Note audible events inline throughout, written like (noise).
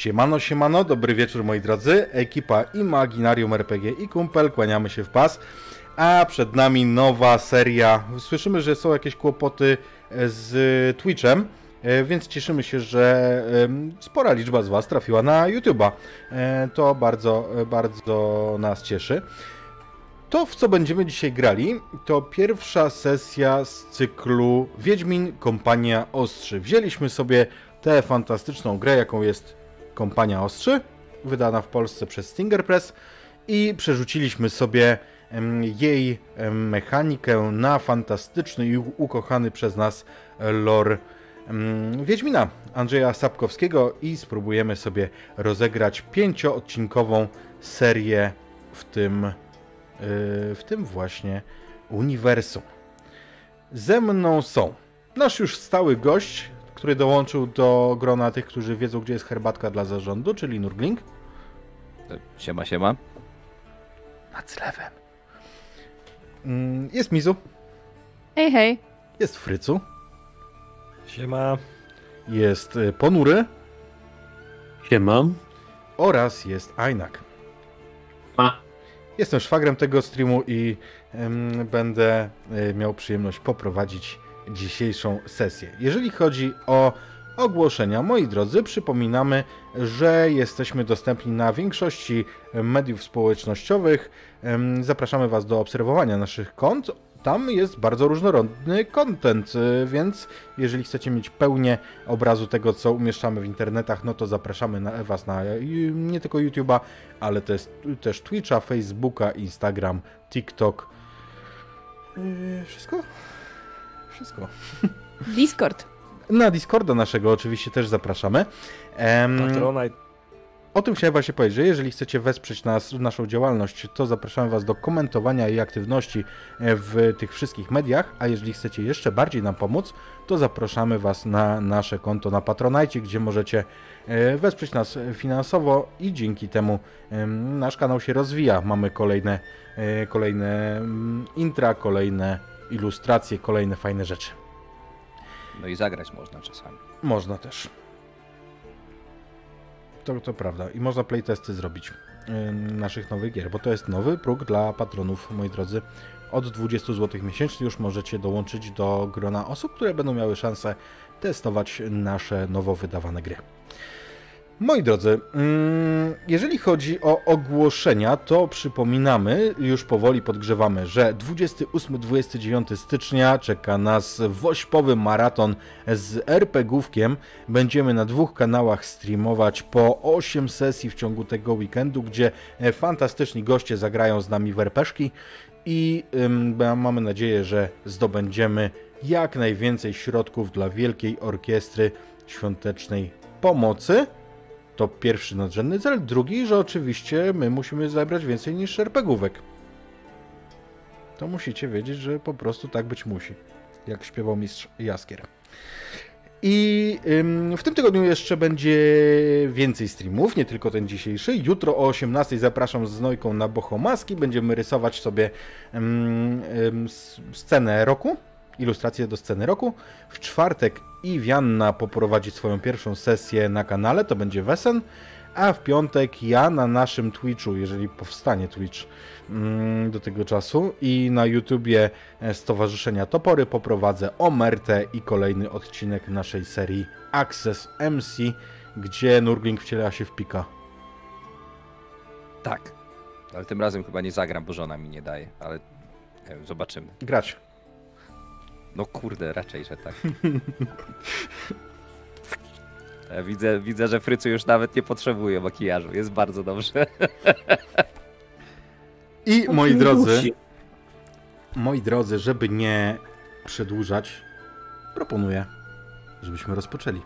Siemano, siemano, dobry wieczór moi drodzy. Ekipa Imaginarium RPG i Kumpel, kłaniamy się w pas. A przed nami nowa seria. Słyszymy, że są jakieś kłopoty z Twitchem, e, więc cieszymy się, że spora liczba z Was trafiła na YouTube'a. E, to bardzo, bardzo nas cieszy. To, w co będziemy dzisiaj grali, to pierwsza sesja z cyklu Wiedźmin Kompania Ostrzy. Wzięliśmy sobie tę fantastyczną grę, jaką jest Kompania Ostrzy, wydana w Polsce przez Stinger Press i przerzuciliśmy sobie jej mechanikę na fantastyczny i ukochany przez nas lore Wiedźmina Andrzeja Sapkowskiego i spróbujemy sobie rozegrać pięcioodcinkową serię w tym, y, w tym właśnie uniwersum. Ze mną są nasz już stały gość, który dołączył do grona tych, którzy wiedzą, gdzie jest herbatka dla zarządu, czyli Nurgling. Siema, siema. Nad zlewem. Mm, jest Mizu. Hej, hej. Jest Frycu. Siema. Jest y, Ponury. Siema. Oraz jest Ainak. Ma. Jestem szwagrem tego streamu i będę y, miał przyjemność poprowadzić dzisiejszą sesję. Jeżeli chodzi o ogłoszenia, moi drodzy, przypominamy, że jesteśmy dostępni na większości mediów społecznościowych. Zapraszamy Was do obserwowania naszych kont. Tam jest bardzo różnorodny content, więc jeżeli chcecie mieć pełnię obrazu tego, co umieszczamy w internetach, no to zapraszamy na, Was na nie tylko YouTube'a, ale też, też Twitcha, Facebooka, Instagram, TikTok. Yy, wszystko? Wszystko. Discord. Na Discorda naszego oczywiście też zapraszamy. Patronite. O tym chciałem właśnie powiedzieć, że jeżeli chcecie wesprzeć nas, naszą działalność, to zapraszamy Was do komentowania i aktywności w tych wszystkich mediach, a jeżeli chcecie jeszcze bardziej nam pomóc, to zapraszamy Was na nasze konto na Patronite, gdzie możecie e, wesprzeć nas finansowo i dzięki temu nasz kanał się rozwija. Mamy kolejne, e, kolejne mm, intra, kolejne ilustracje, kolejne fajne rzeczy. No i zagrać można czasami. Można też. To, to prawda. I można playtesty zrobić yy, naszych nowych gier, bo to jest nowy próg dla patronów, moi drodzy. Od 20 zł miesięcznie już możecie dołączyć do grona osób, które będą miały szansę testować nasze nowo wydawane gry. Moi drodzy, mm, jeżeli chodzi o ogłoszenia, to przypominamy, już powoli podgrzewamy, że 28-29 stycznia czeka nas wośpowy maraton z RPGówkiem. Będziemy na dwóch kanałach streamować po 8 sesji w ciągu tego weekendu, gdzie e, fantastyczni goście zagrają z nami w RPszki i mamy nadzieję, że zdobędziemy jak najwięcej środków dla Wielkiej Orkiestry Świątecznej Pomocy. To pierwszy nadrzędny cel. Drugi, że oczywiście my musimy zebrać więcej niż szerpegówek. To musicie wiedzieć, że po prostu tak być musi. Jak śpiewał mistrz Jaskier. I w tym tygodniu jeszcze będzie więcej streamów, nie tylko ten dzisiejszy. Jutro o 18 zapraszam z Nojką na Bohomaski. Będziemy rysować sobie scenę roku, ilustracje do sceny roku. W czwartek Iwianna poprowadzi swoją pierwszą sesję na kanale, to będzie Wesen, a w piątek ja na naszym Twitchu, jeżeli powstanie Twitch mm, do tego czasu i na YouTubie Stowarzyszenia Topory poprowadzę Omertę i kolejny odcinek naszej serii Access MC, gdzie Nurgling wciela się w pika. Tak, ale tym razem chyba nie zagram, bo żona mi nie daje, ale wiem, zobaczymy. Grać. No kurde, raczej, że tak. (laughs) Ja widzę, widzę, że Frycu już nawet nie potrzebuje makijażu. Jest bardzo dobrze. I moi drodzy, moi drodzy, żeby nie przedłużać, proponuję, żebyśmy rozpoczęli.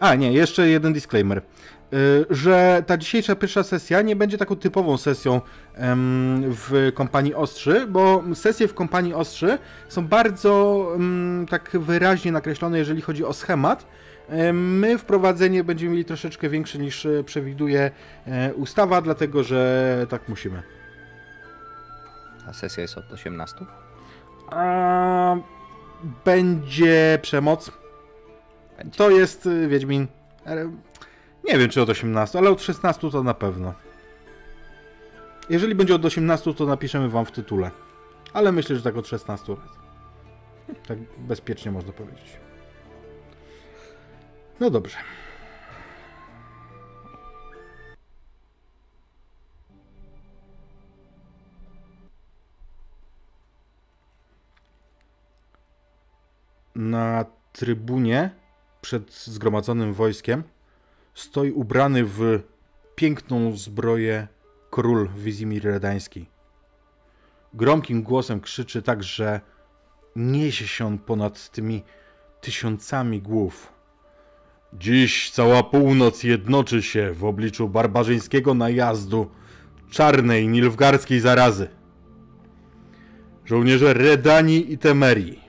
A, nie, jeszcze jeden disclaimer. Y, że ta dzisiejsza pierwsza sesja nie będzie taką typową sesją w kompanii Ostrzy, bo sesje w kompanii Ostrzy są bardzo tak wyraźnie nakreślone, jeżeli chodzi o schemat. My wprowadzenie będziemy mieli troszeczkę większe niż e, przewiduje e, ustawa, dlatego że tak musimy. A sesja jest od 18? A, będzie przemoc. chęć. To jest y, Wiedźmin. Nie wiem czy od 18, ale od 16 to na pewno. Jeżeli będzie od 18, to napiszemy wam w tytule. Ale myślę, że tak od 16 lat. Tak bezpiecznie można powiedzieć. No dobrze. Na trybunie przed zgromadzonym wojskiem stoi ubrany w piękną zbroję król Wizimir Redański. Gromkim głosem krzyczy tak, że niesie się on ponad tymi tysiącami głów. Dziś cała północ jednoczy się w obliczu barbarzyńskiego najazdu czarnej nilfgardzkiej zarazy. Żołnierze Redani i Temerii,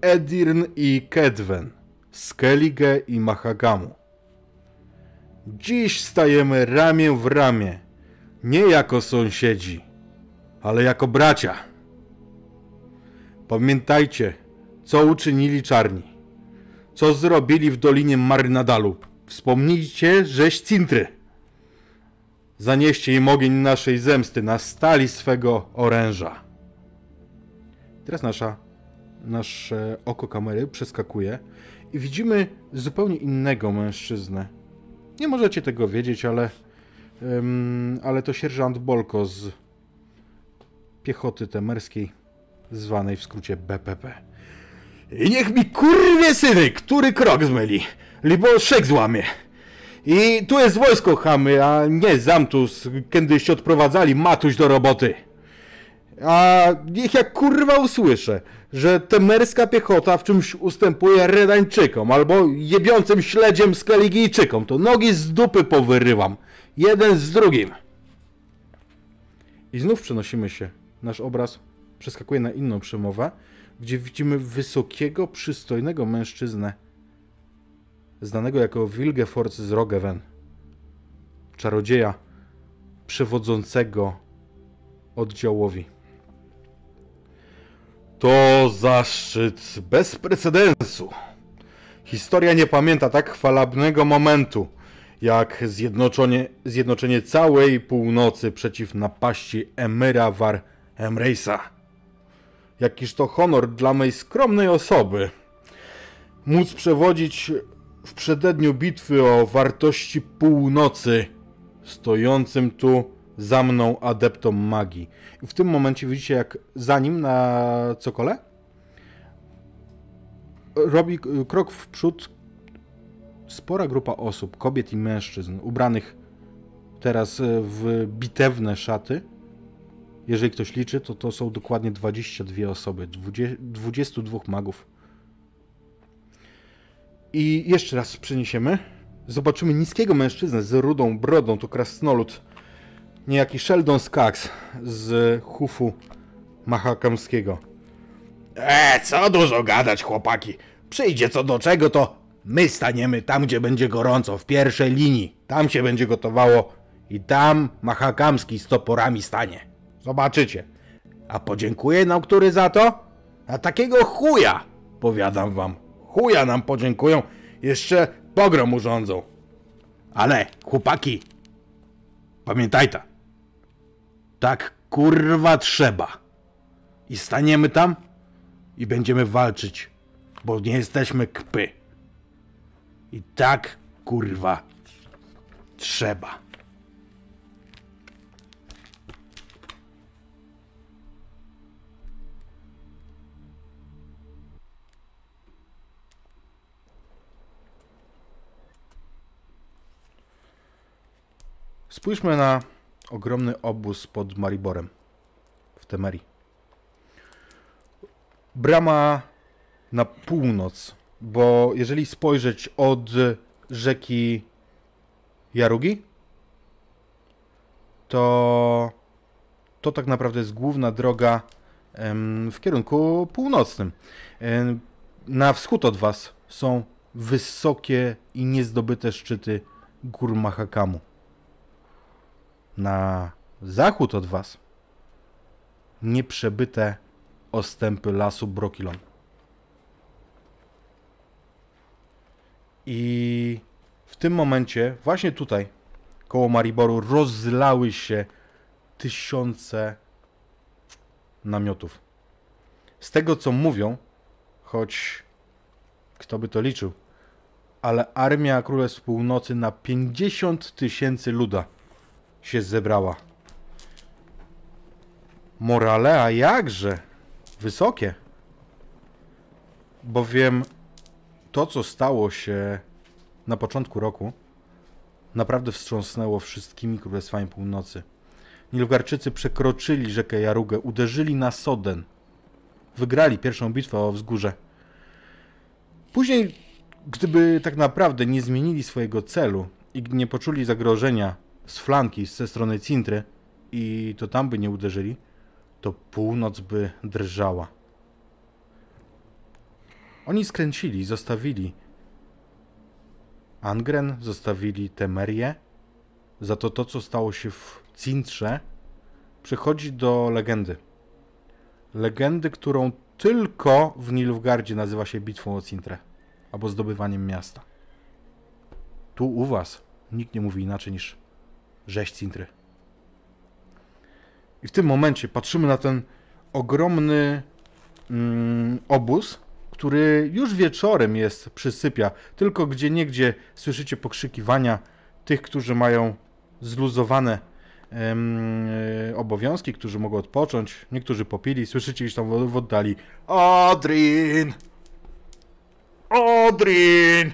Edirn i Kedwen, Skellige i Mahagamu. Dziś stajemy ramię w ramię, nie jako sąsiedzi, ale jako bracia. Pamiętajcie, co uczynili czarni, co zrobili w Dolinie Marynadalu. Wspomnijcie rzeź Cintry. Zanieście im ogień naszej zemsty na stali swego oręża. Teraz nasza, nasze oko kamery przeskakuje i widzimy zupełnie innego mężczyznę. Nie możecie tego wiedzieć, ale, ym, ale to sierżant Bolko z piechoty temerskiej, zwanej w skrócie BPP. I niech mi kurwie syny, który krok zmyli, libo szek złamie. I tu jest wojsko chamy, a nie zamtus, kiedyś odprowadzali matuś do roboty. A niech jak kurwa usłyszę, że temerska piechota w czymś ustępuje Redańczykom albo jebiącym śledziem Skeligijczykom, to nogi z dupy powyrywam. Jeden z drugim. I znów przenosimy się. Nasz obraz przeskakuje na inną przemowę, gdzie widzimy wysokiego, przystojnego mężczyznę, znanego jako Wilgefortz z Rogeven. Czarodzieja przewodzącego oddziałowi. To zaszczyt bez precedensu. Historia nie pamięta tak chwalebnego momentu, jak zjednoczenie, zjednoczenie całej północy przeciw napaści Emyra War Emreisa. Jakiż to honor dla mej skromnej osoby móc przewodzić w przededniu bitwy o wartości północy stojącym tu za mną adeptom magii. I w tym momencie widzicie, jak za nim na cokole robi krok w przód spora grupa osób, kobiet i mężczyzn, ubranych teraz w bitewne szaty. Jeżeli ktoś liczy, to to są dokładnie 22 osoby, 20, 22 magów. I jeszcze raz przeniesiemy. Zobaczymy niskiego mężczyznę z rudą brodą, to krasnolud niejaki Sheldon Skax z Hufu Mahakamskiego. E, co dużo gadać, chłopaki. Przyjdzie co do czego, to my staniemy tam, gdzie będzie gorąco, w pierwszej linii. Tam się będzie gotowało i tam Mahakamski z toporami stanie. Zobaczycie. A podziękuję nam który za to? A takiego chuja, powiadam wam. Chuja nam podziękują, jeszcze pogrom urządzą. Ale, chłopaki, pamiętajcie, tak kurwa trzeba. I staniemy tam i będziemy walczyć, bo nie jesteśmy kpy. I tak kurwa trzeba. Spójrzmy na ogromny obóz pod Mariborem w Temerii. Brama na północ, bo jeżeli spojrzeć od rzeki Jarugi, to to tak naprawdę jest główna droga w kierunku północnym. Na wschód od was są wysokie i niezdobyte szczyty gór Mahakamu na zachód od was nieprzebyte ostępy lasu Brokilon. I w tym momencie, właśnie tutaj, koło Mariboru, rozlały się tysiące namiotów. Z tego co mówią, choć kto by to liczył, ale armia Królestw Północy na 50 tysięcy luda się zebrała. Morale, a jakże wysokie. Bowiem to, co stało się na początku roku, naprawdę wstrząsnęło wszystkimi Królestwami Północy. Nilfgaardczycy przekroczyli rzekę Jarugę, uderzyli na Soden. Wygrali pierwszą bitwę o wzgórze. Później, gdyby tak naprawdę nie zmienili swojego celu i nie poczuli zagrożenia z flanki, ze strony Cintry i to tam by nie uderzyli, to północ by drżała. Oni skręcili, zostawili Angren, zostawili Temerię. Za to to, co stało się w Cintrze, przychodzi do legendy. Legendy, którą tylko w Nilfgardzie nazywa się bitwą o Cintrę, albo zdobywaniem miasta. Tu u was nikt nie mówi inaczej niż rzeź Cintry. I w tym momencie patrzymy na ten ogromny mm, obóz, który już wieczorem jest, przysypia. Tylko gdzie niegdzie słyszycie pokrzykiwania tych, którzy mają zluzowane e, obowiązki, którzy mogą odpocząć. Niektórzy popili, słyszycie gdzieś tam w oddali Odrin! Odrin!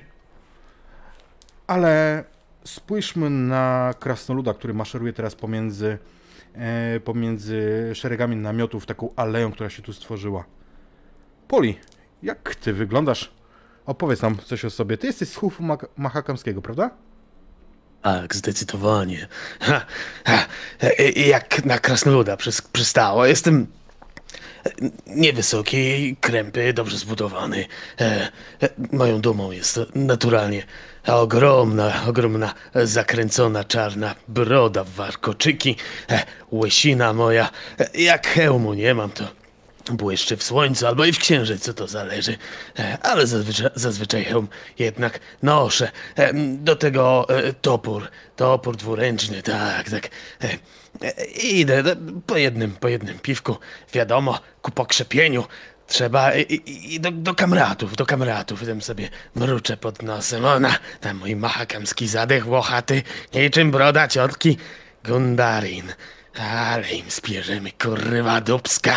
Ale spójrzmy na krasnoluda, który maszeruje teraz pomiędzy, e, pomiędzy szeregami namiotów, taką aleją, która się tu stworzyła. Poli, jak ty wyglądasz? Opowiedz nam coś o sobie. Ty jesteś z Hufu Mahakamskiego, prawda? Tak, zdecydowanie. Ha, ha, e, jak na krasnoluda przys- przystało. Jestem niewysoki, krępy, dobrze zbudowany. E, e, moją dumą jest naturalnie ogromna, ogromna, zakręcona czarna broda warkoczyki, e, łysina moja. E, jak hełmu nie mam, to błyszczy w słońcu albo i w księżycu, to zależy. E, ale zazwyczaj, zazwyczaj hełm jednak noszę. E, Do tego topór, topór dwuręczny, tak, tak. E, e, Idę do- po jednym, po jednym piwku, wiadomo, ku pokrzepieniu. Trzeba i, i, i do, do kamratów, do kamratów. Tam sobie mruczę pod nosem. Ona, tam mój mahakamski zadech włochaty, niczym broda ciotki Gundarin. Ale im spierzemy, kurwa dubska.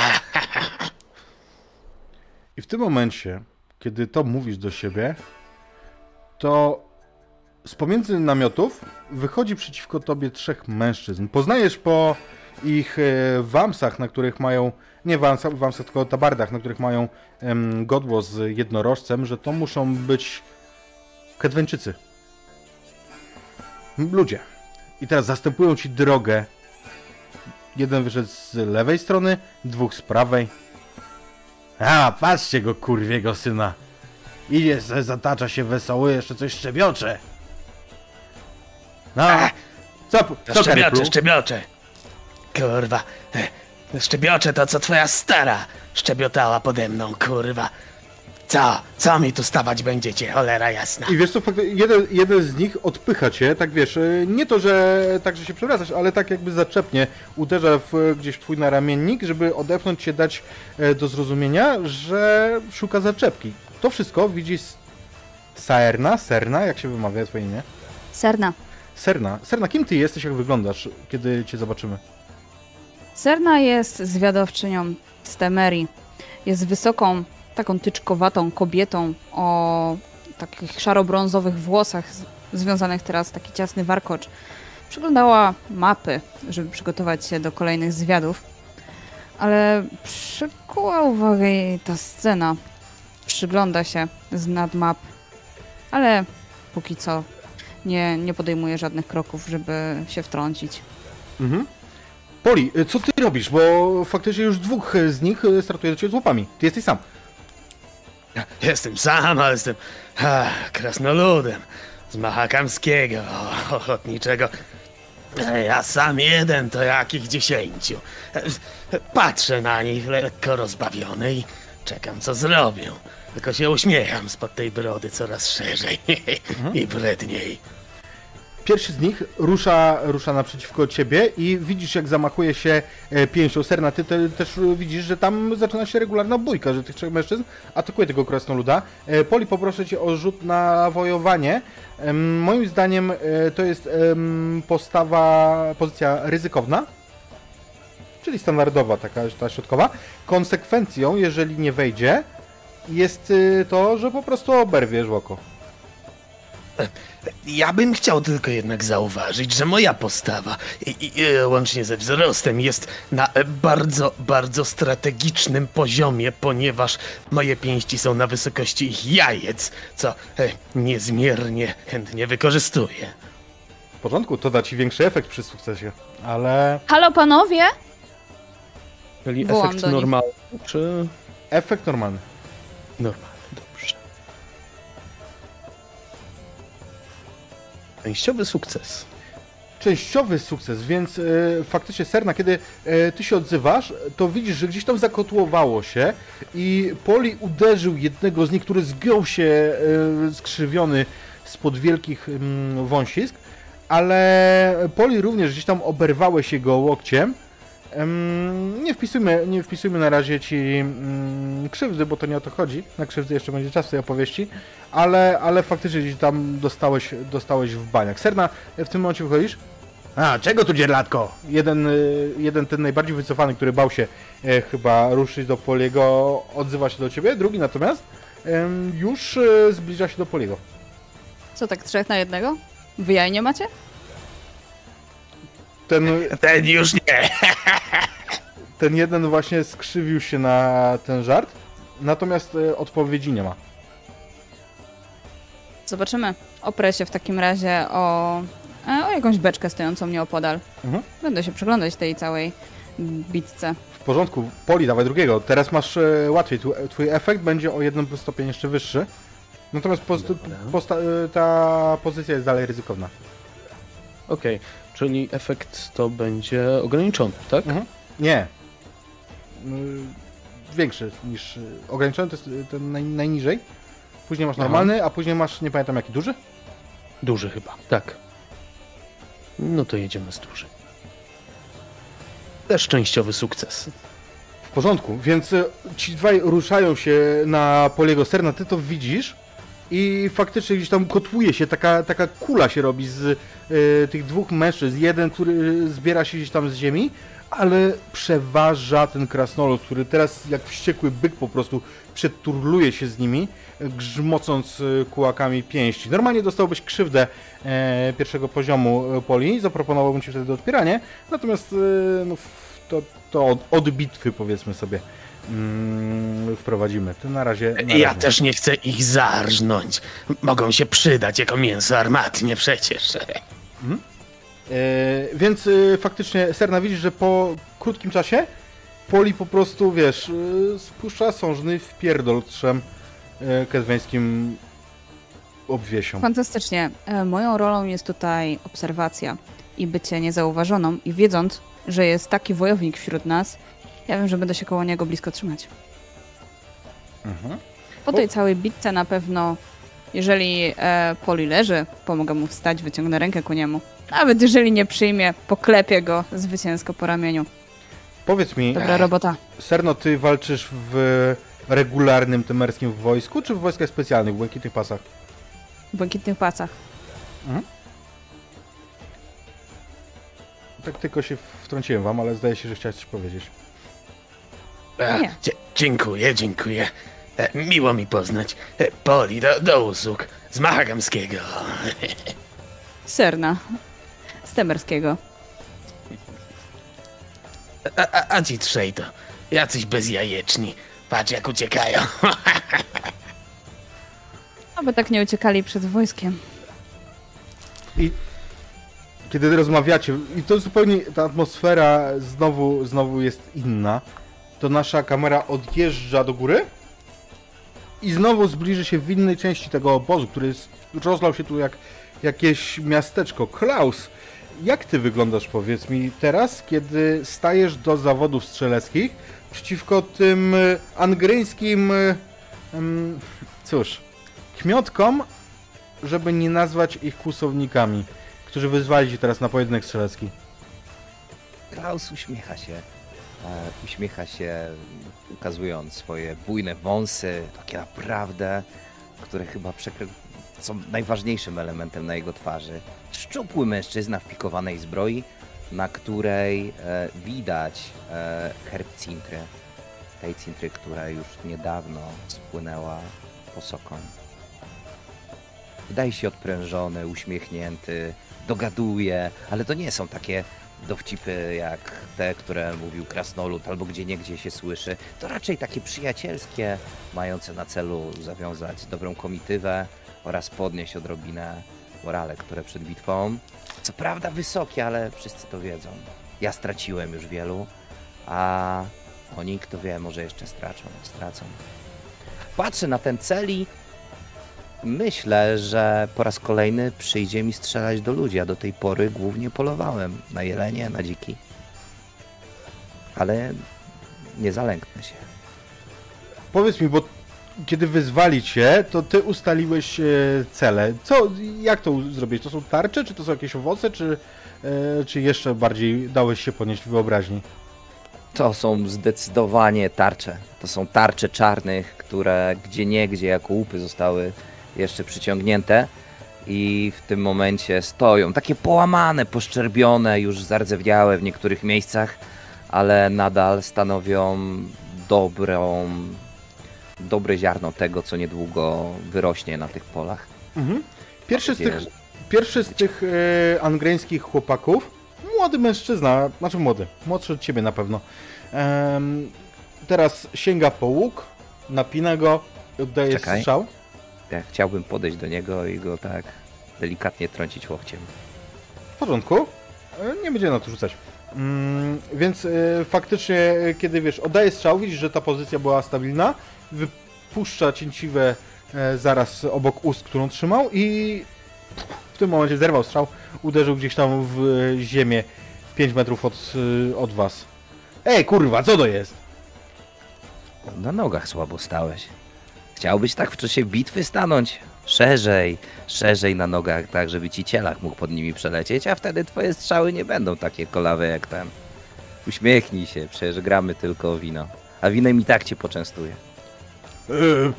I w tym momencie, kiedy to mówisz do siebie, to z pomiędzy namiotów wychodzi przeciwko tobie trzech mężczyzn. Poznajesz po ich e, wamsach, na których mają, nie wamsach, wamsach tylko tabardach, na których mają em, godło z jednorożcem, że to muszą być Kedweńczycy. Ludzie. I teraz zastępują ci drogę. Jeden wyszedł z lewej strony, dwóch z prawej. A, patrzcie go, kurwiego syna. Idzie zatacza się wesoły, jeszcze coś szczebiocze. No, co, co Szczebiocze, szczebiocze. Kurwa. e, Szczebiocze to, co twoja stara szczebiotała pode mną, kurwa. Co? Co mi tu stawać będziecie, cholera jasna? I wiesz co, fakt, jeden, jeden z nich odpycha cię, tak wiesz, y, nie to, że tak, że się przewracasz, ale tak jakby zaczepnie, uderza w, gdzieś w twój naramiennik, żeby odepchnąć cię, dać e, do zrozumienia, że szuka zaczepki. To wszystko widzi S- Saerna, Serna, jak się wymawia twoje imię? Serna. Serna. Serna, kim ty jesteś, jak wyglądasz, kiedy cię zobaczymy? Serna jest zwiadowczynią z Temerii. Jest wysoką, taką tyczkowatą kobietą o takich szaro-brązowych włosach związanych teraz taki ciasny warkocz. Przyglądała mapy, żeby przygotować się do kolejnych zwiadów. Ale przykuła uwagę jej ta scena. Przygląda się z nad map, ale póki co nie, nie podejmuje żadnych kroków, żeby się wtrącić. Mhm. Poli, y, co ty robisz? Bo faktycznie już dwóch z nich y, startuje do ciebie z łupami. Ty jesteś sam. Jestem sam, ale jestem ha, krasnoludem z Mahakamskiego, ochotniczego. Ja sam jeden, to jakich dziesięciu. Patrzę na nich lekko rozbawiony i czekam, co zrobią. tylko się uśmiecham spod tej brody coraz szerzej i wredniej. Pierwszy z nich rusza, rusza naprzeciwko ciebie i widzisz, jak zamachuje się e, pięścią. Serna, ty te, też widzisz, że tam zaczyna się regularna bójka, że tych trzech mężczyzn atakuje tego krasnoluda. E, Poli, poproszę cię o rzut na wojowanie. Moim zdaniem e, to jest postawa, pozycja ryzykowna, czyli standardowa, taka ta środkowa. Konsekwencją, jeżeli nie wejdzie, jest y, to, że po prostu oberwiesz w oko. (clears throat) Ja bym chciał tylko jednak zauważyć, że moja postawa, i, i, i, łącznie ze wzrostem, jest na e, bardzo, bardzo strategicznym poziomie, ponieważ moje pięści są na wysokości ich jajec, co e, niezmiernie chętnie wykorzystuję. W porządku, to da ci większy efekt przy sukcesie, ale Halo panowie? Czyli Wołam efekt normalny, czy efekt normalny. normalny? Częściowy sukces. Częściowy sukces, więc e, faktycznie Serna, kiedy e, ty się odzywasz, to widzisz, że gdzieś tam zakotłowało się i Poli uderzył jednego z nich, który zgiął się e, skrzywiony spod wielkich mm, wąsisk, ale Poli również gdzieś tam oberwałeś jego łokciem. Nie wpisujmy, nie wpisujmy na razie ci mm, krzywdy, bo to nie o to chodzi. Na krzywdy jeszcze będzie czas tej opowieści, ale, ale faktycznie gdzieś tam dostałeś, dostałeś w baniak. Serna, w tym momencie wychodzisz? A, czego tu dzierlatko? Jeden, y, jeden ten najbardziej wycofany, który bał się e, chyba ruszyć do Poliego, odzywa się do ciebie. Drugi natomiast em, już e, zbliża się do Poliego. Co tak trzech na jednego? Wy jaj nie macie? Ten, Ten już nie. (laughs) ten jeden właśnie skrzywił się na ten żart, natomiast e, odpowiedzi nie ma. Zobaczymy. Oprę się w takim razie o, e, o jakąś beczkę stojącą nieopodal. Mhm. Będę się przyglądać tej całej bitce. W porządku, Poli, dawaj drugiego. Teraz masz e, łatwiej. Twój efekt będzie o jeden stopień jeszcze wyższy. Natomiast poz, Dobra. posta, ta pozycja jest dalej ryzykowna. Okej, czyli efekt to będzie ograniczony, tak? Mhm. Nie. Mm, Większy niż. Ograniczony to jest ten naj, najniżej. Później masz Aha. normalny, a później masz, nie pamiętam jaki duży. Duży chyba, tak. No to jedziemy z dużym. Też częściowy sukces. W porządku, więc e, ci dwaj ruszają się na Poliego Serna, ty to widzisz i faktycznie gdzieś tam kotłuje się, taka, taka kula się robi z e, tych dwóch mężczyzn. Jeden, który zbiera się gdzieś tam z ziemi, ale przeważa ten krasnolud, który teraz jak wściekły byk po prostu przeturluje się z nimi, grzmocąc e, kułakami pięści. Normalnie dostałbyś krzywdę e, pierwszego poziomu e, Poli, zaproponowałbym ci wtedy odpieranie, natomiast e, no, to, to od, od bitwy powiedzmy sobie mm, wprowadzimy. To na razie. Na Ja razie. też nie chcę ich zarżnąć. Mogą się przydać jako mięso armatnie przecież. E, więc e, faktycznie Serna widzisz, że po krótkim czasie Poli po prostu, wiesz, e, spuszcza sążny w pierdol trzem e, kezweńskim obwiesiom. Fantastycznie. E, Moją rolą jest tutaj obserwacja i bycie niezauważoną i wiedząc, że jest taki wojownik wśród nas, ja wiem, że będę się koło niego blisko trzymać. Mhm. Po tej całej bitce na pewno, jeżeli e, Poli leży, pomogę mu wstać, wyciągnę rękę ku niemu. Nawet jeżeli nie przyjmie, poklepię go zwycięsko po ramieniu. Powiedz mi, Dobra robota. Serno, ty walczysz w regularnym temerskim wojsku, czy w wojskach specjalnych, w błękitnych pasach? W błękitnych pacach. Tak tylko się wtrąciłem wam, ale zdaje się, że chciałeś coś powiedzieć. A, Nie. dzie- dziękuję, dziękuję. E, miło mi poznać. E, Poli, do, do usług. Z Mahagamskiego. (laughs) Serna. Z temerskiego. A, a, a ci trzej to jacyś bezjajeczni. Patrz jak uciekają. (laughs) Aby tak nie uciekali przed wojskiem. I kiedy rozmawiacie, i to zupełnie ta atmosfera znowu, znowu jest inna, to nasza kamera odjeżdża do góry i znowu zbliży się w innej części tego obozu, który rozlał się tu jak jakieś miasteczko. Klaus, jak ty wyglądasz, powiedz mi, teraz, kiedy stajesz do zawodów strzeleckich przeciwko tym e, angryjskim e, cóż, kmiotkom, żeby nie nazwać ich kłusownikami, którzy wyzwali się teraz na pojedynek strzelecki. Klaus uśmiecha się. E, uśmiecha się, ukazując swoje bujne wąsy, takie naprawdę, które chyba przekry... są najważniejszym elementem na jego twarzy. Szczupły mężczyzna w pikowanej zbroi, na której e, widać e, herb cintry. Tej cintry, która już niedawno spłynęła posoką. Wydaje się odprężony, uśmiechnięty, dogaduje, ale to nie są takie dowcipy jak te, które mówił Krasnolud albo gdzie niegdzie się słyszy. To raczej takie przyjacielskie, mające na celu zawiązać dobrą komitywę oraz podnieść odrobinę morale, które przed bitwą. Co prawda wysokie, ale wszyscy to wiedzą. Ja straciłem już wielu, a oni, kto wie, może jeszcze stracą, stracą. Patrzę na ten cel i myślę, że po raz kolejny przyjdzie mi strzelać do ludzi, a do tej pory głównie polowałem na jelenie, na dziki. Ale nie zalęknę się. Powiedz mi, bo kiedy wyzwali cię, to ty ustaliłeś e, cele. Co, jak to zrobić? To są tarcze, czy to są jakieś owoce, czy, e, czy jeszcze bardziej dałeś się ponieść wyobraźni? To są zdecydowanie tarcze. To są tarcze czarnych, które gdzie niegdzie jako łupy zostały jeszcze przyciągnięte i w tym momencie stoją takie połamane, poszczerbione, już zardzewiałe w niektórych miejscach, ale nadal stanowią dobrą, dobre ziarno tego, co niedługo wyrośnie na tych polach. Mhm. Pierwszy z tych, pierwszy z tych e, angrańskich chłopaków, młody mężczyzna, znaczy młody, młodszy od ciebie na pewno, teraz sięga po łuk, napina go, oddaje Czekaj. strzał. Ja chciałbym podejść do niego i go tak delikatnie trącić łokciem. W porządku. E, Nie będzie na to rzucać. Mm, więc e, faktycznie, e, kiedy wiesz, oddaje strzał, widzisz, że ta pozycja była stabilna, wypuszcza cięciwe e, zaraz obok ust, którą trzymał i w tym momencie zerwał strzał, uderzył gdzieś tam w ziemię 5 metrów od, od was. Ej, kurwa, co to jest? Na nogach słabo stałeś. Chciałbyś tak w czasie bitwy stanąć? Szerzej, szerzej na nogach, tak żeby ci cielak mógł pod nimi przelecieć, a wtedy twoje strzały nie będą takie kolawe jak ten. Uśmiechnij się, przecież gramy tylko o wino. A winem i tak cię poczęstuje. E,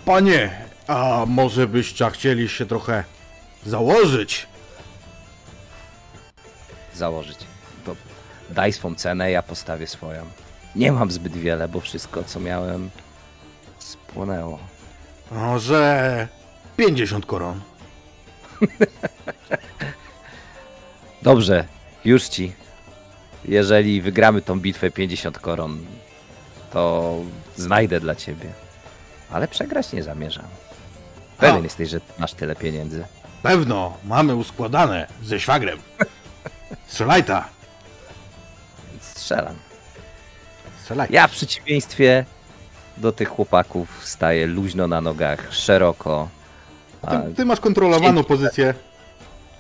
panie, a może byście chcieli się trochę założyć? Założyć. To daj swą cenę, ja postawię swoją. Nie mam zbyt wiele, bo wszystko co miałem spłonęło. Może 50 koron. (laughs) Dobrze, już ci. Jeżeli wygramy tą bitwę 50 koron, to znajdę dla ciebie. Ale przegrać nie zamierzam. Pewien A. jesteś, że masz tyle pieniędzy. Pewno, mamy uskładane ze szwagrem. Strzelaj ta. Strzelam. Strzelaj. Ja w przeciwieństwie do tych chłopaków staję luźno na nogach, szeroko. Ty, ty masz kontrolowaną pozycję.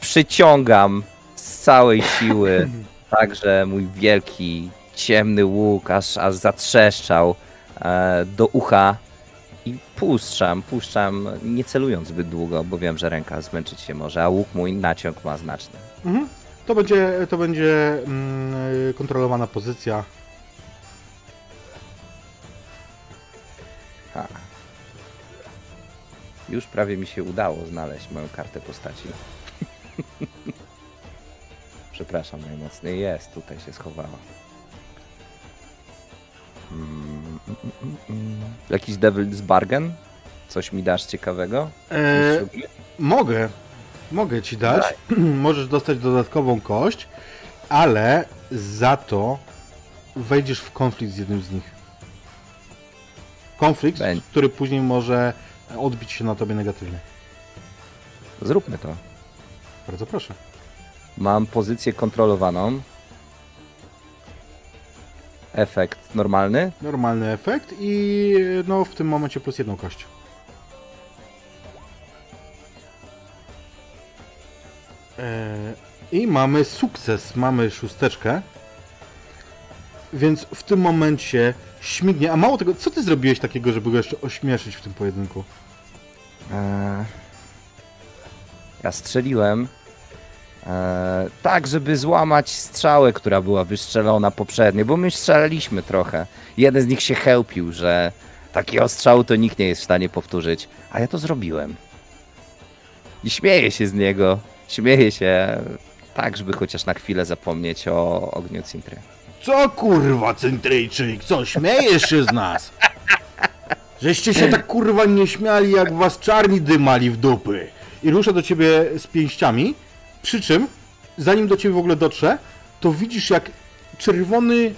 przyciągam z całej siły (laughs) także mój wielki, ciemny łuk, aż, aż zatrzeszczał e, do ucha i puszczam, puszczam, nie celując zbyt długo, bo wiem, że ręka zmęczyć się może, a łuk mój naciąg ma znaczny. Mhm. To będzie, to będzie mm, kontrolowana pozycja. Ha. Już prawie mi się udało znaleźć moją kartę postaci. (laughs) Przepraszam najmocniej, jest, tutaj się schowała. Mm, mm, mm, mm. Jakiś Devil's Bargain? Coś mi dasz ciekawego? E, mogę, mogę ci dać. (clears throat) Możesz dostać dodatkową kość, ale za to wejdziesz w konflikt z jednym z nich. Konflikt, Będzie. który później może odbić się na tobie negatywnie. Zróbmy to. Bardzo proszę. Mam pozycję kontrolowaną. Efekt normalny. Normalny efekt i no w tym momencie plus jedną kość. E, I mamy sukces, mamy szósteczkę. Więc w tym momencie śmignie. A mało tego, co ty zrobiłeś takiego, żeby go jeszcze ośmieszyć w tym pojedynku? Eee, ja strzeliłem eee, tak, żeby złamać strzałę, która była wystrzelona poprzednio, bo my strzelaliśmy trochę. Jeden z nich się chełpił, że takiego strzału to nikt nie jest w stanie powtórzyć, a ja to zrobiłem. I śmieję się z niego. Śmieję się tak, żeby chociaż na chwilę zapomnieć o ogniu Cintry. Co kurwa, Centryjczyk? Co, śmiejesz się z nas? Żeście się tak kurwa nie śmiali, jak was czarni dymali w dupy. I rusza do ciebie z pięściami, przy czym, zanim do ciebie w ogóle dotrze, to widzisz jak czerwony,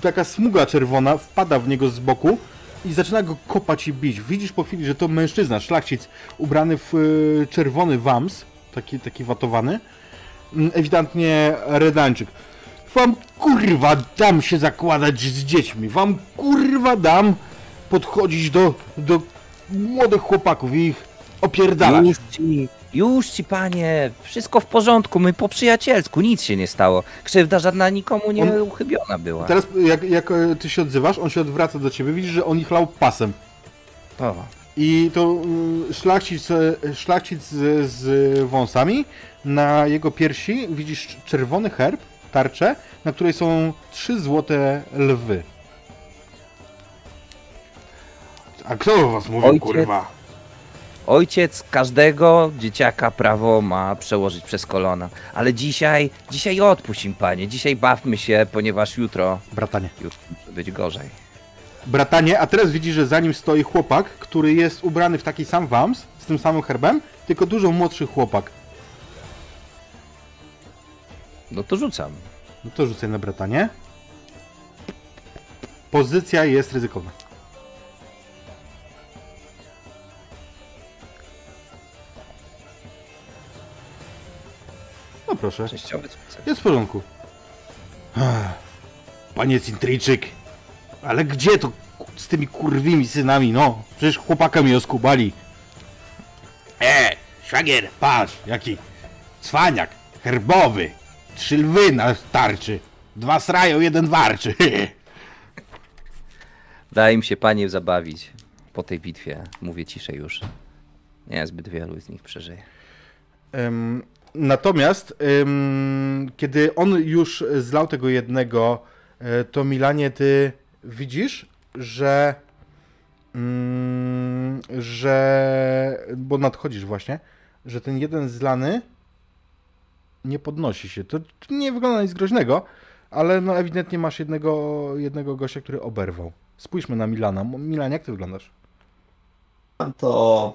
taka smuga czerwona wpada w niego z boku i zaczyna go kopać i bić. Widzisz po chwili, że to mężczyzna, szlachcic, ubrany w y, czerwony wams, taki, taki watowany, Mm, ewidentnie redańczyk. Wam kurwa dam się zakładać z dziećmi. Wam kurwa dam podchodzić do, do młodych chłopaków i ich opierdalać. Już ci, już ci panie, wszystko w porządku, my po przyjacielsku, nic się nie stało. Krzywda żadna nikomu nie On- uchybiona była. Teraz jak, jak e, ty się odzywasz, on się odwraca do ciebie, widzisz, że on ich lał pasem. O, I to y, szlachcic, e, szlachcic z, z wąsami, na jego piersi widzisz czerwony herb, tarczę, na której są trzy złote lwy. A kto o was mówił, Ojciec. kurwa? Ojciec każdego dzieciaka prawo ma przełożyć przez kolana. Ale dzisiaj, dzisiaj odpuść im panie, dzisiaj bawmy się, ponieważ jutro, Bratanie. jutro może być gorzej. Bratanie, a teraz widzisz, że za nim stoi chłopak, który jest ubrany w taki sam wams, z tym samym herbem, tylko dużo młodszy chłopak. No to rzucam. No to rzucaj na bratanie. Pozycja jest ryzykowna. No proszę, sukces. jest w porządku. Panie Cintryjczyk, ale gdzie to z tymi kurwimi synami, no? Przecież chłopaka mi oskubali. E, szwagier, patrz, jaki cwaniak, herbowy, trzy lwy na tarczy, dwa srają, jeden warczy. (laughs) Daj im się panie zabawić po tej bitwie. Mówię ciszej już. Nie zbyt wielu z nich przeżyje. Em, natomiast, em, kiedy on już zlał tego jednego, e, to Milanie, ty widzisz, że. mm, że. Bo nadchodzisz właśnie, że ten jeden zlany nie podnosi się. To nie wygląda na nic groźnego, ale no ewidentnie masz jednego, jednego gościa, który oberwał. Spójrzmy na Milana. Milan, jak ty wyglądasz? to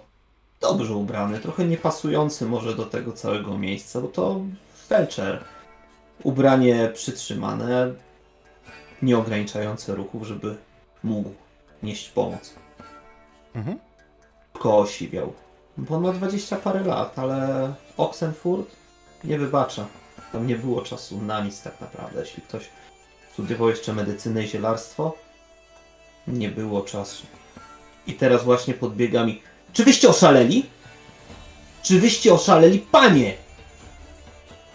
dobrze ubrany, trochę niepasujący może do tego całego miejsca, bo to felczer. Ubranie przytrzymane, nie ograniczające ruchów, żeby mógł nieść pomoc. Mhm. Tylko osiwiał. Bo on ma 20 parę lat, ale Oxenfurt nie wybacza. Tam nie było czasu na nic tak naprawdę. Jeśli ktoś studiował jeszcze medycynę i zielarstwo, nie było czasu. I teraz właśnie podbiega mi. Czy wyście oszaleli? Czy wyście oszaleli? Panie!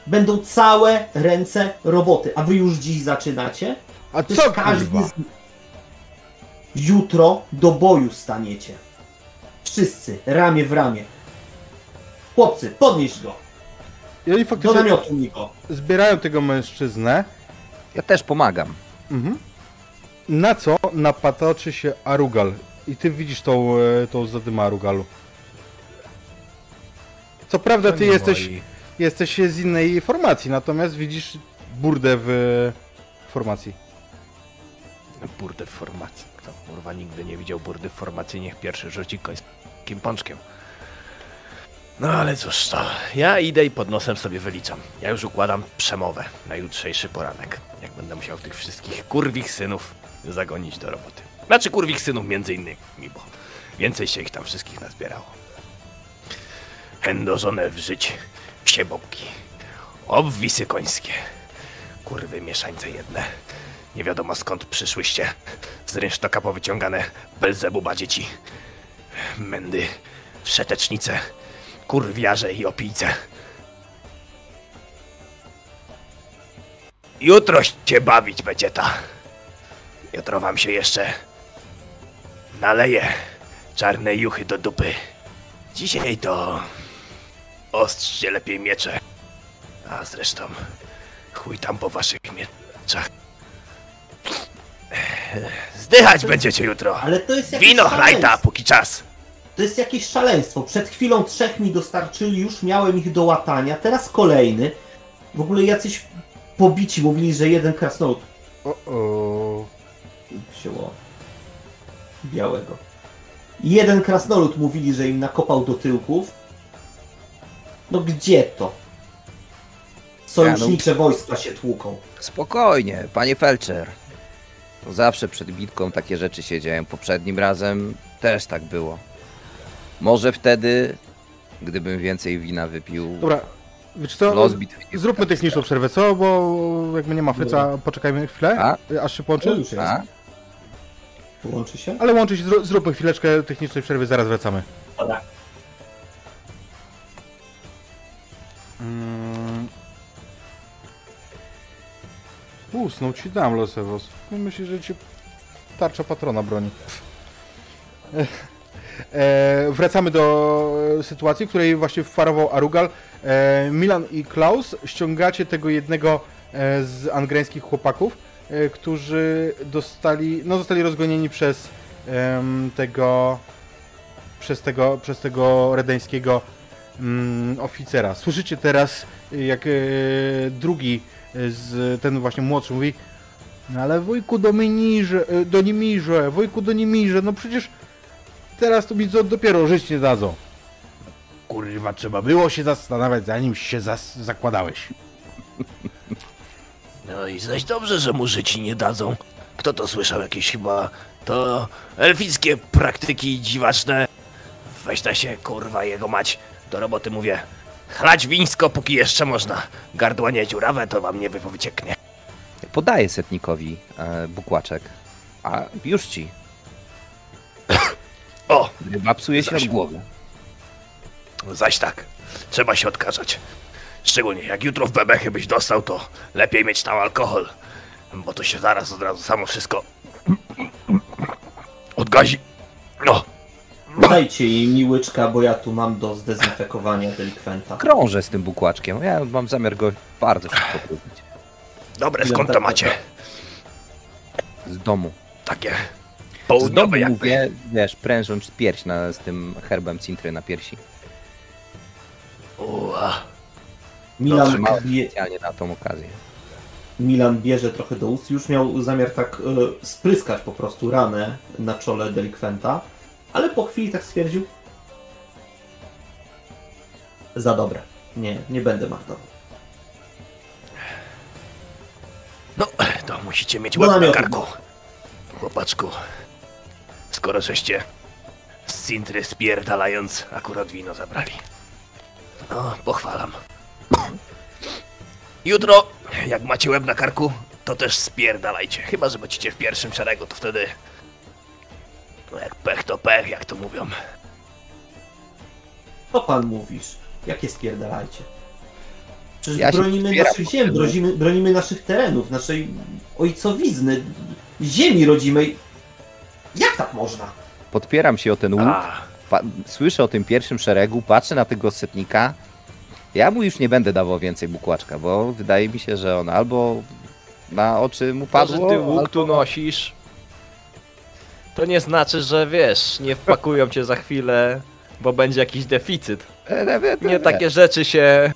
Będą całe ręce roboty, a wy już dziś zaczynacie? A co każdy z... Jutro do boju staniecie. Wszyscy, ramię w ramię. Chłopcy, podnieś go! I oni Do faktycznie namiotu mi go! zbierają tego mężczyznę. Ja też pomagam. Mhm. Na co napatoczy się Arugal. I ty widzisz tą, e, tą zadymę Arugalu. Co prawda To ty jesteś, jesteś z innej formacji, natomiast widzisz burdę w formacji. Burdy w formacji. Kto kurwa nigdy nie widział burdy w formacji, niech pierwszy rzuci końskim pączkiem. No ale cóż to, ja idę i pod nosem sobie wyliczam. Ja już układam przemowę na jutrzejszy poranek. Jak będę musiał tych wszystkich kurwich synów zagonić do roboty. Znaczy kurwich synów między innymi, bo więcej się ich tam wszystkich nazbierało. Chędożone w żyć psie bobki. Obwisy końskie. Kurwy mieszańce jedne. Nie wiadomo skąd przyszłyście. Z rynsztoka powyciągane Belzebuba dzieci. Mędy, wszetecznice, kurwiarze i opijce. Jutro się bawić będzie ta. Jutro wam się jeszcze naleje czarne juchy do dupy. Dzisiaj to ostrzycie lepiej miecze. A zresztą chuj tam po waszych mieczach. Zdychać będziecie jutro. Ale to jest Wino chlajta, szaleństwo. póki czas. To jest jakieś szaleństwo. Przed chwilą trzech mi dostarczyli, już miałem ich do łatania, teraz kolejny. W ogóle jacyś pobici mówili, że jeden krasnolud O, o. wzięło białego. Jeden krasnolud mówili, że im nakopał do tyłków. No gdzie to? Sojusznicze wojska się tłuką. Spokojnie, panie Felcher. To zawsze przed bitką takie rzeczy się dzieją. Poprzednim razem też tak było. Może wtedy, gdybym więcej wina wypił, Dobra, wiecie co? los Zróbmy techniczną przerwę, co? Bo jakby nie ma Fryca, poczekajmy chwilę, A? aż się połączy. już jest. A? Łączy się? Ale łączy się, zró- zróbmy chwileczkę technicznej przerwy, zaraz wracamy. Dobra. Mm. Usnął ci dam, Losewos. Myślisz, że ci tarcza patrona broni. E, wracamy do e, sytuacji, w której właśnie wparował Arugal. E, Milan i Klaus ściągacie tego jednego e, z angrańskich chłopaków, e, którzy dostali, no zostali rozgonieni przez tego przez tego, przez tego redeńskiego mm, oficera. Słyszycie teraz, jak e, drugi z ten właśnie młodszy mówi no ale wujku Dominirze, e, do Nimirze, wujku do Nimirze, no przecież teraz to mi co dopiero żyć nie dadzą. Kurwa, trzeba było się zastanawiać, zanim się zas- zakładałeś. No i zaś dobrze, że mu życi nie dadzą. Kto to słyszał? Jakieś chyba to elfickie praktyki dziwaczne. Weź na się, kurwa, jego mać. Do roboty mówię. Chlać wińsko, póki jeszcze można. Gardła nie dziurawe, to wam nie wycieknie. Podaję setnikowi e, bukłaczek. A już ci. (coughs) O, Ryba psuje się od Zaś- głowy. zaś tak. Trzeba się odkażać. Szczególnie jak jutro w bebechy byś dostał, to lepiej mieć tam alkohol. Bo to się zaraz od razu samo wszystko odgazi. No, Dajcie jej mi łyczka, bo ja tu mam do zdezynfekowania delikwenta. Krążę z tym bukłaczkiem. Ja mam zamiar go bardzo szybko próbić. dobre, skąd to tak macie? Z domu. Takie Południowe jakby. mówię, wiesz, prężąc pierś na, z tym herbem cintry na piersi. Ua. Milan, bie, specjalnie na tą okazję. Milan bierze trochę do ust. Już miał zamiar tak e, spryskać po prostu ranę na czole delikwenta, ale po chwili tak stwierdził. Za dobre. Nie, nie będę marnował. No, to musicie mieć Do łeb na karku. Chłopaczku, skoro żeście z Cintry spierdalając akurat wino zabrali. No, pochwalam. Jutro, jak macie łeb na karku, to też spierdalajcie. Chyba, że będziecie w pierwszym szeregu, to wtedy... No jak pech to pech, jak to mówią. Co pan mówisz? Jakie spierdalajcie? Przecież Ja bronimy naszych ziem, potrzebny. bronimy, bronimy naszych terenów, naszej ojcowizny, ziemi rodzimej. Jak tak można? Podpieram się o ten łuk. Słyszę o tym pierwszym szeregu, patrzę na tego setnika. Ja mu już nie będę dawał więcej bukłaczka, bo wydaje mi się, że on albo na oczy mu to, padło, że ty łuk albo... tu nosisz, to nie znaczy, że wiesz, nie wpakują cię za chwilę, bo będzie jakiś deficyt. E, nie, nie, Nie takie rzeczy się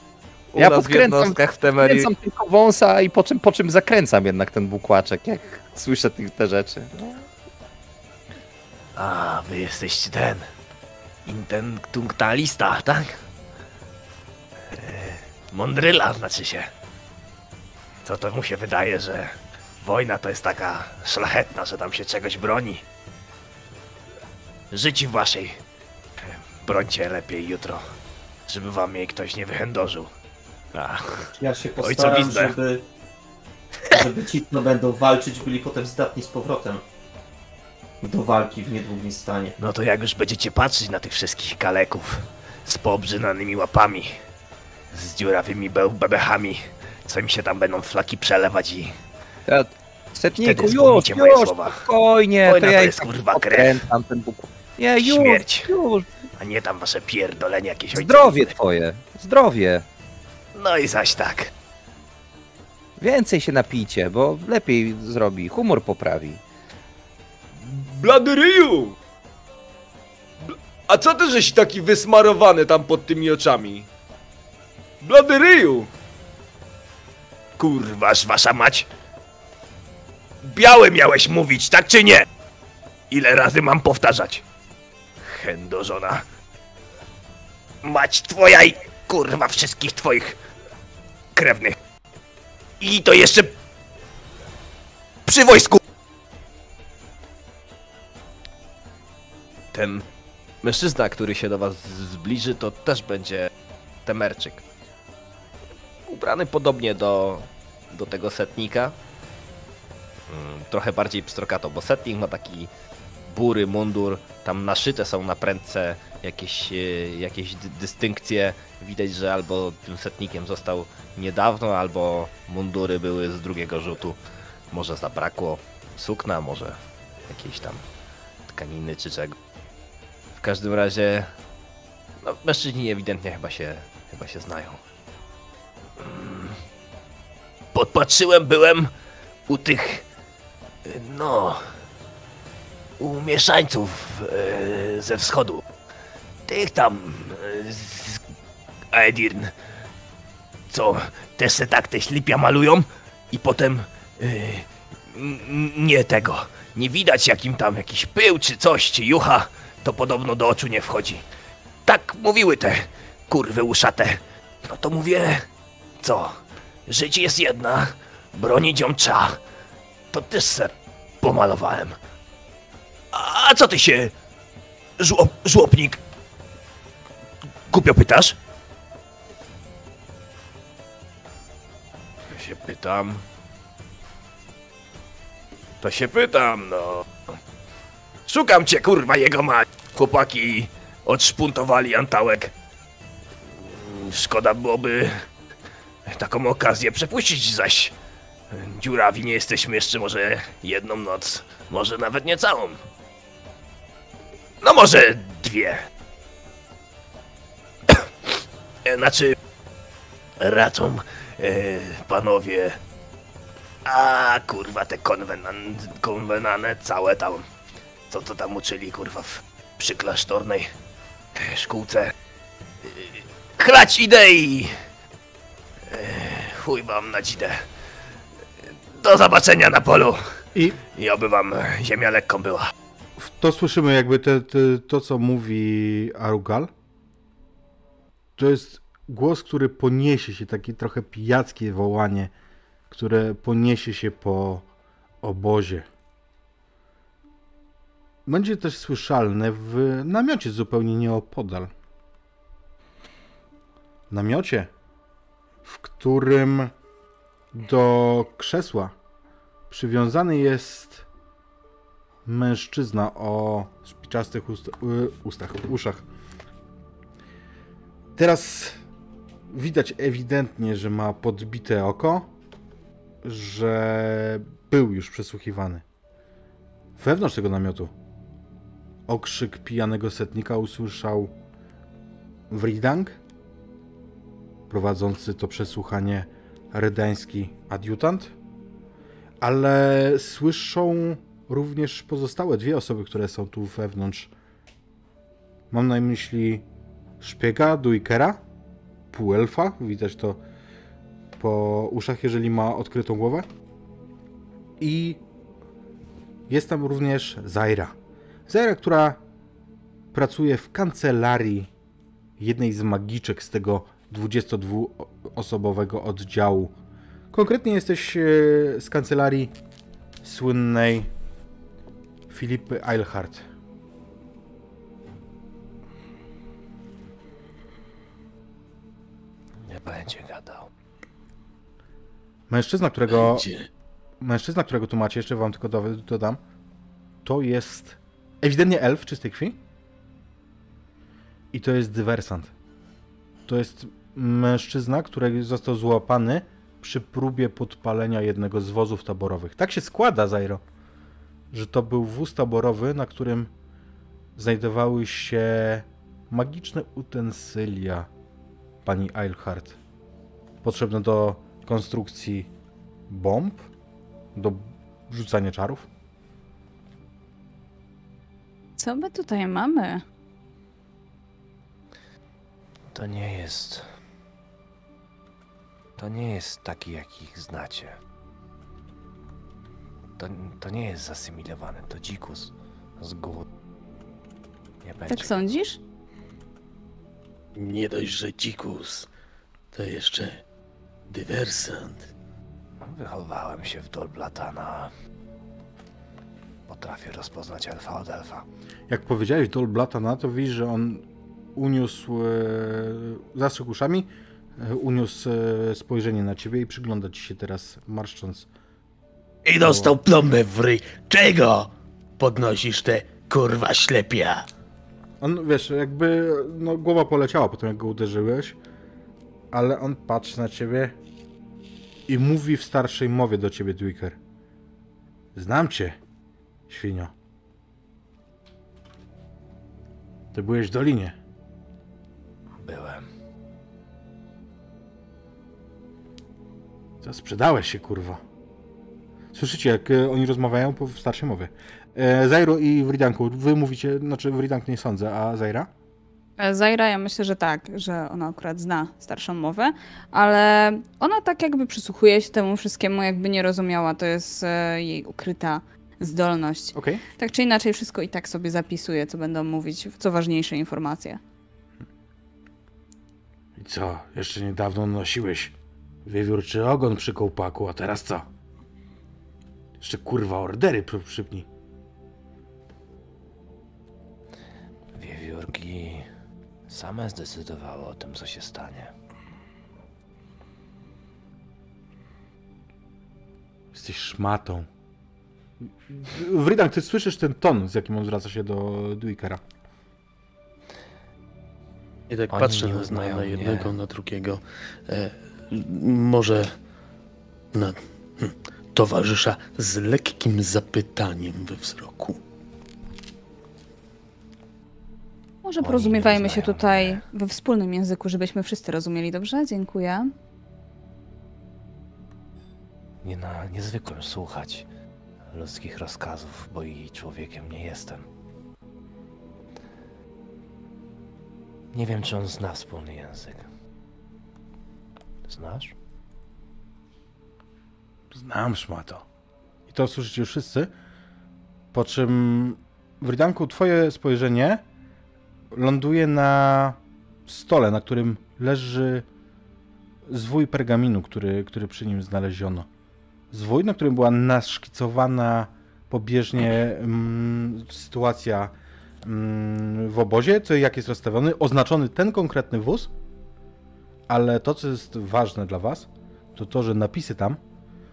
u Ja nas w podkręcam- jednostkach w Temerii. Kręcam tylko wąsa i po czym, po czym zakręcam jednak ten bukłaczek, jak słyszę tych, te rzeczy. A, wy jesteście ten. Intentunktalista, tak? E, Mądryla znaczy się. Co to mu się wydaje, że wojna to jest taka szlachetna, że tam się czegoś broni. Życi w waszej. e, Brońcie lepiej jutro, żeby wam jej ktoś nie wychędożył. A, Ja się postaram, żeby, żeby ci, co będą walczyć, byli potem zdatni z powrotem do walki w niedługim stanie. No to jak już będziecie patrzeć na tych wszystkich kaleków z poobrzynanymi łapami, z dziurawymi be- bebechami, Co mi się tam będą flaki przelewać i... Ja, setniku, już, wspomnicie moje już, słowa. spokojnie, Wojna to ja to jest, tak kurwa, krew. ten. Nie, już, Śmierć. już. A nie tam wasze pierdolenie jakieś Zdrowie ojcowizny. twoje, zdrowie. No i zaś tak. Więcej się napijcie, bo lepiej zrobi, humor poprawi. Blady ryju! Bl- A co ty żeś taki wysmarowany tam pod tymi oczami? Blady ryju! Kurważ wasza mać. Biały miałeś mówić, tak czy nie? Ile razy mam powtarzać? Chędo żona. Mać twoja i kurwa wszystkich twoich krewnych. I to jeszcze przy wojsku. Ten mężczyzna, który się do was zbliży, to też będzie temerczyk. Ubrany podobnie do, do tego setnika. Mm, Trochę bardziej pstrokato, bo setnik ma taki bury mundur, tam naszyte są na prędce jakieś, e, jakieś dy- dystynkcje. Widać, że albo tym setnikiem został niedawno, albo mundury były z drugiego rzutu. Może zabrakło sukna, może jakiejś tam tkaniny czy czego. Każdym razie, no, mężczyźni ewidentnie chyba się, chyba się znają. Podpatrzyłem, byłem u tych, y, no, u mieszańców e, ze wschodu. Tych tam e, z Aedirn, co też se tak te ślipia malują i potem nie tego. Nie widać jakim tam jakiś pył czy coś, czy jucha, to podobno do oczu nie wchodzi. Tak mówiły te kurwy uszate. No to mówię, co? Żyć jest jedna, ją trzeba. To też se pomalowałem. A co ty się, żłop, żłopnik, głupio pytasz? To się pytam. To się pytam, no. Szukam cię, kurwa, jego mać. Chłopaki odszpuntowali antałek. Szkoda byłoby taką okazję przepuścić, zaś dziurawi nie jesteśmy jeszcze może jedną noc, może nawet nie całą. No może dwie. Znaczy, raczą e, panowie. A kurwa, te konwenan, konwenane całe tam co to tam uczyli, kurwa, w przyklasztornej szkółce. Yy, Chlać idei! Yy, Chuj wam na dzidę. Do zobaczenia na polu. I I oby wam ziemia lekką była. to słyszymy jakby te, te, to, co mówi Arugal. To jest głos, który poniesie się, takie trochę pijackie wołanie, które poniesie się po obozie. Będzie też słyszalne w namiocie zupełnie nieopodal. Namiocie, w którym do krzesła przywiązany jest mężczyzna o spiczastych ust, ustach, uszach. Teraz widać ewidentnie, że ma podbite oko, że był już przesłuchiwany. Wewnątrz tego namiotu okrzyk pijanego setnika usłyszał Wridang, prowadzący to przesłuchanie redański adiutant, ale słyszą również pozostałe dwie osoby, które są tu wewnątrz. Mam na myśli szpiega Duikera, półelfa, widać to po uszach, jeżeli ma odkrytą głowę. I jest tam również Zaira. Zaira, która pracuje w kancelarii jednej z magiczek z tego 22-osobowego oddziału. Konkretnie jesteś e, z kancelarii słynnej Filipy Eilhart. Nie będzie gadał. Mężczyzna, którego, Będzie. mężczyzna, którego tu macie, jeszcze wam tylko dodam, to jest ewidentnie elf czystej krwi. I to jest dywersant. To jest mężczyzna, który został złapany przy próbie podpalenia jednego z wozów taborowych. Tak się składa, Zairo, że to był wóz taborowy, na którym znajdowały się magiczne utensylia pani Eilhart. Potrzebne do konstrukcji bomb, do rzucania czarów. Co my tutaj mamy? To nie jest. To nie jest taki, jakich znacie. To, to nie jest zasymilowany, to dzikus z góry. Nie będzie. Tak sądzisz? Nie dość, że dzikus, to jeszcze dywersant. Wychowałem się w Dolblatana. Potrafię rozpoznać elfa od elfa. Jak powiedziałeś Dolblata na to, widzisz, że on uniósł, e, uszami, e, uniósł e, spojrzenie na ciebie i przygląda ci się teraz, marszcząc. I dostał plombę w ryj. Czego podnosisz te kurwa ślepia? On, wiesz, jakby no, głowa poleciała po tym, jak go uderzyłeś, ale on patrzy na ciebie i mówi w starszej mowie do ciebie, Dwicker. Znam cię, świnio. Ty byłeś w dolinie. Byłem. Co, sprzedałeś się, kurwa. Słyszycie, jak e, oni rozmawiają po starszej mowie. E, Zairo i Wridanku, wy mówicie, znaczy Wridank nie sądzę, a Zaira? E, Zaira, ja myślę, że tak, że ona akurat zna starszą mowę, ale ona tak jakby przysłuchuje się temu wszystkiemu, jakby nie rozumiała. To jest e, jej ukryta zdolność. Okej. Tak czy inaczej, wszystko i tak sobie zapisuje, co będą mówić, co ważniejsze informacje. I co, jeszcze niedawno nosiłeś wiewiórczy ogon przy kołpaku, a teraz co? Jeszcze kurwa ordery przy- przypnij. Wiewiórki same zdecydowały o tym, co się stanie. Jesteś szmatą. Wridank, ty słyszysz ten ton, z jakim on zwraca się do Dwickera. I tak Oni patrzę na, jednego, na drugiego. E, może na hm, towarzysza z lekkim zapytaniem we wzroku. Może Oni porozumiewajmy się tutaj we wspólnym języku, żebyśmy wszyscy rozumieli, dobrze? Dziękuję. Nie, na, nie zwykłem słuchać ludzkich rozkazów, bo i człowiekiem nie jestem. Nie wiem, czy on zna wspólny język. Znasz? Znam szmato. I to słyszycie już wszyscy. Po czym w Ridanku twoje spojrzenie ląduje na stole, na którym leży zwój pergaminu, który, który przy nim znaleziono. Zwój, na którym była naszkicowana pobieżnie mm, sytuacja mm, w obozie, co jak jest rozstawiony, oznaczony ten konkretny wóz, ale to, co jest ważne dla was, to to, że napisy tam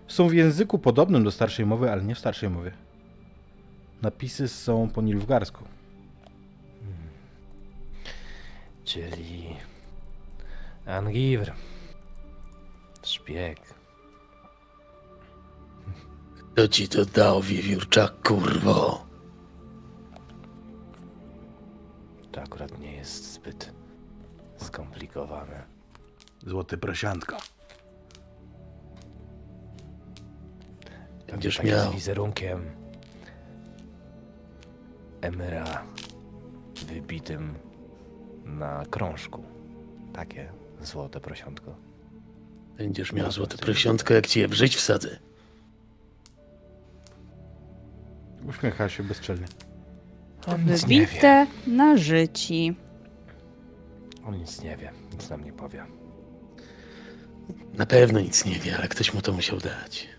są w języku podobnym do starszej mowy, ale nie w starszej mowie. Napisy są po nilfgarsku. Czyli Angivr. Szpieg. Kto ci to dał, wiewiórcza kurwo? To akurat nie jest zbyt skomplikowane. Złoty prosiantko. Będziesz Takie miał. Z wizerunkiem Emyra wybitym na krążku. Takie złote prosiątko. Będziesz miał złote prosiątko, jak ci je w żyć wsadzę. Uśmiecha się bezczelnie. On nic nie wie. Na życi. On nic nie wie. Nic nam nie powie. Na pewno nic nie wie, ale ktoś mu to musiał dać.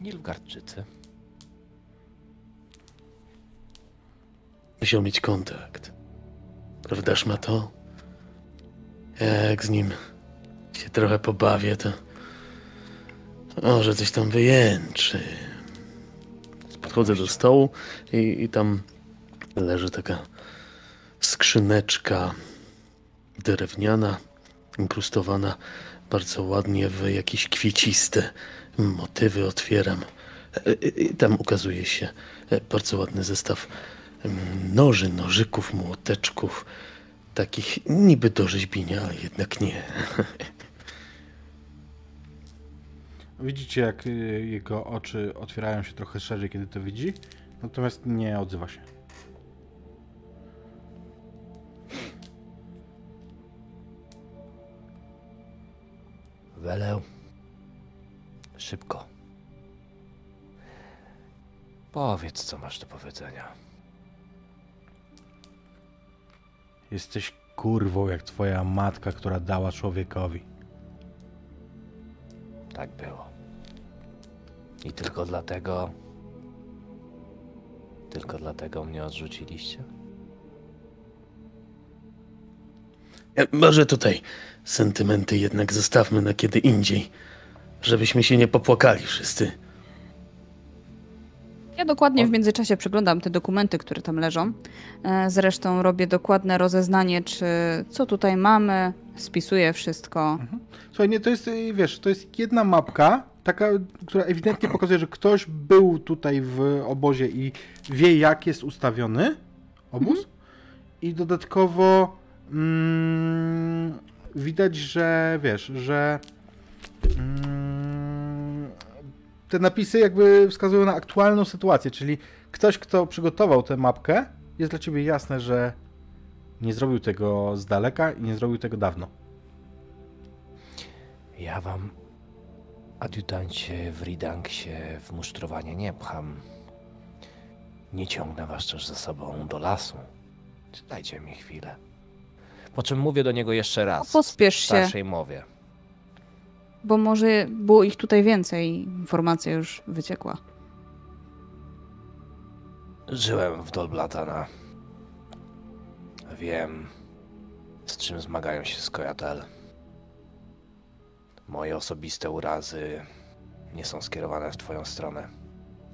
Nilfgaardczycy. Musiał mieć kontakt. Prawdaż ma to? Jak z nim się trochę pobawię, to może coś tam wyjęczy. Podchodzę do stołu i, i tam leży taka skrzyneczka drewniana, inkrustowana bardzo ładnie w jakieś kwieciste motywy. Otwieram. E, e, I tam ukazuje się e, bardzo ładny zestaw mm, noży, nożyków, młoteczków. Takich niby do rzeźbienia, ale jednak nie. (laughs) Widzicie, jak y, jego oczy otwierają się trochę szerzej, kiedy to widzi, natomiast nie odzywa się. Weleł. Szybko. Powiedz, co masz do powiedzenia. Jesteś kurwą jak twoja matka, która dała człowiekowi. Tak było. I tylko dlatego. Tylko dlatego mnie odrzuciliście? E, Może tutaj sentymenty jednak zostawmy na kiedy indziej, żebyśmy się nie popłakali wszyscy. Ja dokładnie w międzyczasie przeglądam te dokumenty, które tam leżą. E, Zresztą robię dokładne rozeznanie, czy co tutaj mamy, spisuję wszystko. Słuchaj, nie, to jest, y, wiesz, to jest jedna mapka, taka, która ewidentnie pokazuje, że ktoś był tutaj w obozie i wie, jak jest ustawiony obóz. I dodatkowo mm, widać, że wiesz, że mm, te napisy jakby wskazują na aktualną sytuację, czyli ktoś, kto przygotował tę mapkę, jest dla ciebie jasne, że nie zrobił tego z daleka i nie zrobił tego dawno. Ja wam, adiutancie w Ridanksie, w musztrowanie nie pcham. Nie ciągnę was też ze sobą do lasu. Dajcie mi chwilę. Po czym mówię do niego jeszcze raz. Pospiesz w się, starszej mowie. Bo może było ich tutaj więcej. Informacja już wyciekła. Żyłem w Dolblatana. Wiem, z czym zmagają się Skojatel. Moje osobiste urazy nie są skierowane w twoją stronę.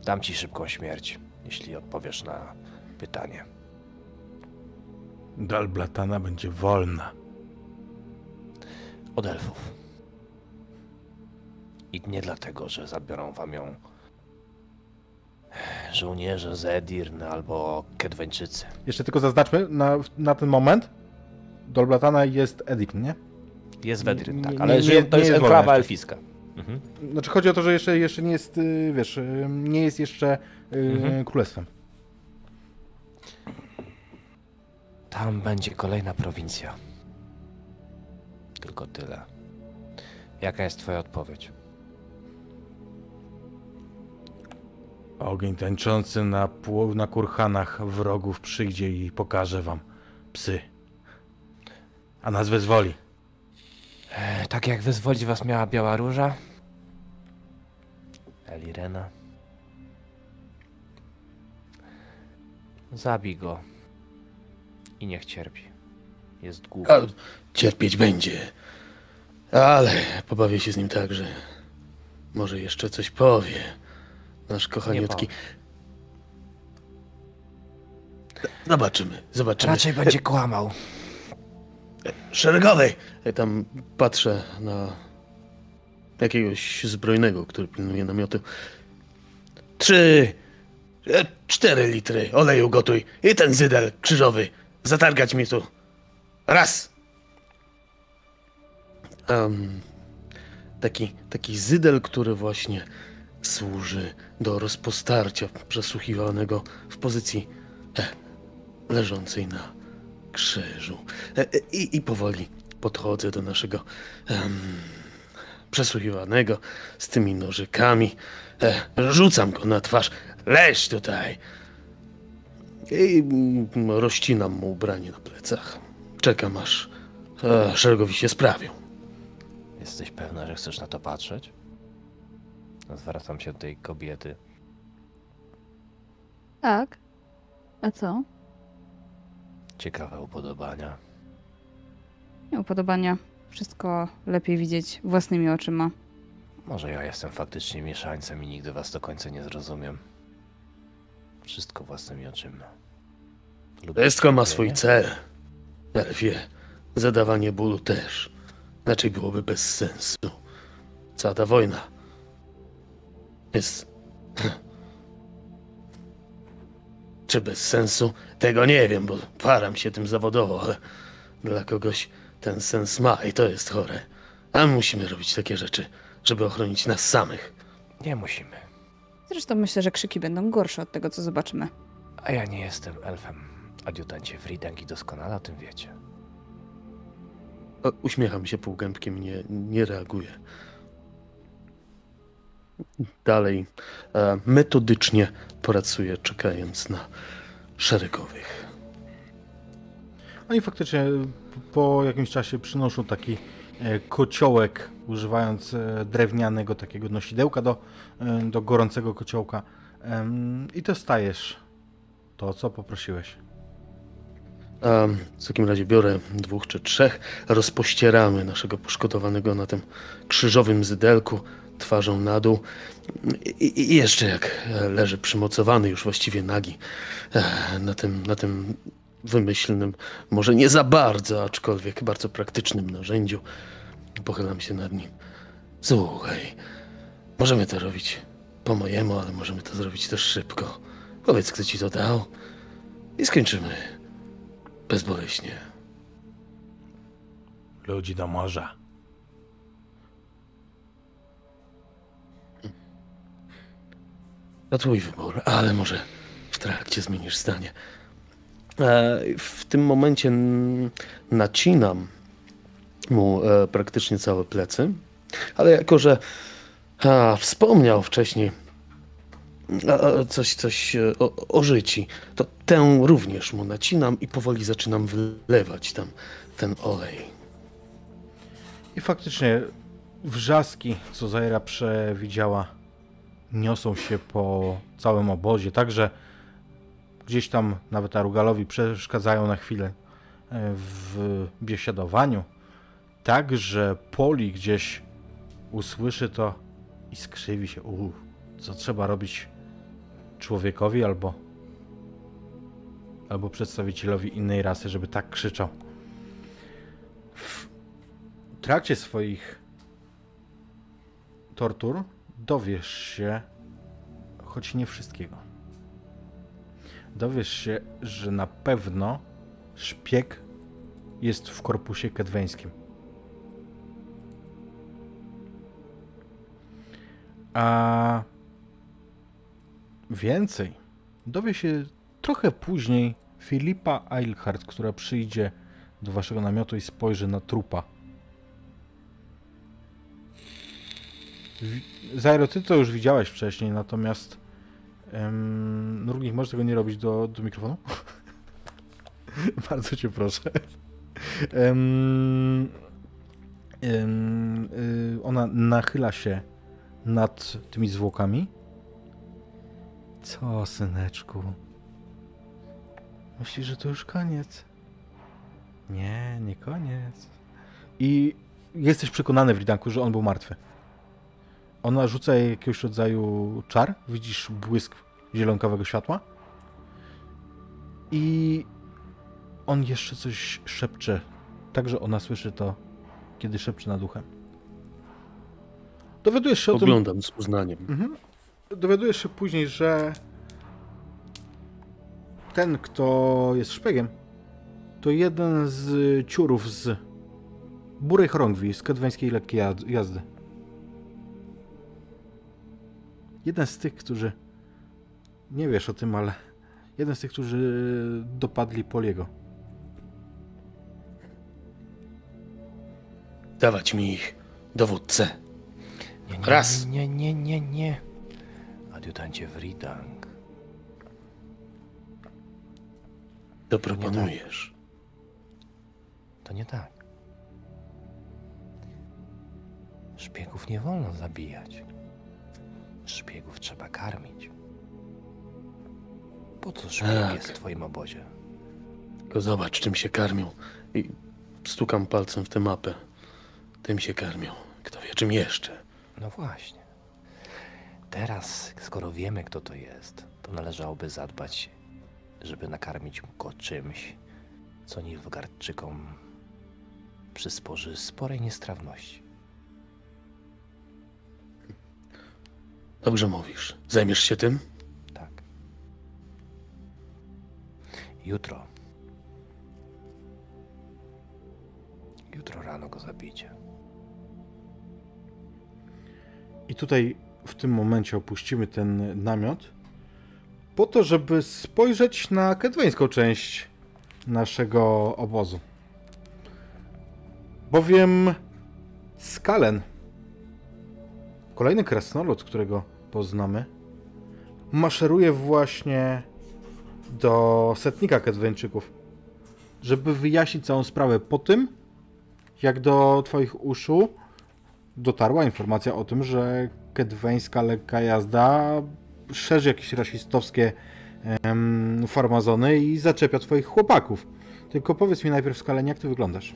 Dam ci szybką śmierć, jeśli odpowiesz na pytanie. Dalblatana będzie wolna. Od elfów. I nie dlatego, że zabiorą wam ją żołnierze z Edirn albo Kedweńczycy. Jeszcze tylko zaznaczmy na, na ten moment. Dolblatana jest Edirn, nie? Jest w Edirn, Nie- tak, nie- ale nie- żyją, to nie jest jest enklawa elfiska. Mhm. Znaczy chodzi o to, że jeszcze, jeszcze nie jest, y, wiesz, y, nie jest jeszcze y, Mhm. królestwem. Tam będzie kolejna prowincja. Tylko tyle. Jaka jest twoja odpowiedź? Ogień tańczący na, na kurhanach wrogów przyjdzie i pokaże wam psy. A nas wezwoli. E, tak jak wyzwolić was miała Biała Róża? Elirena? Zabij go. I niech cierpi. Jest głupi. A, cierpieć będzie. Ale pobawię się z nim tak, że może jeszcze coś powie. Nasz kochaniutki. Zobaczymy, zobaczymy. Raczej będzie kłamał. Szeregowej! Ja tam patrzę na jakiegoś zbrojnego, który pilnuje namiotu. Trzy, e, cztery litry oleju gotuj i ten zydel krzyżowy. Zatargać mi tu. Raz. Em, taki, taki zydel, który właśnie służy do rozpostarcia przesłuchiwanego w pozycji e, leżącej na krzyżu. E, e, I, I powoli podchodzę do naszego przesłuchiwanego z tymi nożykami. E, rzucam go na twarz. Leż tutaj. I mm, rozcinam mu ubranie na plecach. Czekam aż e, szeregowi się sprawią. Jesteś pewna, że chcesz na to patrzeć? Zwracam się do tej kobiety. Tak. A co? Ciekawe upodobania. Nie upodobania. Wszystko lepiej widzieć własnymi oczyma. Może ja jestem faktycznie mieszańcem i nigdy was do końca nie zrozumiem. Wszystko własnymi oczyma. Lubię Wszystko ma swój cel. Elfie, zadawanie bólu też. Inaczej byłoby bez sensu. Cała ta wojna jest. Czy bez sensu? Tego nie wiem, bo param się tym zawodowo, ale dla kogoś ten sens ma i to jest chore. A my musimy robić takie rzeczy, żeby ochronić nas samych. Nie musimy. Zresztą myślę, że krzyki będą gorsze od tego, co zobaczymy. A ja nie jestem elfem. Adiutancie Fridangi doskonale o tym wiecie. O, Uśmiecham się półgębkiem, nie, nie reaguję. Dalej e, metodycznie pracuję, czekając na szeregowych. Oni faktycznie po jakimś czasie przynoszą taki e, kociołek, używając e, drewnianego takiego nosidełka do, do gorącego kociołka. I to stajesz to, co poprosiłeś. W takim razie biorę dwóch czy trzech, rozpościeramy naszego poszkodowanego na tym krzyżowym zydelku, twarzą na dół. I, i jeszcze jak leży przymocowany, już właściwie nagi, e, na tym, na tym wymyślnym, może nie za bardzo, aczkolwiek bardzo praktycznym narzędziu, pochylam się nad nim. Słuchaj, możemy to robić po mojemu, ale możemy to zrobić też szybko. Powiedz, kto ci to dał i skończymy. Bezboleśnie. Ludzi do morza. To twój wybór, ale może w trakcie zmienisz zdanie. E, w tym momencie nacinam mu e, praktycznie całe plecy, ale jako, że a, wspomniał wcześniej coś, coś e, o, o życi, to tę również mu nacinam i powoli zaczynam wylewać tam ten olej. I faktycznie wrzaski, co Zaira przewidziała, niosą się po całym obozie, także gdzieś tam nawet Arugalowi przeszkadzają na chwilę e, w biesiadowaniu. Tak, że Poli gdzieś usłyszy to i skrzywi się. U, co trzeba robić człowiekowi albo albo przedstawicielowi innej rasy, żeby tak krzyczał. W trakcie swoich tortur dowiesz się, choć nie wszystkiego. Dowiesz się, że na pewno szpieg jest w korpusie kedweńskim. A więcej dowie się trochę później Filipa Eilhart, która przyjdzie do waszego namiotu i spojrzy na trupa. Zairo, ty to już widziałeś wcześniej, natomiast Nurgnik, możesz tego nie robić do, do mikrofonu? (laughs) Bardzo cię proszę. Em, y, ona nachyla się nad tymi zwłokami. Co, syneczku? Myślisz, że to już koniec? Nie, nie koniec. I jesteś przekonany, Wridanku, że on był martwy. Ona rzuca jakiegoś rodzaju czar. Widzisz błysk zielonkowego światła. I on jeszcze coś szepcze. Także ona słyszy to, kiedy szepcze nad uchem. Dowiadujesz się o tym. Oglądam z uznaniem. Mhm. Dowiadujesz się później, że ten, kto jest szpiegiem, to jeden z ciurów z Burej Chorągwi, z kedweńskiej lekkiej jazdy. Jeden z tych, którzy... Nie wiesz o tym, ale... Jeden z tych, którzy dopadli Poliego. Dawać mi ich, dowódcę. Nie, nie, Raz. Nie, nie, nie, nie. Adiutancie Wridang. To proponujesz. To nie tak. Szpiegów nie wolno zabijać. Szpiegów trzeba karmić. Po co szpieg Tak. jest w twoim obozie? Tylko zobacz, czym się karmią. I stukam palcem w tę mapę. Tym się karmią. Kto wie, czym jeszcze. No właśnie. Teraz, skoro wiemy, kto to jest, to należałoby zadbać, żeby nakarmić go czymś, co Nilfgaardczykom przysporzy sporej niestrawności. Dobrze mówisz. Zajmiesz się tym? Tak. Jutro. Jutro rano go zabijcie. I tutaj w tym momencie opuścimy ten namiot po to, żeby spojrzeć na kedweńską część naszego obozu. Bowiem Skalen, kolejny krasnolud, którego poznamy, maszeruje właśnie do setnika kedweńczyków, żeby wyjaśnić całą sprawę po tym, jak do twoich uszu dotarła informacja o tym, że kedweńska lekka jazda szerzy jakieś rasistowskie em, farmazony i zaczepia twoich chłopaków. Tylko powiedz mi najpierw, Skalen, jak ty wyglądasz?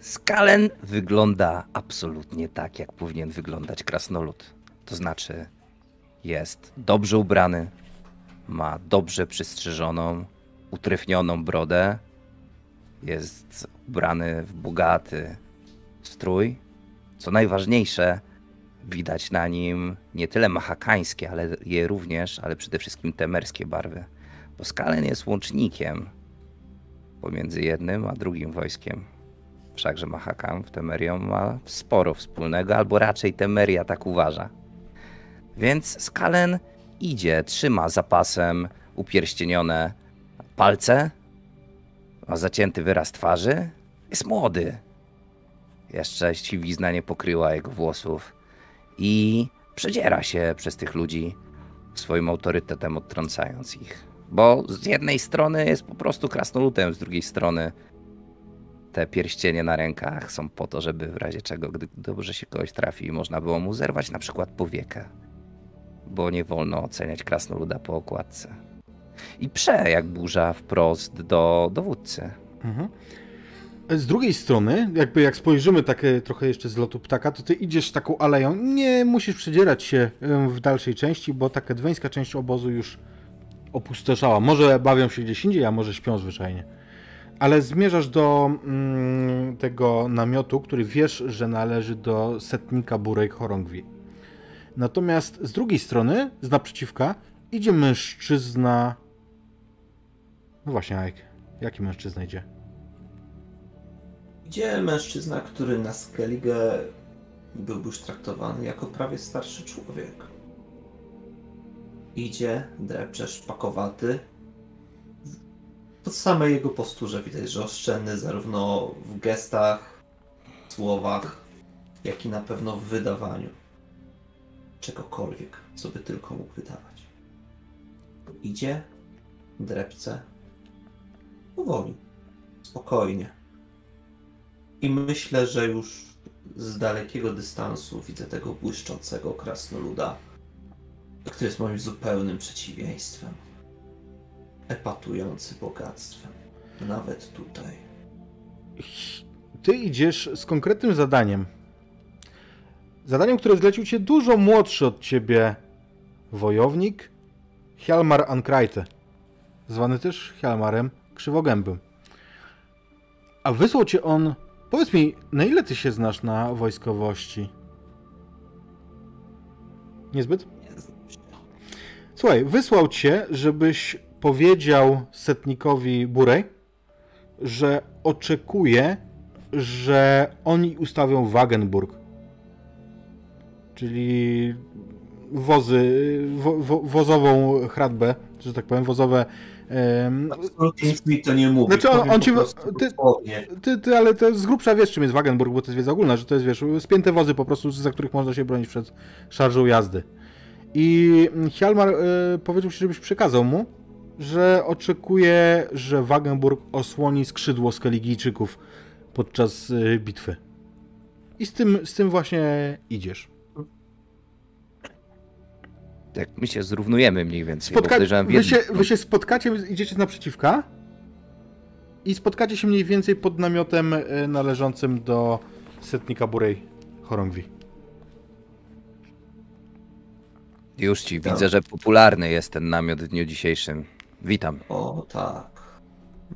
Skalen wygląda absolutnie tak, jak powinien wyglądać krasnolud. To znaczy, jest dobrze ubrany, ma dobrze przystrzyżoną, utrefnioną brodę, jest ubrany w bogaty strój. Co najważniejsze, widać na nim nie tyle mahakańskie, ale je również, ale przede wszystkim temerskie barwy. Bo Skalen jest łącznikiem pomiędzy jednym a drugim wojskiem. Wszakże Mahakan w Temerią ma sporo wspólnego, albo raczej Temeria tak uważa. Więc Skalen idzie, trzyma zapasem upierścienione palce, ma zacięty wyraz twarzy, jest młody. Jeszcze siwizna nie pokryła jego włosów i przedziera się przez tych ludzi swoim autorytetem, odtrącając ich. Bo z jednej strony jest po prostu krasnoludem, z drugiej strony te pierścienie na rękach są po to, żeby w razie czego, gdy dobrze się kogoś trafi, można było mu zerwać na przykład powiekę. Bo nie wolno oceniać krasnoluda po okładce. I prze jak burza wprost do dowódcy. Mhm. Z drugiej strony, jakby jak spojrzymy tak trochę jeszcze z lotu ptaka, to ty idziesz taką aleją. Nie musisz przedzierać się w dalszej części, bo ta kedweńska część obozu już opustoszała. Może bawią się gdzieś indziej, a może śpią zwyczajnie. Ale zmierzasz do mm, tego namiotu, który wiesz, że należy do setnika Burej Chorągwi. Natomiast z drugiej strony, z naprzeciwka, idzie mężczyzna. No właśnie, Ike. Jaki mężczyzna idzie? Gdzie mężczyzna, który na Skellige byłby już traktowany jako prawie starszy człowiek? Idzie, drepcze szpakowaty. Po samej jego posturze widać, że oszczędny zarówno w gestach, słowach, jak i na pewno w wydawaniu. Czegokolwiek, co by tylko mógł wydawać. Idzie, drepce, powoli, spokojnie. I myślę, że już z dalekiego dystansu widzę tego błyszczącego krasnoluda, który jest moim zupełnym przeciwieństwem. Epatujący bogactwem. Nawet tutaj. Ty idziesz z konkretnym zadaniem. Zadaniem, które zlecił cię dużo młodszy od ciebie wojownik Hjalmar Ankrajte, zwany też Hjalmarem Krzywogębym. A wysłał cię on. Powiedz mi, na ile ty się znasz na wojskowości? Niezbyt? Słuchaj, wysłał cię, żebyś powiedział setnikowi Burej, że oczekuje, że oni ustawią Wagenburg. Czyli wozy, wo, wo, wozową hradbę, że tak powiem, wozowe. Absolutnie nic mi to nie mówi. Znaczy, on- on ci- ty-. Ty, ty, ale to z grubsza wiesz, czym jest Wagenburg, bo to jest wiedza ogólna, że to jest, wiesz, spięte wozy po prostu, za których można się bronić przed szarżą jazdy. I Hjalmar y, powiedział ci, żebyś przekazał mu, że oczekuje, że Wagenburg osłoni skrzydło Skeligijczyków podczas y, bitwy. I z tym, z tym właśnie idziesz. Tak my się zrównujemy mniej więcej. Spotka... Wy, się, wy się spotkacie, idziecie naprzeciwka i spotkacie się mniej więcej pod namiotem y, należącym do setnika Burej Chorągwi. Już ci Tak. widzę, że popularny jest ten namiot w dniu dzisiejszym. Witam. O tak.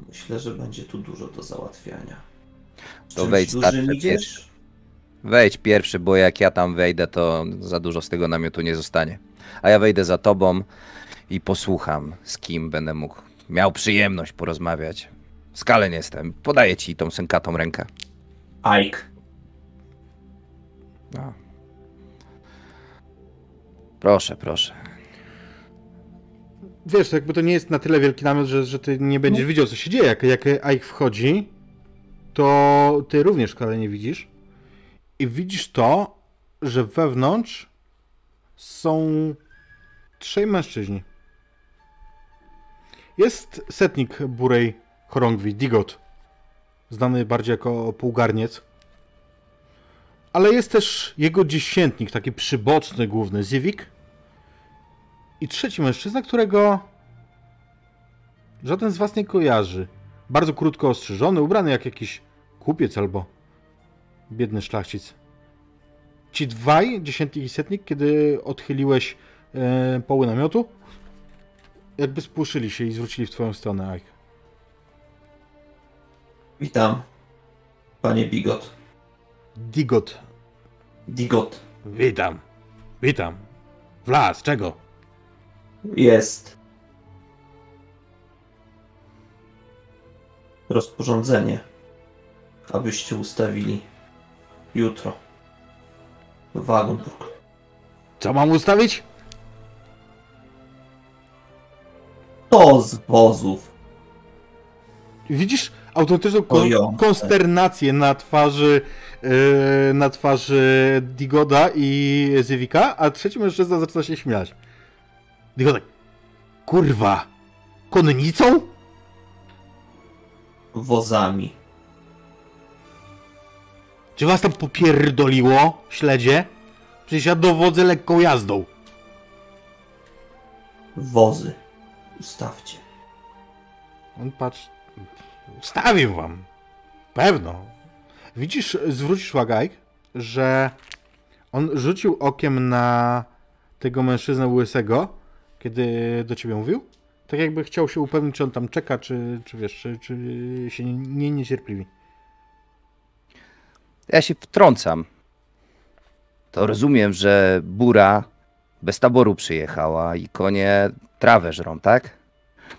Myślę, że będzie tu dużo do załatwiania. To Czymś wejdź dużym starczy idziesz? pierwszy. Wejdź pierwszy, bo jak ja tam wejdę, to za dużo z tego namiotu nie zostanie. A ja wejdę za tobą i posłucham, z kim będę mógł. Miał przyjemność porozmawiać. Skalen jestem. Podaję ci tą sękatą rękę. Ike. No. Proszę, proszę. Wiesz, jakby to nie jest na tyle wielki namiot, że, że ty nie będziesz widział, co się dzieje. Jak, jak Ike wchodzi, to ty również wcale nie widzisz. I widzisz to, że wewnątrz są trzej mężczyźni. Jest setnik burej chorągwi, Digot, znany bardziej jako półgarniec. Ale jest też jego dziesiętnik, taki przyboczny główny, Zivik. I trzeci mężczyzna, którego żaden z was nie kojarzy. Bardzo krótko ostrzyżony, ubrany jak jakiś kupiec albo biedny szlachcic. Ci dwaj, dziesiętnik i setnik, kiedy odchyliłeś e, poły namiotu, jakby spłoszyli się i zwrócili w twoją stronę, Ike. Witam, panie Bigot. Digot. Digot. Witam. Witam. Wlas, czego? Jest. Rozporządzenie, abyście ustawili jutro Wagenburg. Co mam ustawić? To z wozów. Widzisz autentyczną kon- konsternację na twarzy yy, na twarzy Digoda i Zywika, a trzeci mężczyzna zaczyna się śmiać. Digoda, kurwa, konnicą? Wozami. Czy was tam popierdoliło, śledzie? Przecież ja dowodzę lekką jazdą. Wozy. Ustawcie. On patrz, ustawię wam. Pewno. Widzisz, zwrócisz uwagę, Ike, że on rzucił okiem na tego mężczyznę łysego, kiedy do ciebie mówił. Tak jakby chciał się upewnić, czy on tam czeka, czy, czy wiesz, czy, czy się nie, nie niecierpliwi. Ja się wtrącam. To rozumiem, że bura bez taboru przyjechała i konie trawę żrą, tak?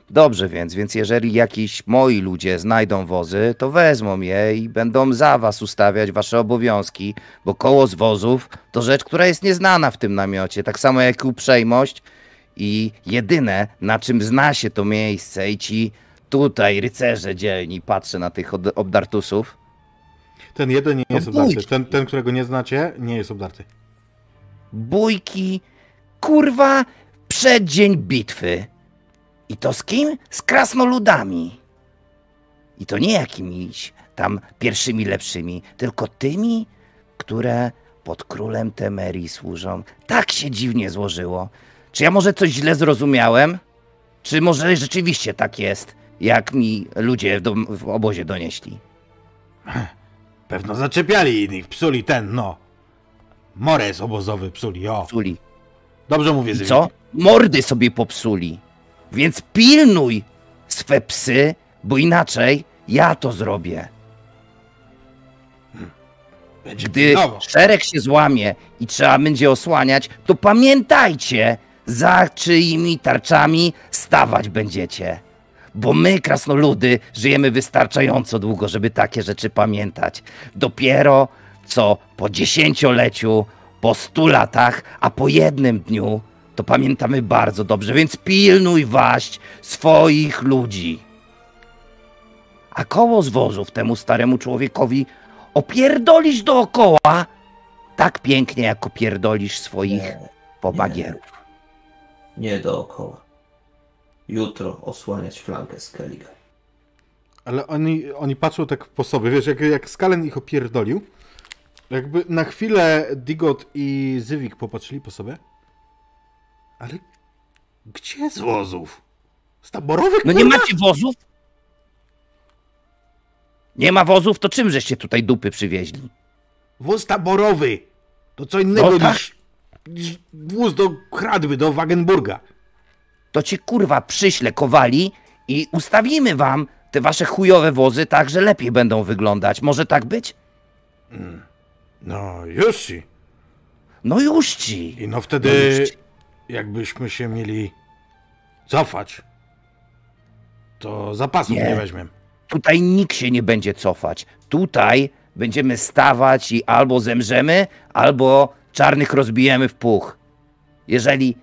Dobrze więc, więc jeżeli jakiś moi ludzie znajdą wozy, to wezmą je i będą za was ustawiać wasze obowiązki, bo koło z wozów to rzecz, która jest nieznana w tym namiocie, tak samo jak uprzejmość i jedyne, na czym zna się to miejsce i ci tutaj rycerze dzielni, patrzę na tych od- obdartusów, Ten jeden nie jest No obdarty. pójdź. Ten, ten, którego nie znacie, nie jest obdarty. bójki, kurwa, przeddzień bitwy. I to z kim? Z krasnoludami. I to nie jakimiś tam pierwszymi lepszymi, tylko tymi, które pod królem Temerii służą. Tak się dziwnie złożyło. Czy ja może coś źle zrozumiałem? Czy może rzeczywiście tak jest, jak mi ludzie w, obozie donieśli? (laughs) Pewno zaczepiali innych, psuli ten, no. Mores obozowy psuli, o. Psuli. Dobrze mówię, I Zywik. co? Mordy sobie popsuli. Więc pilnuj swe psy, bo inaczej ja to zrobię. Będzie Gdy pilnował. szereg się złamie i trzeba będzie osłaniać, to pamiętajcie, za czyimi tarczami stawać będziecie. Bo my, krasnoludy, żyjemy wystarczająco długo, żeby takie rzeczy pamiętać. Dopiero co po dziesięcioleciu, po stu latach, a po jednym dniu, to pamiętamy bardzo dobrze, więc pilnuj waść swoich ludzi. A koło z wozów temu staremu człowiekowi opierdolisz dookoła tak pięknie, jak opierdolisz swoich pobagierów. Nie dookoła. Jutro osłaniać flankę Skellige. Ale oni, oni patrzą tak po sobie, wiesz, jak, jak Skalen ich opierdolił, jakby na chwilę Digot i Zywik popatrzyli po sobie. Ale gdzie z wozów? Z taborowych? No nie kurwa? macie wozów? Nie ma wozów, to czym żeście tutaj dupy przywieźli? Wóz taborowy! To co innego No tak. niż, niż wóz do Hradby, do Wagenburga. To cię kurwa przyślę kowali i ustawimy wam te wasze chujowe wozy także lepiej będą wyglądać. Może tak być? No już ci. No już ci. I no No wtedy, ci. jakbyśmy się mieli cofać, to zapasów Nie. nie, weźmiemy. Tutaj nikt się nie będzie cofać. Tutaj będziemy stawać i albo zemrzemy, albo czarnych rozbijemy w puch. Jeżeli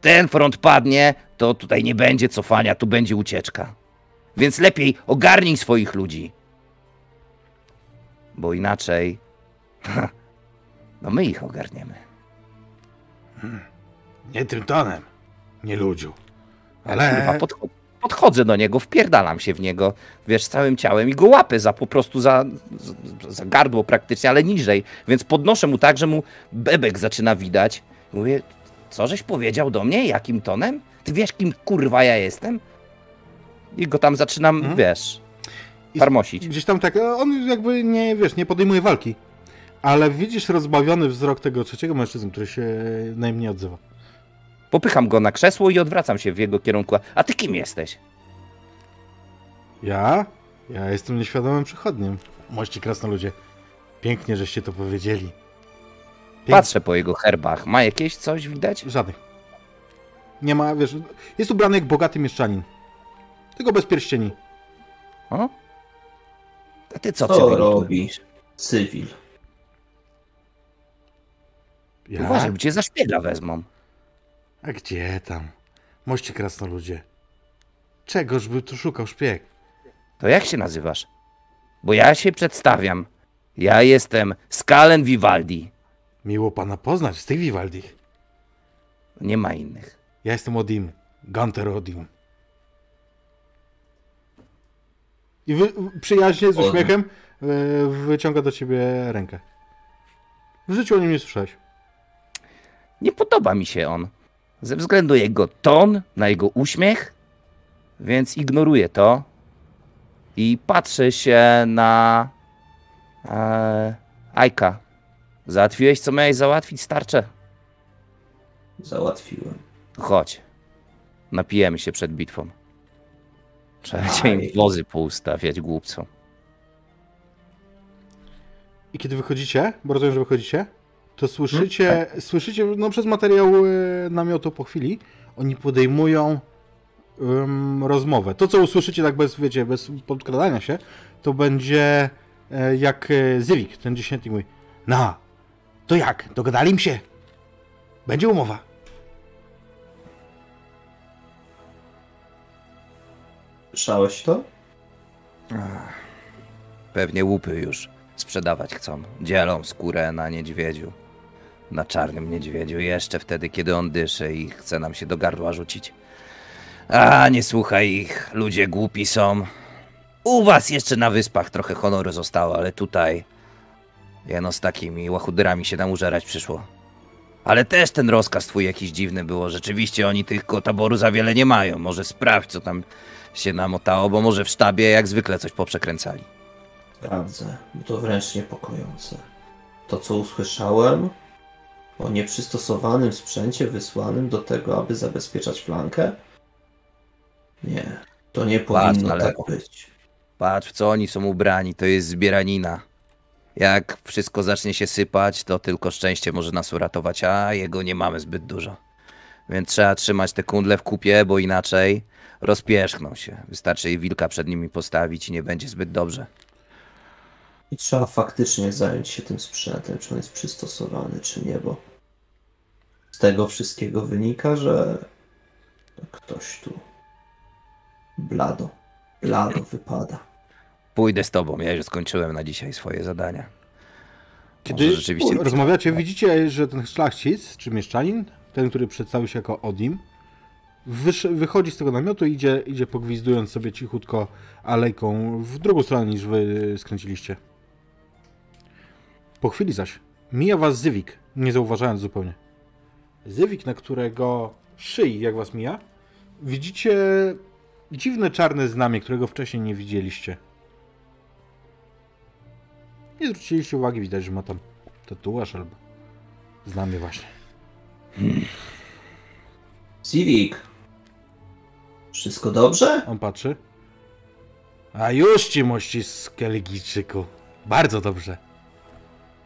ten front padnie, to tutaj nie będzie cofania, tu będzie ucieczka. Więc lepiej ogarnij swoich ludzi. Bo inaczej. No my ich ogarniemy. Nie tym tonem, nie ludziu. Ale kurwa, podchodzę do niego, wpierdalam się w niego, wiesz, całym ciałem i go łapię za po prostu za, za- za gardło praktycznie, ale niżej. Więc podnoszę mu tak, że mu bebek zaczyna widać. Mówię, co żeś powiedział do mnie? Jakim tonem? Ty wiesz, kim kurwa ja jestem? I go tam zaczynam, Mhm. wiesz, farmosić. gdzieś tam tak, on jakby nie, wiesz, nie podejmuje walki. Ale widzisz rozbawiony wzrok tego trzeciego mężczyzny, który się najmniej odzywa. Popycham go na krzesło i odwracam się w jego kierunku. A ty kim jesteś? Ja? Ja jestem nieświadomym przechodniem. Mości krasnoludzie. Pięknie, żeście to powiedzieli. Pięknie. Patrzę po jego herbach. Ma jakieś coś widać? Żadnych. Nie ma, wiesz, jest ubrany jak bogaty mieszczanin. Tylko bez pierścieni. O? A ty co, Co robi? robisz? Cywil. Ja? Uważaj, bo cię za szpiega wezmą. A gdzie tam? Mości krasnoludzie. Czegoż by tu szukał szpieg? To jak się nazywasz? Bo ja się przedstawiam. Ja jestem Skalen Vivaldi. Miło pana poznać z tych Vivaldi. Nie ma innych. Ja jestem Odim. Gunter Odim. I wy, przyjaźnie z uśmiechem e, wyciąga do ciebie rękę. W życiu o nim nie słyszałeś. Nie podoba mi się on. Ze względu na jego ton, na jego uśmiech, więc ignoruję to i patrzę się na e, Ajka. Załatwiłeś, co miałeś załatwić, starcze? Załatwiłem. Chodź. Napijemy się przed bitwą. Trzeba cię im wozy poustawiać, głupcom. I kiedy wychodzicie, bo rozumiem, że wychodzicie, to słyszycie, słyszycie no przez materiał e, namiotu po chwili, oni podejmują em, rozmowę. To, co usłyszycie tak bez, wiecie, bez podkradania się, to będzie e, jak e, Zywik, ten dziesiętnik mówi, no, to jak, dogadali im się? Będzie umowa. Słyszałeś to? Pewnie łupy już sprzedawać chcą. Dzielą skórę na niedźwiedziu. Na czarnym niedźwiedziu. Jeszcze wtedy, kiedy on dyszy i chce nam się do gardła rzucić. A, nie słuchaj ich. Ludzie głupi są. U was jeszcze na wyspach trochę honoru zostało, ale tutaj... Jeno z takimi łachudrami się nam użerać przyszło. Ale też ten rozkaz twój jakiś dziwny było. Rzeczywiście oni tylko taboru za wiele nie mają. Może sprawdź, co tam się namotało, bo może w sztabie jak zwykle coś poprzekręcali. Sprawdzę, bo to wręcz niepokojące. To, co usłyszałem o nieprzystosowanym sprzęcie wysłanym do tego, aby zabezpieczać flankę? Nie, to nie powinno ale- tak być. Patrz, w co oni są ubrani, to jest zbieranina. Jak wszystko zacznie się sypać, to tylko szczęście może nas uratować, a jego nie mamy zbyt dużo. Więc trzeba trzymać te kundle w kupie, bo inaczej rozpierzchną się. Wystarczy jej wilka przed nimi postawić i nie będzie zbyt dobrze. I trzeba faktycznie zająć się tym sprzętem, czy on jest przystosowany, czy nie, bo z tego wszystkiego wynika, że ktoś tu blado, blado wypada. Pójdę z tobą, ja już skończyłem na dzisiaj swoje zadania. Kiedy Może rzeczywiście... rozmawiacie, widzicie, że ten szlachcic, czy mieszczanin, ten, który przedstawił się jako Odim, wychodzi z tego namiotu i idzie, idzie pogwizdując sobie cichutko alejką w drugą stronę niż wy skręciliście. Po chwili zaś mija was Zywik, nie zauważając zupełnie. Zywik, na którego szyi, jak was mija, widzicie dziwne czarne znamie, którego wcześniej nie widzieliście. Nie zwróciliście uwagi, widać, że ma tam tatuaż albo znamie właśnie. Civic, wszystko dobrze? On patrzy. A już ci mości Skelligijczyku. Bardzo dobrze.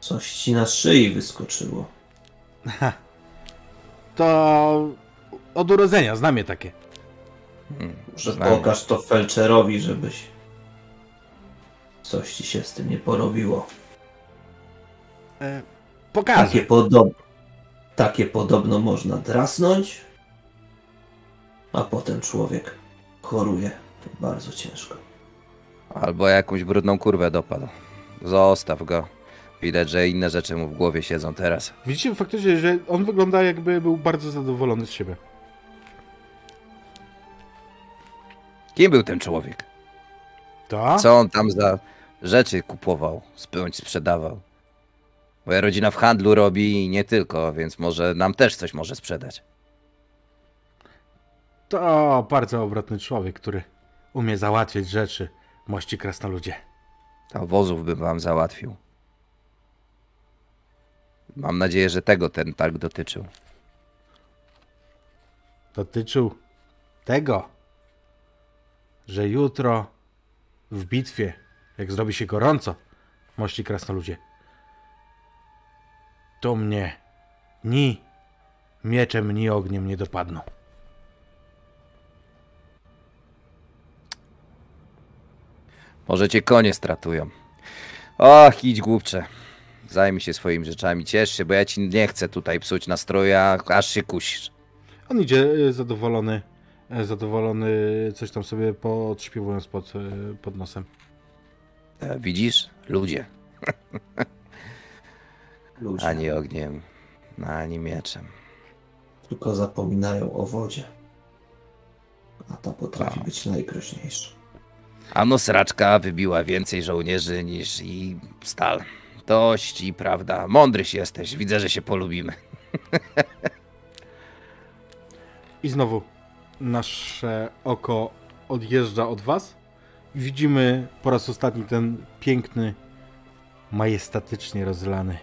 Coś ci na szyi wyskoczyło. To od urodzenia znam je takie. Hmm, Może znam. pokaż to felczerowi, żebyś coś ci się z tym nie porobiło. E, pokażę. Takie, podob... Takie podobno można drasnąć, a potem człowiek choruje bardzo ciężko. Albo jakąś brudną kurwę dopadł. Zostaw go. Widać, że inne rzeczy mu w głowie siedzą teraz. Widzicie faktycznie, że on wygląda jakby był bardzo zadowolony z siebie. Kim był ten człowiek? To? Co on tam za rzeczy kupował, spyłąć sprzedawał? Moja rodzina w handlu robi i nie tylko, więc może nam też coś może sprzedać. To bardzo obrotny człowiek, który umie załatwiać rzeczy, mości krasnoludzie. To wozów bym wam załatwił. Mam nadzieję, że tego ten targ dotyczył. Dotyczył tego, że jutro w bitwie, jak zrobi się gorąco, mości krasnoludzie, to mnie ni mieczem, ni ogniem nie dopadną. Może cię konie stratują. Och, idź głupcze. Zajmij się swoimi rzeczami, ciesz się, bo ja ci nie chcę tutaj psuć nastroja, aż się kusisz. On idzie e, zadowolony, e, zadowolony, coś tam sobie podśpiewując pod, e, pod nosem. E, Widzisz? Ludzie. (laughs) Ludzie Ani ogniem, ani mieczem. tylko zapominają o wodzie. A ta potrafi No. być najgroźniejsza. Ano sraczka wybiła więcej żołnierzy niż i stal. Dość prawda. Mądryś jesteś. Widzę, że się polubimy. I znowu nasze oko odjeżdża od was widzimy po raz ostatni ten piękny, majestatycznie rozlany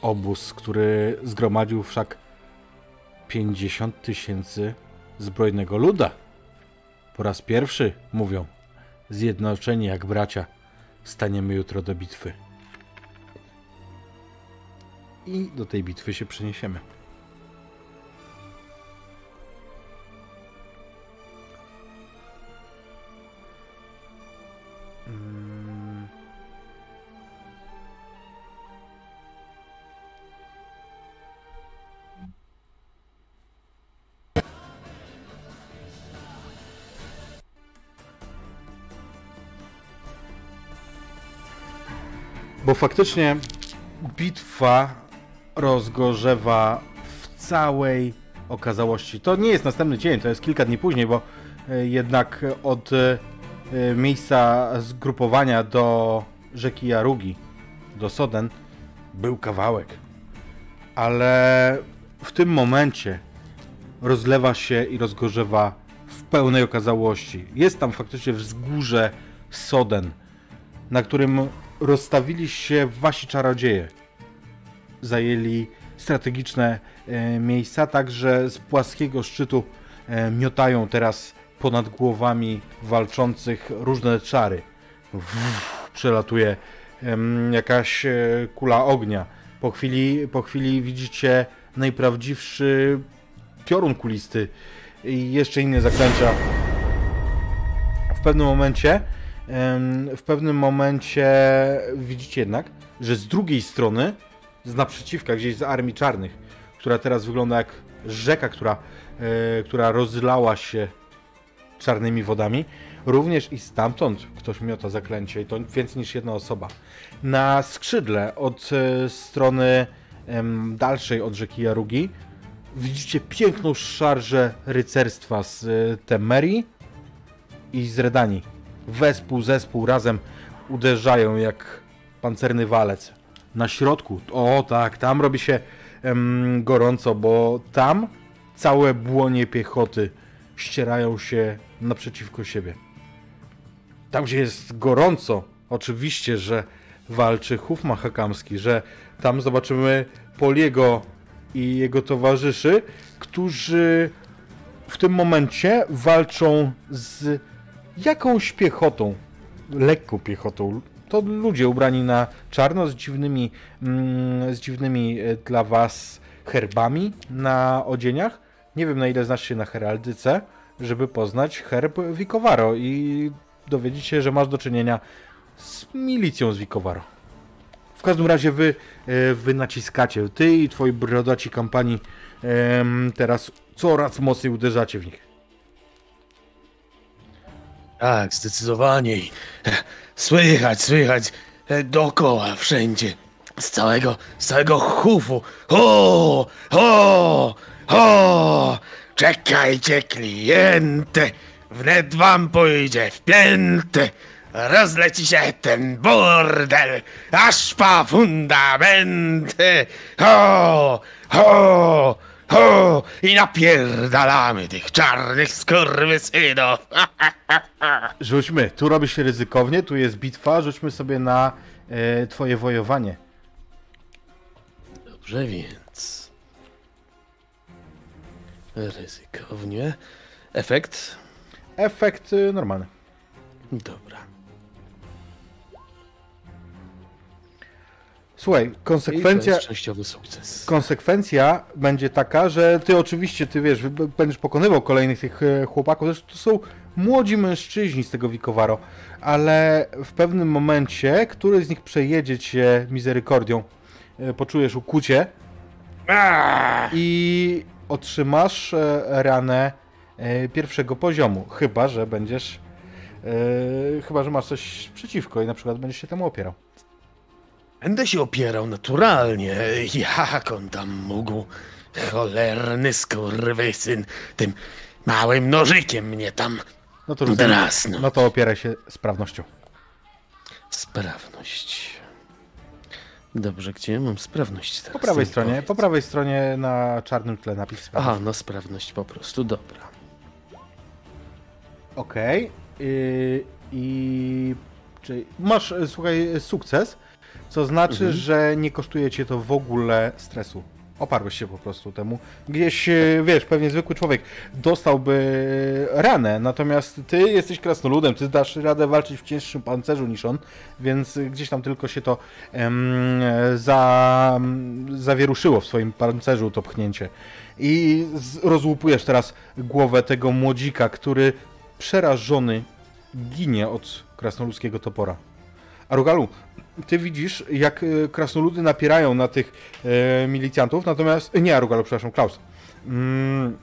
obóz, który zgromadził wszak 50 tysięcy zbrojnego luda. Po raz pierwszy, mówią, zjednoczeni jak bracia, staniemy jutro do bitwy. I do tej bitwy się przeniesiemy. Bo faktycznie bitwa rozgorzewa w całej okazałości. To nie jest następny dzień, to jest kilka dni później, bo e, jednak od e, miejsca zgrupowania do rzeki Jarugi, do Soden, był kawałek. Ale w tym momencie rozlewa się i rozgorzewa w pełnej okazałości. Jest tam faktycznie wzgórze Soden, na którym rozstawili się wasi czarodzieje. Zajęli strategiczne e, miejsca, także z płaskiego szczytu e, miotają teraz ponad głowami walczących różne czary. Wff, przelatuje jakaś e, kula ognia. Po chwili, po chwili widzicie najprawdziwszy piorun kulisty i jeszcze inne zaklęcia. W pewnym momencie w pewnym momencie widzicie jednak, że z drugiej strony, z naprzeciwka, gdzieś z Armii Czarnych, która teraz wygląda jak rzeka, która, e, która rozlała się czarnymi wodami, również i stamtąd ktoś miota zaklęcie i to więcej niż jedna osoba. Na skrzydle od e, strony dalszej od rzeki Jarugi widzicie piękną szarżę rycerstwa z e, Temerii i z Redanii. Wespół, zespół razem uderzają jak pancerny walec. Na środku, o tak, tam robi się em, gorąco, bo tam całe błonie piechoty ścierają się naprzeciwko siebie. Tam, gdzie jest gorąco, oczywiście, że walczy Hufma Hakamski, że tam zobaczymy Poliego i jego towarzyszy, którzy w tym momencie walczą z jakąś piechotą, lekką piechotą. To ludzie ubrani na czarno z dziwnymi, mm, z dziwnymi e, dla was herbami na odzieniach. Nie wiem na ile znasz się na heraldyce, żeby poznać herb Vicovaro i dowiedzieć się, że masz do czynienia z milicją z Vicovaro. W każdym razie wy, e, wy naciskacie, ty i twoi brodaci kampanii teraz coraz mocniej uderzacie w nich. Tak, zdecydowanie. Słychać, słychać e, dookoła, wszędzie. Z całego, z całego chufu. O, o, o! Czekajcie, klienty! Wnet wam pójdzie w pięty! Rozleci się ten burdel, aż po fundamenty! Ho, ho, ho! I napierdalamy tych czarnych skurwysynów! (laughs) Rzućmy, tu robi się ryzykownie, tu jest bitwa, rzućmy sobie na e, twoje wojowanie. Dobrze więc. Ryzykownie. Efekt? Efekt y, normalny. Dobra. Słuchaj, I to konsekwencja, jest częściowy sukces. konsekwencja będzie taka, że ty oczywiście, ty wiesz, będziesz pokonywał kolejnych tych e, chłopaków, zresztą to są młodzi mężczyźni z tego Wikowaro, ale w pewnym momencie któryś z nich przejedzie cię mizerykordią, e, poczujesz ukucie i otrzymasz e, ranę pierwszego poziomu, chyba, że będziesz, chyba, że masz coś przeciwko i na przykład będziesz się temu opierał. Będę się opierał naturalnie. Jak on tam mógł? Cholerny skurwysyn. Tym małym nożykiem mnie tam No to, drasnął. no to opieraj się sprawnością. Sprawność. Dobrze, gdzie mam sprawność teraz? Po prawej stronie, powiedz. po prawej stronie na czarnym tle napis Aha, sprawność. no sprawność po prostu, dobra. Okej. Yy, I czyli masz, e, słuchaj, sukces, co znaczy, Mhm. że nie kosztuje cię to w ogóle stresu. Oparłeś się po prostu temu. Gdzieś, e, wiesz, pewnie zwykły człowiek dostałby ranę, natomiast ty jesteś krasnoludem, ty dasz radę walczyć w cięższym pancerzu niż on, więc gdzieś tam tylko się to em, za, zawieruszyło w swoim pancerzu to pchnięcie. I z, rozłupujesz teraz głowę tego młodzika, który przerażony ginie od krasnoludzkiego topora. Arugalu, ty widzisz, jak e, krasnoludy napierają na tych e, milicjantów, natomiast... Nie Arugalu, przepraszam, Klaus. Mm,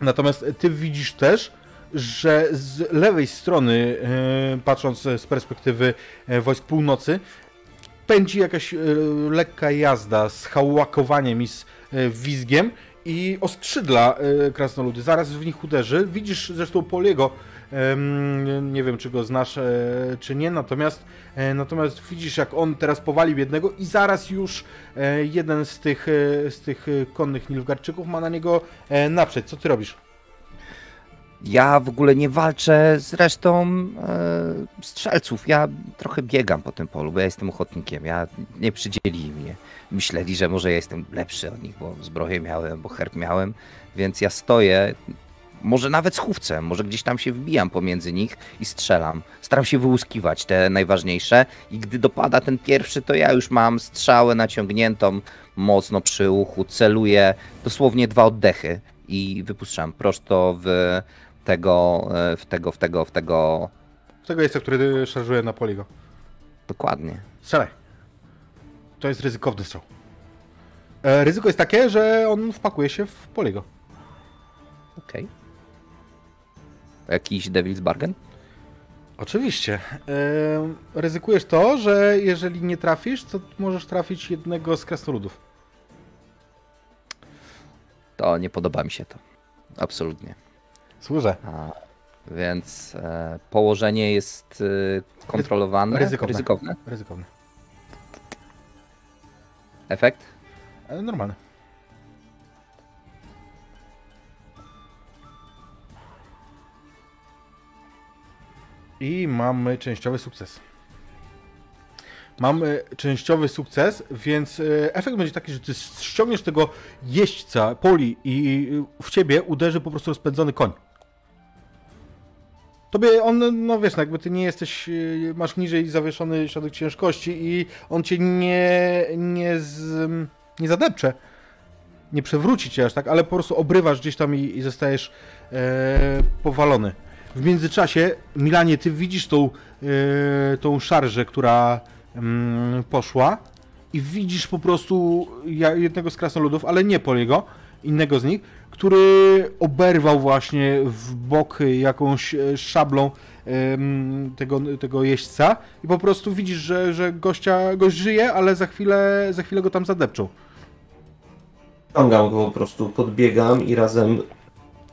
natomiast ty widzisz też, że z lewej strony, e, patrząc z perspektywy wojsk północy, pędzi jakaś e, lekka jazda z hałakowaniem i z wizgiem i oskrzydla krasnoludy. Zaraz w nich uderzy. Widzisz zresztą Poliego, nie wiem czy go znasz e, czy nie, natomiast, e, natomiast widzisz jak on teraz powali biednego i zaraz już e, jeden z tych, z tych konnych Nilfgaardczyków ma na niego naprzeć. Co ty robisz? Ja w ogóle nie walczę z resztą e, strzelców. Ja trochę biegam po tym polu, bo ja jestem ochotnikiem. Ja nie przydzielili mnie. Myśleli, że może ja jestem lepszy od nich, bo zbroję miałem, bo herb miałem, więc ja stoję. Może nawet z chówcem, może gdzieś tam się wbijam pomiędzy nich i strzelam. Staram się wyłuskiwać te najważniejsze i gdy dopada ten pierwszy, to ja już mam strzałę naciągniętą mocno przy uchu, celuję dosłownie dwa oddechy i wypuszczam prosto w tego, e, w tego, w tego, w tego. W tego jest, który szarżuje na Poligo. Dokładnie. Strzelaj. To jest ryzykowny strzał. E, ryzyko jest takie, że on wpakuje się w Poligo. Okej. Jakiś Devil's Bargain? Oczywiście. E, ryzykujesz to, że jeżeli nie trafisz, to możesz trafić jednego z krasnoludów. To nie podoba mi się to. Absolutnie. Służę. A, więc e, położenie jest e, kontrolowane. Ryzykowne. Ryzykowne. Ryzykowny. Efekt? E, normalny. I mamy częściowy sukces. Mamy częściowy sukces, więc e, efekt będzie taki, że ty ściągniesz tego jeźdźca, poli i w ciebie uderzy po prostu rozpędzony koń. Tobie on, no wiesz, no jakby ty nie jesteś, yy, masz niżej zawieszony środek ciężkości i on cię nie, nie, z, nie zadepcze. Nie przewróci cię aż tak, ale po prostu obrywasz gdzieś tam i, i zostajesz e, powalony. W międzyczasie, Milanie, ty widzisz tą, e, tą szarżę, która mm, poszła i widzisz po prostu jednego z krasnoludów, ale nie Poliego, innego z nich, który oberwał właśnie w bok jakąś e, szablą tego, tego jeźdźca i po prostu widzisz, że, że gościa, gość żyje, ale za chwilę, za chwilę go tam zadepczą. Ściągam go po prostu, podbiegam i razem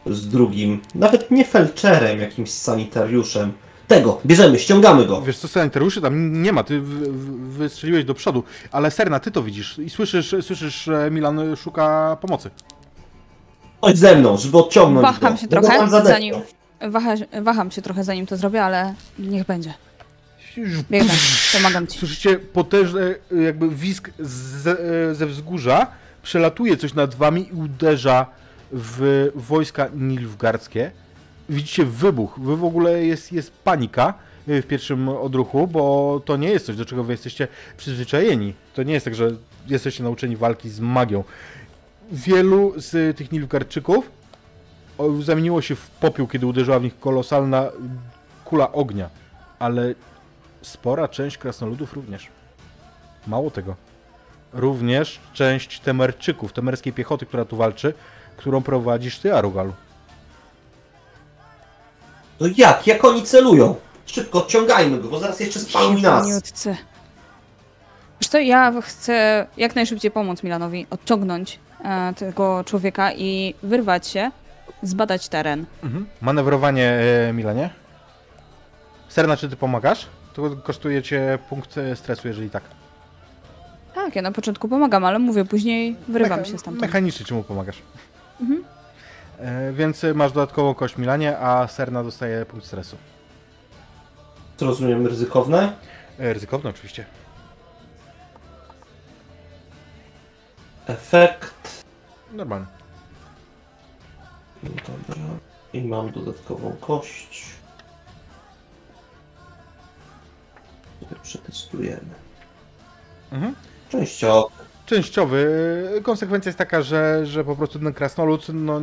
z drugim, nawet nie felczerem, jakimś sanitariuszem. Tego, bierzemy, ściągamy go. Wiesz co, sanitariuszy tam nie ma, ty w, w, wystrzeliłeś do przodu, ale Serna, ty to widzisz i słyszysz, słyszysz, że Milan szuka pomocy. Chodź ze mną, żeby odciągnąć Waham go. się Bo go trochę, zanim... Waha, waham się trochę zanim to zrobię, ale niech będzie. Biegnę, pomagam ci. Słyszycie potężny jakby wisk ze, ze wzgórza, przelatuje coś nad wami i uderza w wojska nilfgardzkie. Widzicie wybuch, wy w ogóle jest, jest panika y, w pierwszym odruchu, bo to nie jest coś, do czego wy jesteście przyzwyczajeni. To nie jest tak, że jesteście nauczeni walki z magią. Wielu z tych nilfgardczyków o, zamieniło się w popiół, kiedy uderzyła w nich kolosalna kula ognia. Ale spora część krasnoludów również. Mało tego. Również część temerczyków, temerskiej piechoty, która tu walczy, którą prowadzisz ty, Arugalu. No jak? Jak oni celują? Szybko, odciągajmy go, bo zaraz jeszcze spalą nas. Wiesz co, ja chcę jak najszybciej pomóc Milanowi odciągnąć e, tego człowieka i wyrwać się, zbadać teren. Mhm. Manewrowanie, e, Milanie. Serna, czy ty pomagasz? To kosztuje cię punkt e, stresu, jeżeli tak. Tak, ja na początku pomagam, ale mówię, później wyrywam Mecha- się stamtąd. Mechanicznie czemu pomagasz? Mhm. E, więc masz dodatkową kość Milanie, a Serna dostaje punkt stresu. Co rozumiem, ryzykowne? E, ryzykowne oczywiście. Efekt. Normalnie. Dobra. I mam dodatkową kość. Przetestujemy. Mhm. Częściowo. Częściowy. Konsekwencja jest taka, że, że po prostu ten krasnolud, no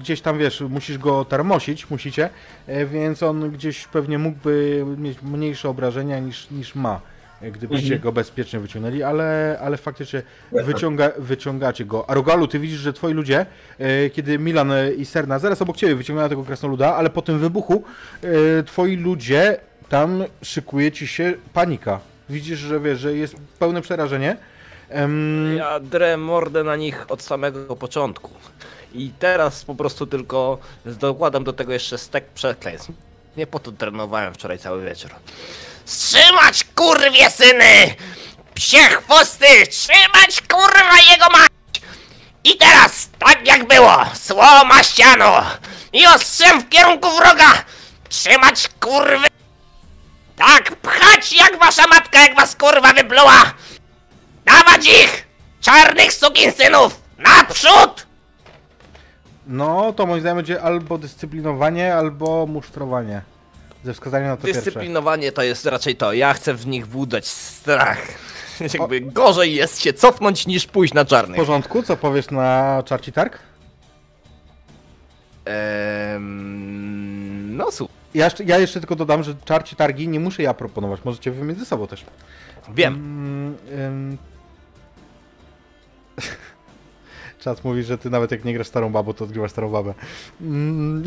gdzieś tam wiesz, musisz go termosić, musicie, e, więc on gdzieś pewnie mógłby mieć mniejsze obrażenia niż, niż ma, e, gdybyście Mhm. go bezpiecznie wyciągnęli, ale, ale faktycznie wyciąga, wyciągacie go. A Rogalu, ty widzisz, że twoi ludzie, e, kiedy Milan i Serna zaraz obok ciebie wyciągają tego krasnoluda, ale po tym wybuchu twoi ludzie, tam szykuje ci się panika. Widzisz, że wiesz, że jest pełne przerażenie. Em, Ja drę mordę na nich od samego początku. I teraz po prostu tylko dokładam do tego jeszcze stek przekleństw. Nie po to trenowałem wczoraj cały wieczór. Trzymać kurwie syny! Psie chwosty! Trzymać kurwa jego mać! I teraz, tak jak było, słoma ściano! I ostrzem w kierunku wroga! Trzymać kurwy! Tak, pchać jak wasza matka, jak was kurwa wypluła! Dawać ich! Czarnych sukinsynów! Naprzód! No, to moim zdaniem będzie albo dyscyplinowanie, albo musztrowanie. Ze wskazaniem na to pierwsze. Dyscyplinowanie to jest raczej to. Ja chcę w nich budzać strach. (laughs) Jakby gorzej jest się cofnąć niż pójść na W czarnych. porządku, co powiesz na czarci targ? Ehm, no słuchaj, Ja jeszcze, ja jeszcze tylko dodam, że czarci targi nie muszę ja proponować, możecie wy między sobą też. wiem. Mm, ym... (laughs) Czas mówi, że ty nawet jak nie grasz starą babą, to odgrywasz starą babę. Mm,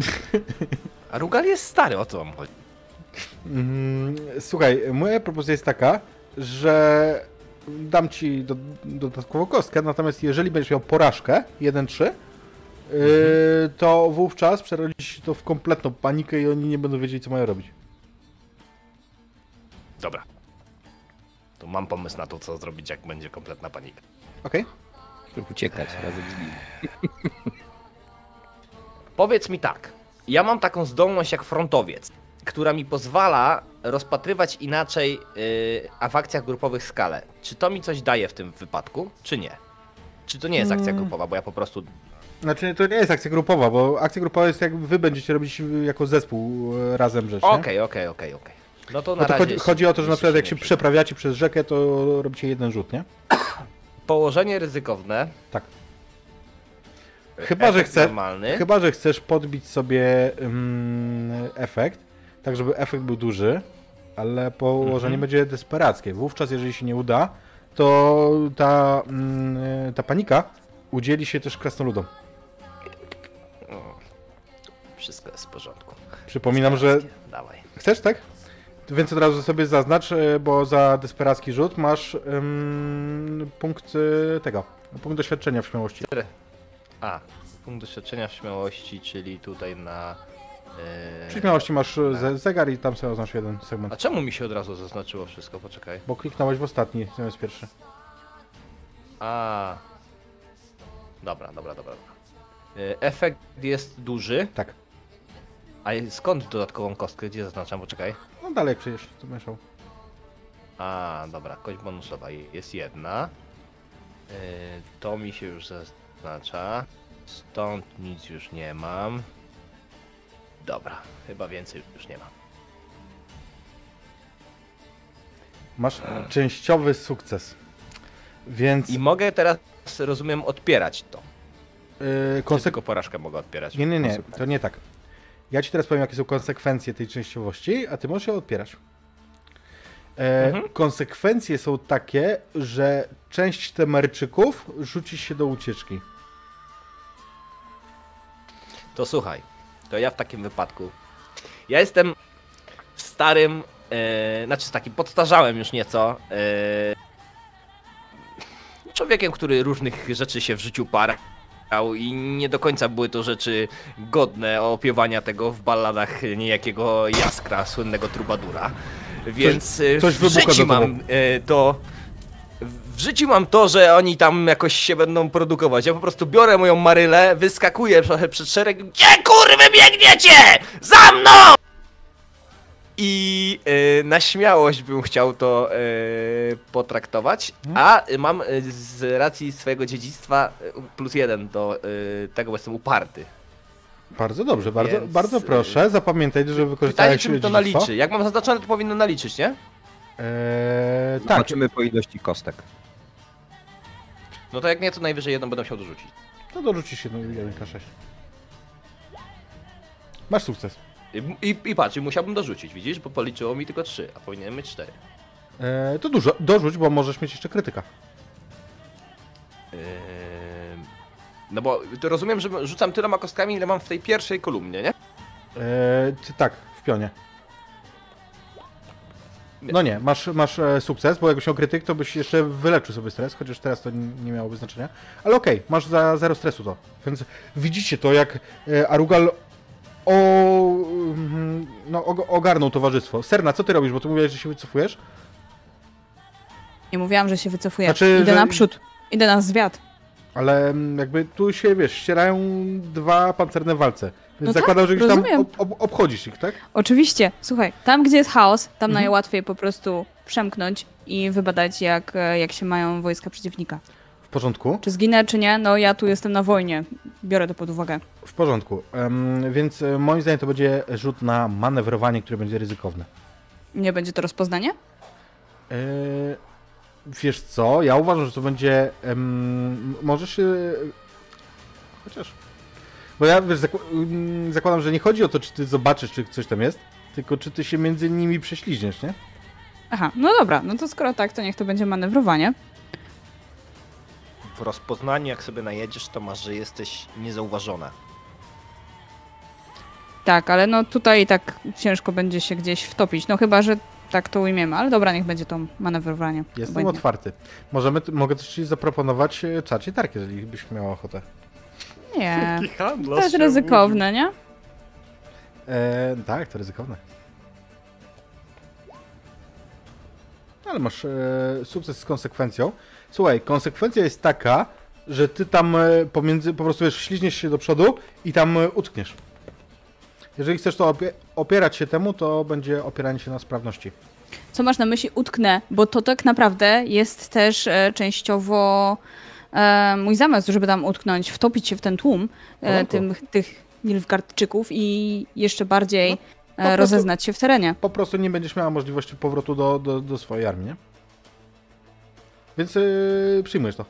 A Rugal jest stary, o co wam chodzi? mm, Słuchaj, moja propozycja jest taka, że dam ci do, dodatkową kostkę, natomiast jeżeli będziesz miał porażkę 1-3, yy, to wówczas przerodzi się to w kompletną panikę i oni nie będą wiedzieli, co mają robić. Dobra. To mam pomysł na to, co zrobić, jak będzie kompletna panika. Okej? Uciekać razem z nim. (laughs) Powiedz mi tak. Ja mam taką zdolność jak frontowiec, która mi pozwala rozpatrywać inaczej yy, a w akcjach grupowych skalę. Czy to mi coś daje w tym wypadku, czy nie? Czy to nie jest akcja Mm. grupowa, bo ja po prostu Znaczy to nie jest akcja grupowa, bo akcja grupowa jest jak wy będziecie robić y, jako zespół y, razem rzecz? Okej, okej, okej, okej. No to na No to razie chodzi, chodzi o to, że na przykład jak się przeprawiacie przez rzekę, to robicie jeden rzut, nie? (clears throat) Położenie ryzykowne. Tak. Chyba, że Normalny. chyba, że chcesz podbić sobie ym, efekt, tak żeby efekt był duży, ale położenie Mhm. będzie desperackie. Wówczas, jeżeli się nie uda, to ta, mm, ta panika udzieli się też krasnoludom. Wszystko jest w porządku. Przypominam, że Dawaj. Chcesz, tak? Więc od razu sobie zaznacz, e, bo za desperacki rzut masz ym, punkt e, tego, punkt doświadczenia w śmiałości. A, punkt doświadczenia w śmiałości, czyli tutaj na... Przy Yy... śmiałości masz e, ze, zegar i tam sobie oznacz jeden segment. A czemu mi się od razu zaznaczyło wszystko? Poczekaj. Bo kliknąłeś w ostatni zamiast pierwszy. A. Dobra, dobra, dobra. dobra. Yy, Efekt jest duży. Tak. A skąd dodatkową kostkę? Gdzie zaznaczam? Poczekaj. No dalej przejdziesz, to mieszał. A, dobra, kość bonusowa jest jedna. Yy, to mi się już zaznacza. Stąd nic już nie mam. Dobra, chyba więcej już nie mam. Masz częściowy sukces. Więc I mogę teraz, rozumiem, odpierać to. yy, Czy konsek- tylko porażkę mogę odpierać? Nie, nie, nie, to nie tak. Ja ci teraz powiem, jakie są konsekwencje tej częściowości, a ty możesz się odpierać. E, Mhm. Konsekwencje są takie, że część temerczyków rzuci się do ucieczki. To słuchaj, to ja w takim wypadku. Ja jestem starym, e, znaczy takim podstarzałem już nieco. E, człowiekiem, który różnych rzeczy się w życiu parał i nie do końca były to rzeczy godne opiewania tego w balladach niejakiego Jaskra, słynnego trubadura. Więc e, coś w życiu mam e, to. W życiu mam to, że oni tam jakoś się będą produkować. Ja po prostu biorę moją marylę, wyskakuję trochę przed szereg. Gdzie kurwy biegniecie? Za mną! I e, na śmiałość bym chciał to e, potraktować, a e, mam e, z racji swojego dziedzictwa e, plus jeden do e, tego, bo jestem uparty. Bardzo dobrze, bardzo, Więc, bardzo y, proszę. Zapamiętaj, że Pytanie, wykorzystałeś czy mi to dziedzictwo. naliczy. Jak mam zaznaczone, to powinno naliczyć, nie? Eee, tak, Zobaczymy po ilości kostek. No to jak nie, to najwyżej jedną będę musiał dorzucić. to dorzucisz jedną 1K6. Masz sukces. I, i, i patrz, musiałbym dorzucić, widzisz? Bo policzyło mi tylko trzy, a powinienem mieć cztery. Eee, to dużo, dorzuć, bo możesz mieć jeszcze krytyka. Ehm, No bo to rozumiem, że rzucam tyloma kostkami, ile mam w tej pierwszej kolumnie, nie? Ty, tak, w pionie. Nie. No nie, masz, masz e, sukces, bo jakbyś miał krytyk, to byś jeszcze wyleczył sobie stres, chociaż teraz to nie miałoby znaczenia. Ale okej, masz za zero stresu to. Więc widzicie to, jak e, Arugal o, mm, no, og- ogarnął towarzystwo. Serna, co ty robisz, bo ty mówiłeś, że się wycofujesz? Nie mówiłam, że się wycofuję. Znaczy, Idę że- naprzód. Idę na zwiat. Ale mm, jakby tu się, wiesz, ścierają dwa pancerne walce. Więc No tak, zakładam, że gdzieś tam rozumiem. ob, ob, obchodzisz ich, tak? Oczywiście, słuchaj, tam gdzie jest chaos, tam Mhm. najłatwiej po prostu przemknąć i wybadać, jak, jak się mają wojska przeciwnika. W porządku. Czy zginę, czy nie, no ja tu jestem na wojnie. Biorę to pod uwagę. W porządku. Em, więc e, moim zdaniem to będzie rzut na manewrowanie, które będzie ryzykowne. Nie będzie to rozpoznanie? E, wiesz co? Ja uważam, że to będzie. możesz się. Chociaż. Bo ja wiesz, zakł- mm, zakładam, że nie chodzi o to, czy ty zobaczysz, czy coś tam jest, tylko czy ty się między nimi prześliźniesz, nie? Aha, no dobra, no to skoro tak, to niech to będzie manewrowanie. W rozpoznaniu, jak sobie najedziesz, to masz, że jesteś niezauważona. Tak, ale no tutaj tak ciężko będzie się gdzieś wtopić. No chyba, że tak to ujmiemy, ale dobra, niech będzie to manewrowanie. Jestem Obojętnie. otwarty. Możemy, mogę też ci zaproponować e, czacie tark, jeżeli byś miała ochotę. Nie, to jest ryzykowne, nie? E, tak, to ryzykowne. Ale masz e, sukces z konsekwencją. Słuchaj, konsekwencja jest taka, że ty tam e, pomiędzy, po prostu wiesz, śliźniesz się do przodu i tam e, utkniesz. Jeżeli chcesz to opie opierać się temu, to będzie opieranie się na sprawności. Co masz na myśli utknę, bo to tak naprawdę jest też e, częściowo e, mój zamysł, żeby tam utknąć, wtopić się w ten tłum e, tym, tych Nilfgaardczyków i jeszcze bardziej po e, prostu- rozeznać się w terenie. Po prostu nie będziesz miała możliwości powrotu do, do, do swojej armii, nie? Więc yy, przyjmujesz to.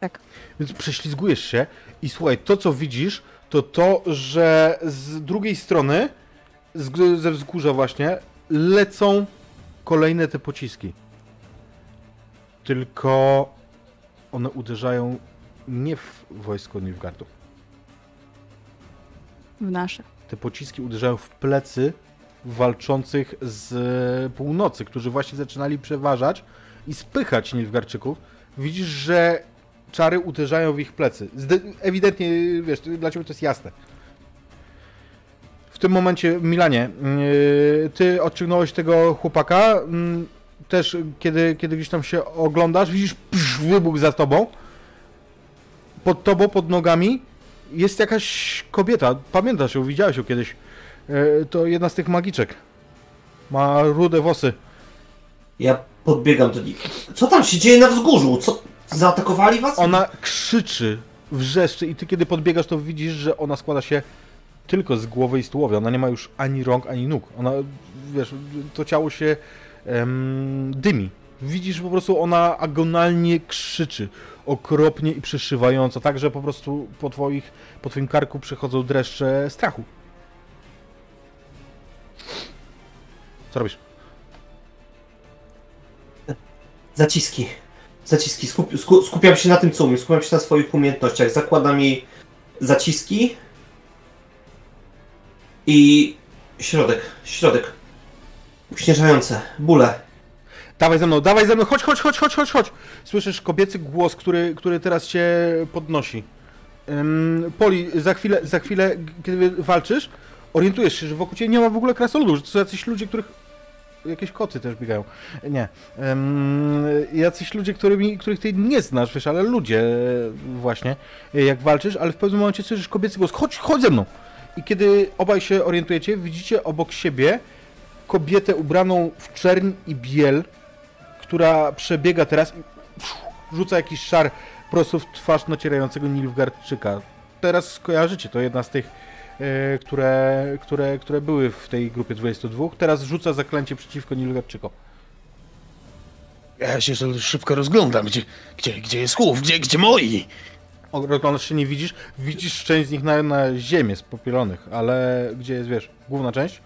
Tak. Więc prześlizgujesz się i słuchaj, to co widzisz, to to, że z drugiej strony, z, ze wzgórza właśnie, lecą kolejne te pociski. Tylko one uderzają nie w wojsko Nilfgaardu. W nasze. Te pociski uderzają w plecy walczących z północy, którzy właśnie zaczynali przeważać i spychać Nilfgaardczyków. Widzisz, że czary uderzają w ich plecy. Zde- ewidentnie, wiesz, dla ciebie to jest jasne. W tym momencie, Milanie, yy, ty odciągnąłeś tego chłopaka. mm, Też, kiedy, kiedy gdzieś tam się oglądasz, widzisz psz, wybuch za tobą. Pod tobą, pod nogami jest jakaś kobieta. Pamiętasz ją, widziałeś ją kiedyś. E, To jedna z tych magiczek. Ma rude włosy. Ja podbiegam do nich. Co tam się dzieje na wzgórzu? Co? Zaatakowali was? Ona krzyczy, wrzeszczy i ty kiedy podbiegasz, to widzisz, że ona składa się tylko z głowy i z tułowia. Ona nie ma już ani rąk, ani nóg. Ona, wiesz, to ciało się em, dymi. Widzisz po prostu, ona agonalnie krzyczy. Okropnie i przeszywająco, tak, że po prostu po, twoich, po twoim karku przechodzą dreszcze strachu. Co robisz? Zaciski. Zaciski. Skup, sku, skupiam się na tym, co umiem. Skupiam się na swoich umiejętnościach. Zakładam jej zaciski. I środek. Środek. Uśnieżające. Bóle. Dawaj ze mną, dawaj ze mną, chodź, chodź, chodź, chodź, chodź, chodź. Słyszysz kobiecy głos, który, który teraz cię podnosi. Poli, za chwilę, za chwilę, kiedy walczysz, orientujesz się, że wokół ciebie nie ma w ogóle krasnoludów, że to są jacyś ludzie, których... Jakieś koty też biegają. Nie. Jacyś ludzie, którymi, których ty nie znasz, wiesz, ale ludzie właśnie, jak walczysz, ale w pewnym momencie słyszysz kobiecy głos, chodź, chodź ze mną. I kiedy obaj się orientujecie, widzicie obok siebie kobietę ubraną w czerń i biel, która przebiega teraz i rzuca jakiś szar prosto w twarz nacierającego Nilfgaardczyka. Teraz skojarzycie, to jedna z tych, e, które, które, które były w tej grupie 22. Teraz rzuca zaklęcie przeciwko Nilfgaardczykom. Ja się szybko rozglądam. Gdzie, gdzie, gdzie jest chłów? Gdzie, gdzie moi? O, Rozglądasz się, nie widzisz. Widzisz część z nich na, na ziemię spopielonych, ale gdzie jest, wiesz, główna część?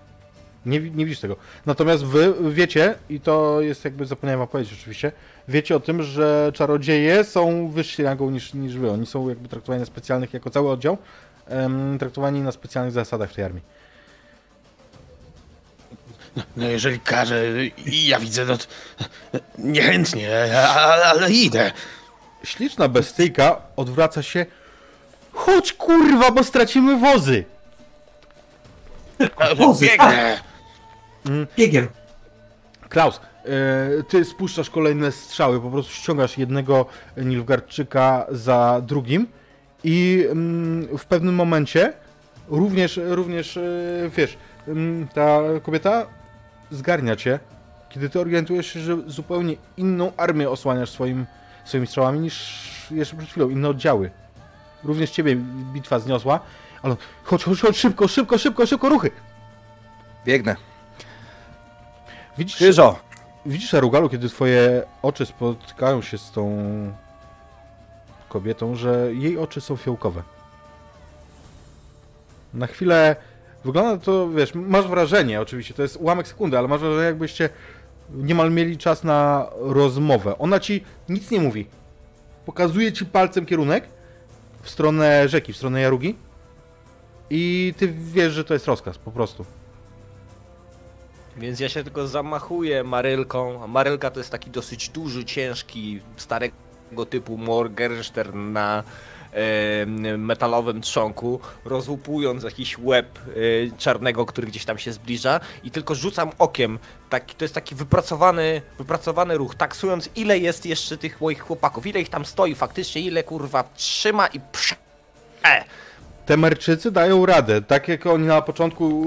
Nie, nie widzisz tego. Natomiast wy wiecie, i to jest jakby, zapomniałem wam powiedzieć oczywiście, wiecie o tym, że czarodzieje są wyżsi rangą niż, niż wy. Oni są jakby traktowani na specjalnych, jako cały oddział, traktowani na specjalnych zasadach w tej armii. No jeżeli każe i ja widzę, no to niechętnie, ale, ale idę. Śliczna bestyjka odwraca się. Chodź kurwa, bo stracimy wozy! Wozy, Biegnę. Biegiem. Klaus, e, ty spuszczasz kolejne strzały, po prostu ściągasz jednego Nilfgaardczyka za drugim i mm, w pewnym momencie również, również e, wiesz, mm, ta kobieta zgarnia cię, kiedy ty orientujesz się, że zupełnie inną armię osłaniasz swoim, swoimi strzałami niż jeszcze przed chwilą, inne oddziały. Również ciebie bitwa zniosła, ale chodź, chodź, chodź, szybko, szybko, szybko, szybko, ruchy! Biegnę. Widzisz, Krzyżo! Widzisz, Arugalu, kiedy twoje oczy spotkają się z tą kobietą, że jej oczy są fiołkowe. Na chwilę wygląda to, wiesz, masz wrażenie, oczywiście, to jest ułamek sekundy, ale masz wrażenie, jakbyście niemal mieli czas na rozmowę. Ona ci nic nie mówi. Pokazuje ci palcem kierunek w stronę rzeki, w stronę Jarugi i ty wiesz, że to jest rozkaz, po prostu. Więc ja się tylko zamachuję marylką. Marylka to jest taki dosyć duży, ciężki, starego typu Morgenstern na e, metalowym trzonku, rozłupując jakiś łeb e, czarnego, który gdzieś tam się zbliża i tylko rzucam okiem. Taki, to jest taki wypracowany, wypracowany ruch, taksując ile jest jeszcze tych moich chłopaków, ile ich tam stoi faktycznie, ile kurwa trzyma i prze... Temerczycy dają radę. Tak jak oni na początku,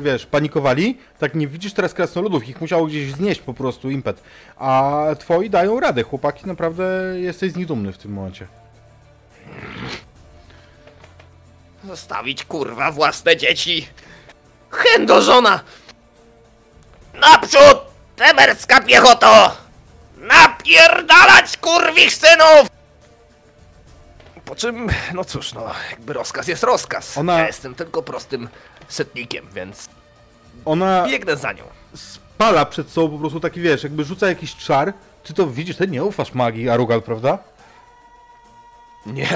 wiesz, panikowali, tak nie widzisz teraz krasnoludów. Ich musiało gdzieś znieść po prostu impet. A twoi dają radę. Chłopaki, naprawdę jesteś z nich dumny w tym momencie. Zostawić kurwa własne dzieci. Chędo żona! Naprzód! Temerska piechoto! Napierdalać kurwich synów! Po czym, no cóż, no, jakby rozkaz jest rozkaz. Ona- Ja jestem tylko prostym setnikiem, więc Ona biegnę za nią. spala przed sobą po prostu taki, wiesz, jakby rzuca jakiś czar. Ty to widzisz, ty nie ufasz magii, Arugal, prawda? Nie,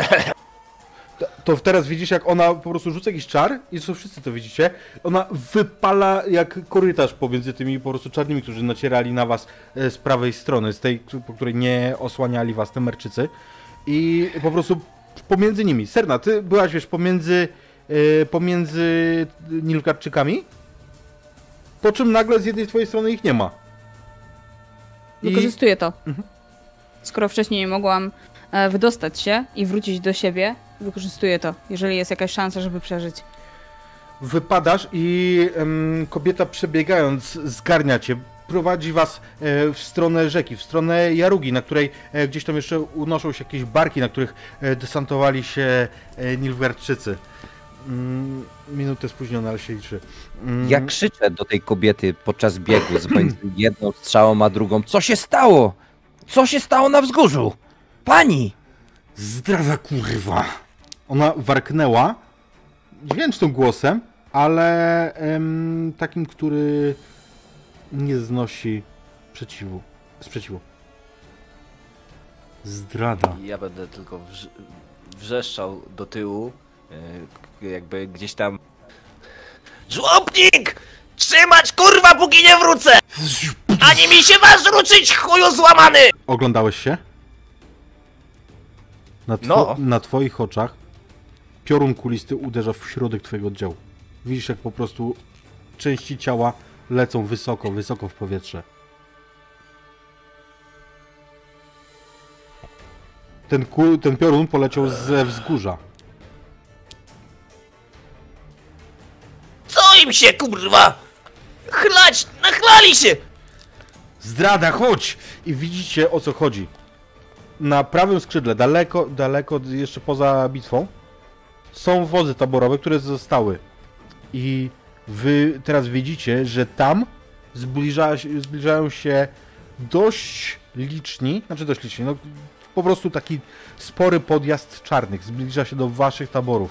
To- To teraz widzisz, jak ona po prostu rzuca jakiś czar i co wszyscy to widzicie. Ona wypala jak korytarz pomiędzy tymi po prostu czarnymi, którzy nacierali na was e, z prawej strony, z tej, po której nie osłaniali was temerczycy. I po prostu pomiędzy nimi. Serna, ty byłaś, wiesz, pomiędzy, e, pomiędzy Nilfgaardczykami, po czym nagle z jednej twojej strony ich nie ma. I Wykorzystuję to. Skoro wcześniej nie mogłam e, wydostać się i wrócić do siebie, wykorzystuję to, jeżeli jest jakaś szansa, żeby przeżyć. wypadasz i em, kobieta przebiegając zgarnia cię, prowadzi was e, w stronę rzeki, w stronę Jarugi, na której e, gdzieś tam jeszcze unoszą się jakieś barki, na których e, desantowali się Nilfgaardczycy. Mm, minutę spóźnione, ale się liczy. Mm, Ja krzyczę do tej kobiety podczas biegu, z (clears throat) jedną strzałą a drugą. Co się stało? Co się stało na wzgórzu? Pani! Zdradza kurwa! Ona warknęła dźwięcznym głosem, ale em, takim, który nie znosi przeciwu, sprzeciwu. Zdrada. ja będę tylko wrz wrzeszczał do tyłu, e, jakby gdzieś tam Żłobnik! Trzymać kurwa póki nie wrócę! Ani mi się masz ruczyć chuju złamany! Oglądałeś się? Na, two- No. na twoich oczach piorun kulisty uderza w środek twojego oddziału. Widzisz, jak po prostu części ciała lecą wysoko, wysoko w powietrze. Ten, ku, ten piorun poleciał ze wzgórza. Co im się kurwa? Chlać! Nachlali się! Zdrada, chodź! I widzicie o co chodzi. Na prawym skrzydle, daleko, daleko, jeszcze poza bitwą, są wozy taborowe, które zostały. I wy teraz widzicie, że tam zbliża, zbliżają się dość liczni, znaczy dość liczni, no po prostu taki spory podjazd czarnych zbliża się do waszych taborów.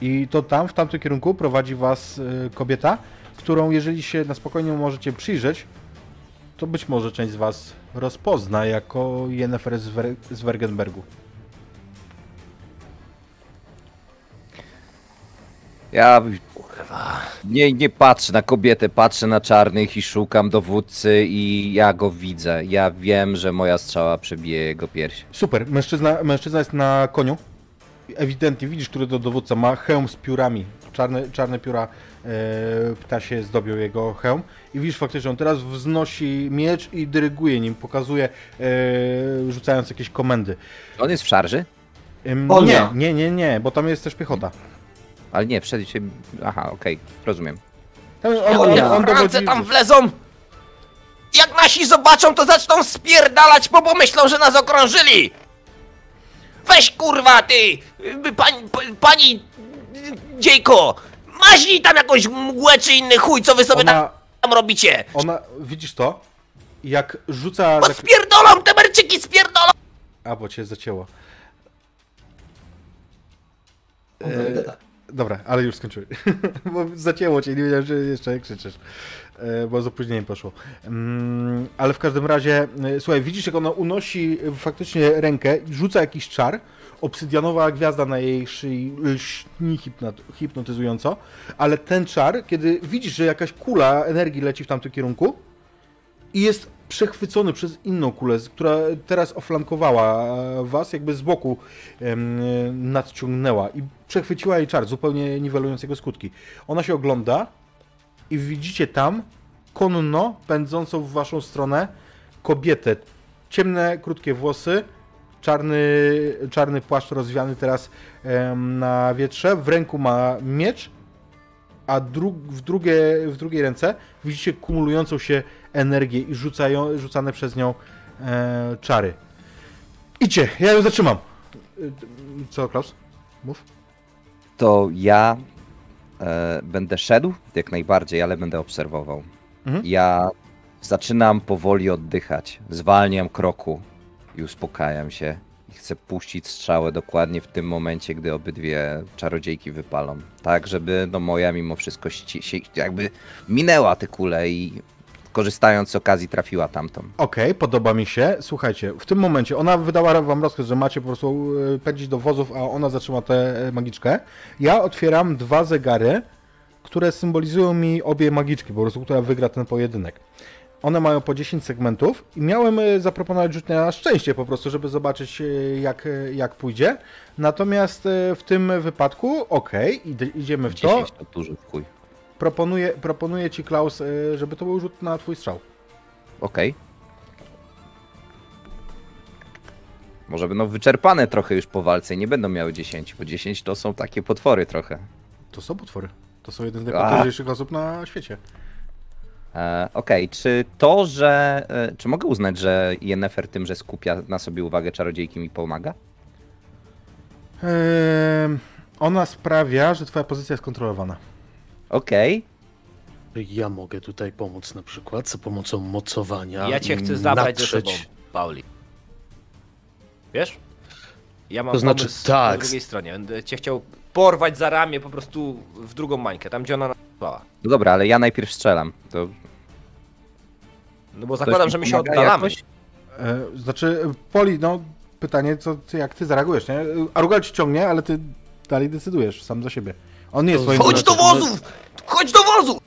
I to tam, w tamtym kierunku prowadzi was y, kobieta, którą jeżeli się na spokojnie możecie przyjrzeć, to być może część z Was rozpozna jako Yennefer z, z Wergenbergu. Ja nie, nie patrzę na kobietę, patrzę na czarnych i szukam dowódcy i ja go widzę. Ja wiem, że moja strzała przebije jego pierś. Super, mężczyzna, mężczyzna jest na koniu. Ewidentnie widzisz, który to dowódca ma hełm z piórami. Czarne, czarne pióra e, ptasie zdobią jego hełm. I widzisz faktycznie, że on teraz wznosi miecz i dyryguje nim, pokazuje, e, rzucając jakieś komendy. On jest w szarży? Ym, O nie, nie. nie, nie, nie, bo tam jest też piechota. Ale nie, wszedł się... Aha, okej, rozumiem. Tam, on, tam wlezą! Jak nasi zobaczą, to zaczną spierdalać, bo pomyślą, że nas okrążyli! Weź kurwa ty! y, Pani, pa- pani dziejko! Maźnij tam jakąś mgłę czy inny chuj, co wy sobie ona, tam robicie! ona, widzisz to? Jak rzuca... Bo spierdolą te merczyki, spierdolą! A, bo cię zacięło. Tak. Dobra, ale już skończyłem. (laughs) bo zacięło cię, nie wiedziałem, że jeszcze krzyczysz. E, bo z opóźnieniem poszło. Mm, ale w każdym razie, e, słuchaj, widzisz, jak ona unosi faktycznie rękę, rzuca jakiś czar. Obsydianowa gwiazda na jej szyi lśni hipnot- hipnotyzująco, ale ten czar, kiedy widzisz, że jakaś kula energii leci w tamtym kierunku i jest przechwycony przez inną kulę, która teraz oflankowała e, was, jakby z boku em, nadciągnęła i przechwyciła jej czar, zupełnie niwelując jego skutki. Ona się ogląda i widzicie tam konno pędzącą w waszą stronę kobietę. Ciemne, krótkie włosy, czarny, czarny płaszcz rozwiany teraz na wietrze, w ręku ma miecz, a dru w, drugie, w drugiej ręce widzicie kumulującą się energię i rzucają, rzucane przez nią e, czary. Idźcie, ja ją zatrzymam. Y, Co, Klaus? Mów. To ja e, będę szedł jak najbardziej, ale będę obserwował. Mhm. Ja zaczynam powoli oddychać, zwalniam kroku i uspokajam się. I chcę puścić strzałę dokładnie w tym momencie, gdy obydwie czarodziejki wypalą. Tak, żeby no moja mimo wszystko jakby minęła te kule i korzystając z okazji trafiła tamtą. Okej, podoba mi się. Słuchajcie, w tym momencie ona wydała wam rozkaz, że macie po prostu e, pędzić do wozów, a ona zatrzyma tę e, magiczkę. Ja otwieram dwa zegary, które symbolizują mi obie magiczki, po prostu, która wygra ten pojedynek. One mają po 10 segmentów i miałem e, zaproponować rzut na szczęście po prostu, żeby zobaczyć jak, jak pójdzie. Natomiast w tym wypadku, okej, idę- idziemy w to. 10 to duży chuj. Proponuję, proponuję ci, Klaus, e, żeby to był rzut na twój strzał. Okej. Może będą wyczerpane trochę już po walce i nie będą miały 10, bo 10 to są takie potwory trochę. To są potwory. To są jeden z najpotężniejszych osób na świecie. E, Okej, czy to, że. E, czy mogę uznać, że Yennefer tym, że skupia na sobie uwagę czarodziejki mi pomaga? Ehm, ona sprawia, że twoja pozycja jest kontrolowana. Okej. Ja mogę tutaj pomóc na przykład za pomocą mocowania. Ja cię chcę zabrać ze sobą, Pauli. Wiesz? Ja mam To znaczy, tak. po drugiej stronie. Będę cię chciał porwać za ramię po prostu w drugą mańkę, tam gdzie ona nazwała. No dobra, ale ja najpierw strzelam. To No bo zakładam, że my się oddalamy. jakoś? E, znaczy, Poli, no pytanie, co, ty- jak ty zareagujesz, nie? Arugal ci ciągnie, ale ty dalej decydujesz sam za siebie. On nie jest twoim... chodź do wozów! Chodź do wozu!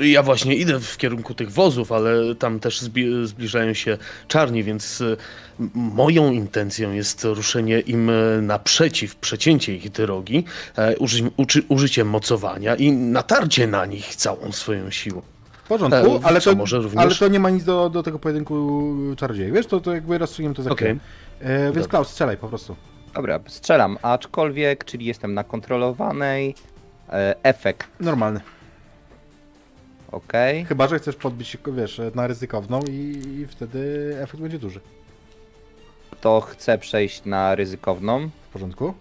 Ja właśnie idę w kierunku tych wozów, ale tam też zbi- zbliżają się czarni, więc y, moją intencją jest ruszenie im y, naprzeciw, przecięcie ich drogi, e, uży- uczy- użyciem mocowania i natarcie na nich całą swoją siłą. W porządku, E, ale to, może również? ale to nie ma nic do, do tego pojedynku czarodziejów, wiesz? To, to jakby rozstrzygniemy to za chwilę. E, więc. Klaus, strzelaj po prostu. Dobra, strzelam, aczkolwiek, czyli jestem na kontrolowanej. E, efekt, Normalny. okej. Chyba, że chcesz podbić, wiesz, na ryzykowną i, i wtedy efekt będzie duży. To chcę przejść na ryzykowną. W porządku.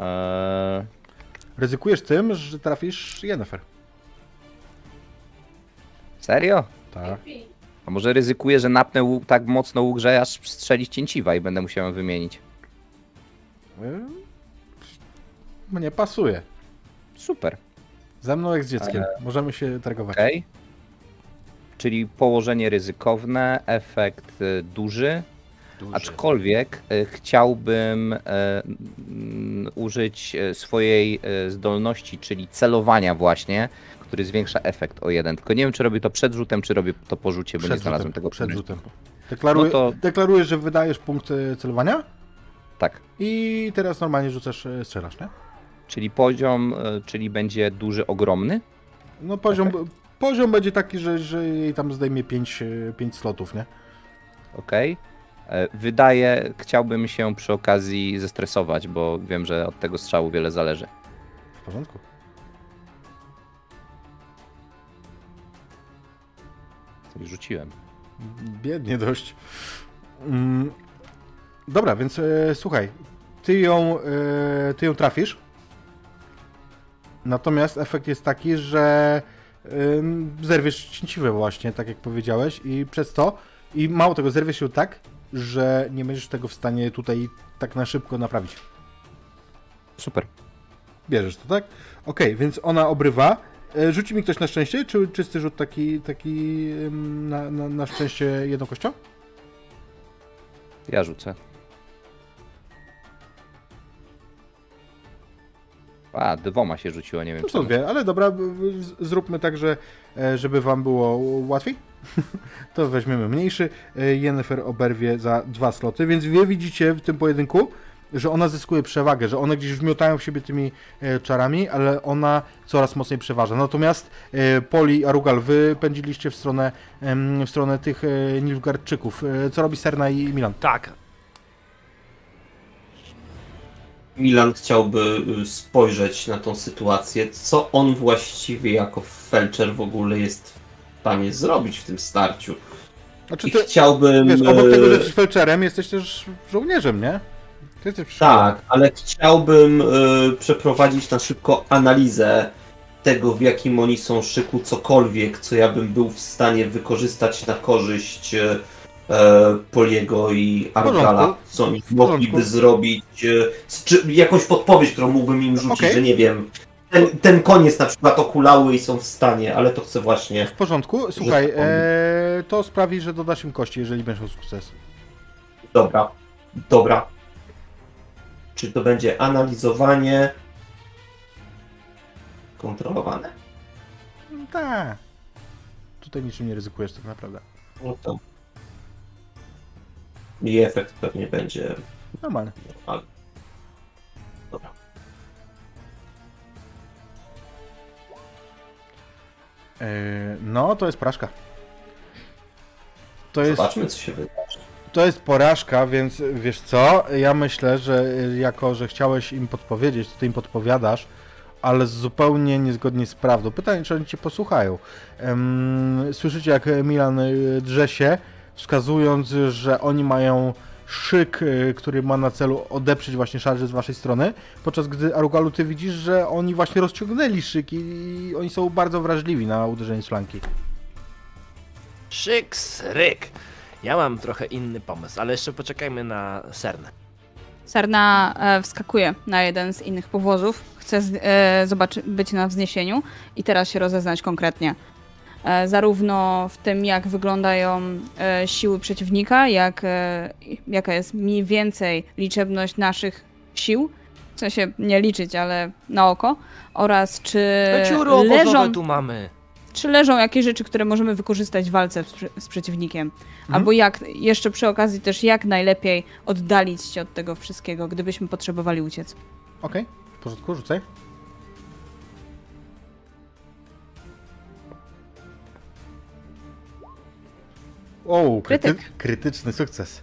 E, Ryzykujesz tym, że trafisz Yennefer. serio? Tak. A może ryzykuję, że napnę łuk, tak mocno łuk, że aż strzelić cięciwa i będę musiał ją wymienić. E, Mnie pasuje. Super, Ze mną jak z dzieckiem. Możemy się targować. okej. Czyli położenie ryzykowne, efekt y, duży, aczkolwiek y, chciałbym y, mm, użyć swojej zdolności, czyli celowania właśnie, który zwiększa efekt o jeden. Tylko nie wiem, czy robię to przed rzutem, czy robię to po rzucie, bo nie znalazłem tego przed rzutem. Deklaruję, No to- Deklarujesz, że wydajesz punkt celowania Tak. i teraz normalnie rzucasz, strzelasz, nie? Czyli poziom, y, czyli będzie duży, ogromny. No poziom, poziom będzie taki, że, że jej tam zdejmie 5 pięć slotów, nie? Okej. E, Wydaje, chciałbym się przy okazji zestresować, bo wiem, że od tego strzału wiele zależy. W porządku. Rzuciłem. Biednie dość. Mm, dobra, więc e, słuchaj, ty ją, e, ty ją trafisz. Natomiast efekt jest taki, że ym, zerwiesz cięciwe właśnie, tak jak powiedziałeś i przez to, i mało tego, zerwiesz ją tak, że nie będziesz tego w stanie tutaj tak na szybko naprawić. Super. Bierzesz to, tak? Okej, więc ona obrywa. E, Rzuci mi ktoś na szczęście, czy czysty rzut taki, taki na, na, na szczęście? Ja rzucę. A, dwoma się rzuciło, nie wiem To czemu. są dwie, ale dobra, zróbmy tak, że e, żeby wam było łatwiej, (laughs) to weźmiemy mniejszy. E, Yennefer oberwie za dwa sloty, więc wy widzicie w tym pojedynku, że ona zyskuje przewagę, że one gdzieś wmiotają w siebie tymi e, czarami, ale ona coraz mocniej przeważa. Natomiast Poli i Arugal, wy pędziliście w stronę, w stronę tych Nilfgaardczyków. Co robi Serna i Milan? Tak. Milan chciałby y, spojrzeć na tą sytuację, co on właściwie jako felczer w ogóle jest w stanie zrobić w tym starciu. Znaczy I ty, chciałbym... wiesz, obok tego, że y, jesteś felczerem, jesteś też żołnierzem, nie? Ty jesteś Tak, ale chciałbym y, przeprowadzić na szybko analizę tego, w jakim oni są szyku, cokolwiek, co ja bym był w stanie wykorzystać na korzyść Poliego i porządku. co oni mogliby zrobić, y, czy jakąś podpowiedź, którą mógłbym im rzucić, Okej. że nie wiem, ten, ten koniec na przykład okulały i są w stanie, ale to chcę właśnie... W porządku. Słuchaj, tak e, to sprawi, że dodasz im kości, jeżeli będziesz miał sukces. Dobra, dobra. Czy to będzie analizowanie kontrolowane? Tak. Tutaj niczym nie ryzykujesz tak naprawdę. No to. I efekt pewnie będzie normalny. Dobra. E, no, to jest porażka. To jest, Zobaczmy, co się wydarzy. to jest porażka, więc wiesz co? Ja myślę, że jako, że chciałeś im podpowiedzieć, to ty im podpowiadasz, ale zupełnie niezgodnie z prawdą. Pytanie, czy oni cię posłuchają. Słyszycie, jak Milan y, drze się, wskazując, że oni mają szyk, y, który ma na celu odeprzeć właśnie szarże z waszej strony, podczas gdy Arugalu ty widzisz, że oni właśnie rozciągnęli szyk i oni są bardzo wrażliwi na uderzenie z flanki. Szyks, ryk. Ja mam trochę inny pomysł, ale jeszcze poczekajmy na Sernę. Sarna e, wskakuje na jeden z innych powozów, chce z, e, zobaczy, być na wzniesieniu i teraz się rozeznać konkretnie. E, zarówno w tym, jak wyglądają e, siły przeciwnika, jak, e, jaka jest mniej więcej liczebność naszych sił, w sensie nie liczyć, ale na oko, oraz czy No leżą, tu mamy. czy leżą jakieś rzeczy, które możemy wykorzystać w walce z, przeciwnikiem. Albo jak, jeszcze przy okazji też jak najlepiej oddalić się od tego wszystkiego, gdybyśmy potrzebowali uciec. Okej, w porządku, rzucaj. O, kryty krytyczny sukces.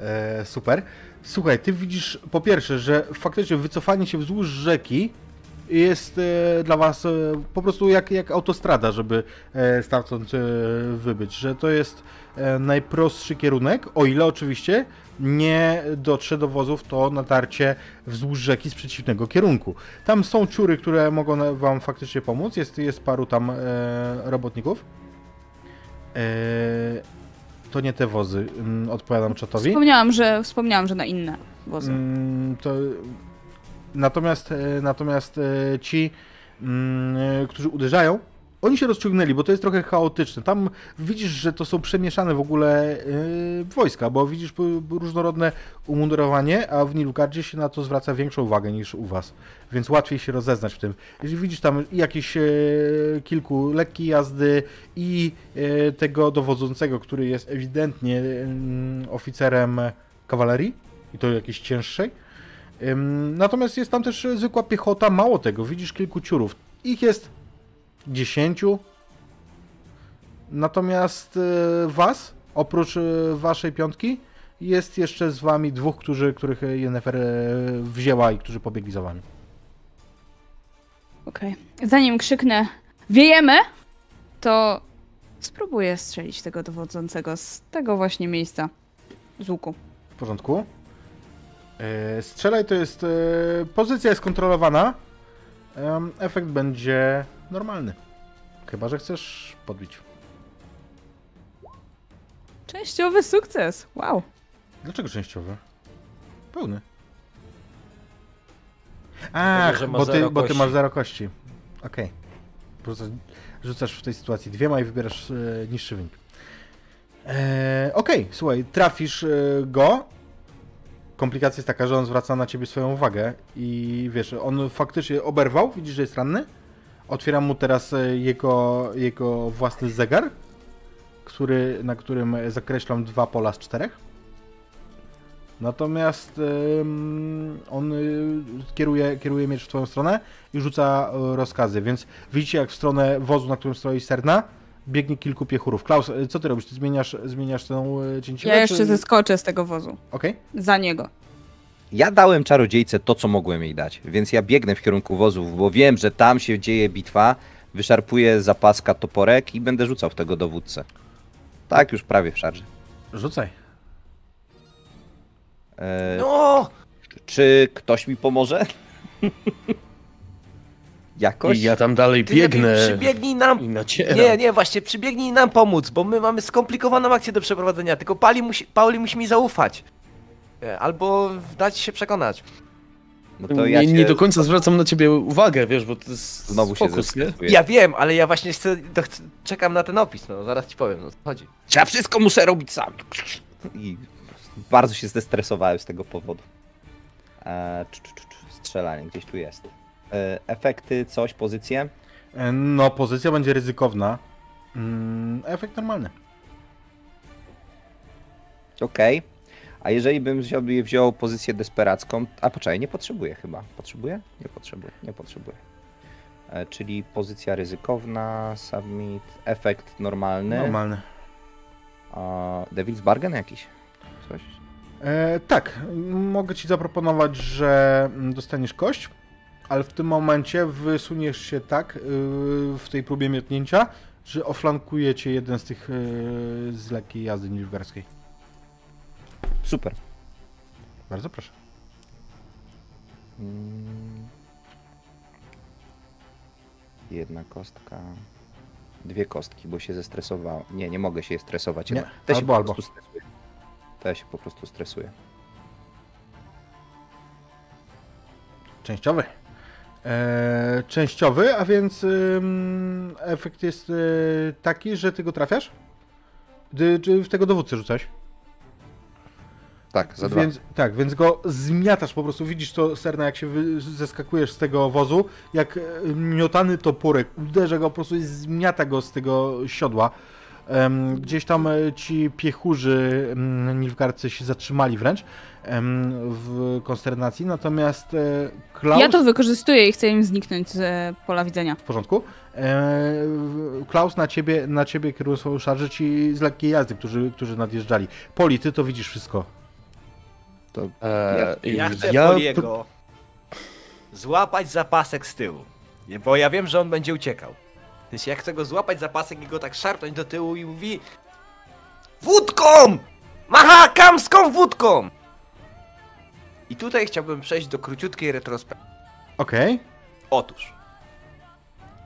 E, super. Słuchaj, ty widzisz po pierwsze, że faktycznie wycofanie się wzdłuż rzeki jest e, dla was e, po prostu jak, jak autostrada, żeby e, stamtąd e, wybyć, że to jest e, najprostszy kierunek, o ile oczywiście nie dotrze do wozów to natarcie wzdłuż rzeki z przeciwnego kierunku. Tam są ciury, które mogą wam faktycznie pomóc, jest, jest paru tam e, robotników. To nie te wozy, mm, odpowiadam czatowi. Wspomniałam, że, wspomniałam, że na inne wozy. Mm, to, natomiast e, natomiast e, ci, mm, e, którzy uderzają, oni się rozciągnęli, bo to jest trochę chaotyczne. Tam widzisz, że to są przemieszane w ogóle e, wojska, bo widzisz p- różnorodne umundurowanie, a w Nilfgaardzie się na to zwraca większą uwagę niż u was, więc łatwiej się rozeznać w tym. Jeżeli widzisz tam jakieś e, kilku lekkiej jazdy i e, tego dowodzącego, który jest ewidentnie mm, oficerem kawalerii, i to jakiejś cięższej. Natomiast jest tam też zwykła piechota, mało tego, widzisz kilku ciurów. Ich jest dziesięciu. Natomiast e, was, oprócz e, waszej piątki, jest jeszcze z wami dwóch, którzy, których Yennefer e, wzięła i którzy pobiegli za wami. Okej. Zanim krzyknę wiejemy, to spróbuję strzelić tego dowodzącego z tego właśnie miejsca. Z łuku. W porządku. E, Strzelaj to jest. e, Pozycja jest kontrolowana. Efekt będzie normalny. Chyba, że chcesz podbić. Częściowy sukces. Wow. Dlaczego częściowy? Pełny. Ma bo ty, bo ty masz zero kości. Okej. Po prostu rzucasz w tej sytuacji dwiema i wybierasz e, niższy wynik. E, Okej, słuchaj, trafisz e, go. Komplikacja jest taka, że on zwraca na ciebie swoją uwagę i wiesz, on faktycznie oberwał, widzisz, że jest ranny. Otwieram mu teraz e, jego, jego własny zegar, który, na którym zakreślam dwa pola z czterech. Natomiast on y, kieruje, kieruje miecz w twoją stronę i rzuca y, rozkazy, więc widzicie jak w stronę wozu, na którym stoi Serna, biegnie kilku piechurów. Klaus, co ty robisz? Ty zmieniasz, zmieniasz tę cięciwę? Ja jeszcze czy... zeskoczę z tego wozu. Okej, Za niego. Ja dałem czarodziejce to, co mogłem jej dać, więc ja biegnę w kierunku wozów, bo wiem, że tam się dzieje bitwa, wyszarpuję zapaska toporek i będę rzucał w tego dowódcę. Tak, już prawie w szarży. Rzucaj. E, No! Czy ktoś mi pomoże? (laughs) Jakoś? I ja tam dalej Ty lepiej biegnę Przybiegnij nam. Nie, nie, właśnie, przybiegnij nam pomóc, bo my mamy skomplikowaną akcję do przeprowadzenia. Tylko Pali musi, Pauli musi mi zaufać. E, Albo dać się przekonać. No to ja nie, cię nie do końca zwracam na ciebie uwagę, wiesz, bo to jest znowu się fokus, nie? Ja wiem, ale ja właśnie chcę, to chcę, czekam na ten opis, no zaraz ci powiem, no co chodzi. Ja wszystko muszę robić sam. I bardzo się zestresowałem z tego powodu. E, cz, cz, cz, strzelanie, gdzieś tu jest. E, efekty, coś, pozycje? E, No, pozycja będzie ryzykowna. Mm, efekt normalny. Okej. A jeżeli bym wziął, wziął pozycję desperacką, a poczekaj, nie potrzebuję chyba. Potrzebuję? Nie potrzebuję, nie potrzebuję. E, czyli pozycja ryzykowna, submit, efekt normalny. Normalny. A, Devil's Bargain jakiś? Coś? E, tak, mogę ci zaproponować, że dostaniesz kość, ale w tym momencie wysuniesz się tak y, w tej próbie miotnięcia, że oflankuje cię jeden z tych y, z lekkiej jazdy nilfgaardzkiej. Super. Bardzo proszę. Mm. Jedna kostka. Dwie kostki, bo się zestresowało. Nie, nie mogę się stresować. Nie, Ja to się albo, po albo. prostu stresuję. To ja się po prostu stresuję. Częściowy. E, częściowy, a więc ym, efekt jest y, taki, że ty go trafiasz? Ty, czy w tego dowódcę rzucać? Tak, za dwa. Więc, tak, więc go zmiatasz po prostu. Widzisz to, Serna, jak się wy, zeskakujesz z tego wozu, jak e, miotany toporek uderza go, po prostu i zmiata go z tego siodła. Em, gdzieś tam e, ci piechurzy em, nilfgaardcy się zatrzymali wręcz em, w konsternacji, natomiast e, Klaus... Ja to wykorzystuję i chcę im zniknąć z e, pola widzenia. W porządku. E, Klaus na ciebie, na ciebie kierują swoją szarżę ci z lekkiej jazdy, którzy, którzy nadjeżdżali. Poli, ty to widzisz wszystko. E, Ja i chcę ja Poliego złapać zapasek z tyłu, bo ja wiem, że on będzie uciekał. W sensie, ja chcę go złapać zapasek i go tak szarpnąć do tyłu i mówi Wódką! Mahakamską wódką! I tutaj chciałbym przejść do króciutkiej retrospekcji. Okej. Otóż,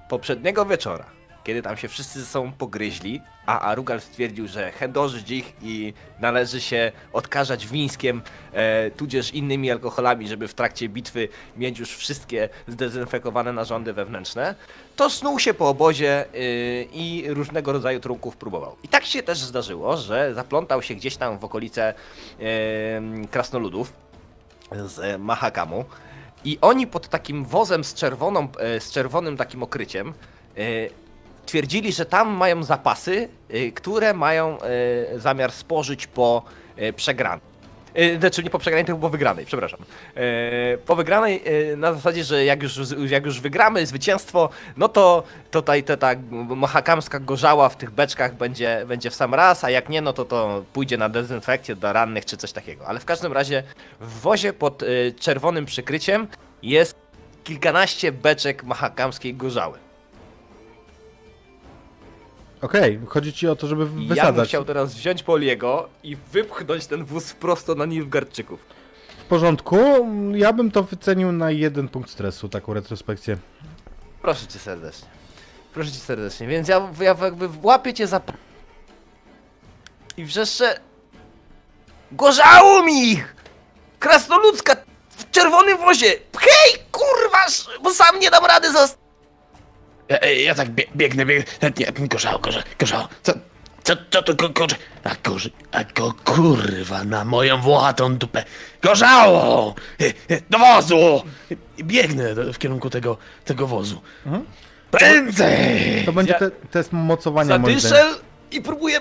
poprzedniego wieczora, kiedy tam się wszyscy ze sobą pogryźli, a Arugal stwierdził, że chędożyć ich i należy się odkażać wińskiem, e, tudzież innymi alkoholami, żeby w trakcie bitwy mieć już wszystkie zdezynfekowane narządy wewnętrzne, to snuł się po obozie y, i różnego rodzaju trunków próbował. I tak się też zdarzyło, że zaplątał się gdzieś tam w okolice e, krasnoludów z e, Mahakamu, i oni pod takim wozem z, czerwoną, e, z czerwonym takim okryciem e, twierdzili, że tam mają zapasy, e, które mają e, zamiar spożyć po e, przegranej. Znaczy nie po przegranej, tylko po wygranej, przepraszam. Po wygranej na zasadzie, że jak już, jak już wygramy zwycięstwo, no to tutaj ta, ta mahakamska gorzała w tych beczkach będzie, będzie w sam raz, a jak nie, no to to pójdzie na dezynfekcję dla rannych czy coś takiego. Ale w każdym razie w wozie pod czerwonym przykryciem jest kilkanaście beczek mahakamskiej gorzały. Okej, chodzi ci o to, żeby I ja bym wysadzać. chciał teraz wziąć Poliego i wypchnąć ten wóz prosto na Nilfgaardczyków. W porządku, ja bym to wycenił na jeden punkt stresu, taką retrospekcję. Proszę cię serdecznie. Proszę cię serdecznie. Więc ja, ja jakby łapię cię za... p- I wrzeszczę... Gorzało mi ich! Krasnoludzka w czerwonym wozie! Hej, kurwa, bo sam nie dam rady zostać! Ja, ja tak bie, biegnę, biegnę. Nie, gorzało, gorzało, gorzało. Co, co, co to go, gorze... A gorzy... A go kurwa na moją włochatą dupę. Gorzało! Do wozu! I Biegnę do- w kierunku tego, tego wozu. Mhm. Prędzej! To będzie Ja- te, test mocowania moim zdaniem. I próbuję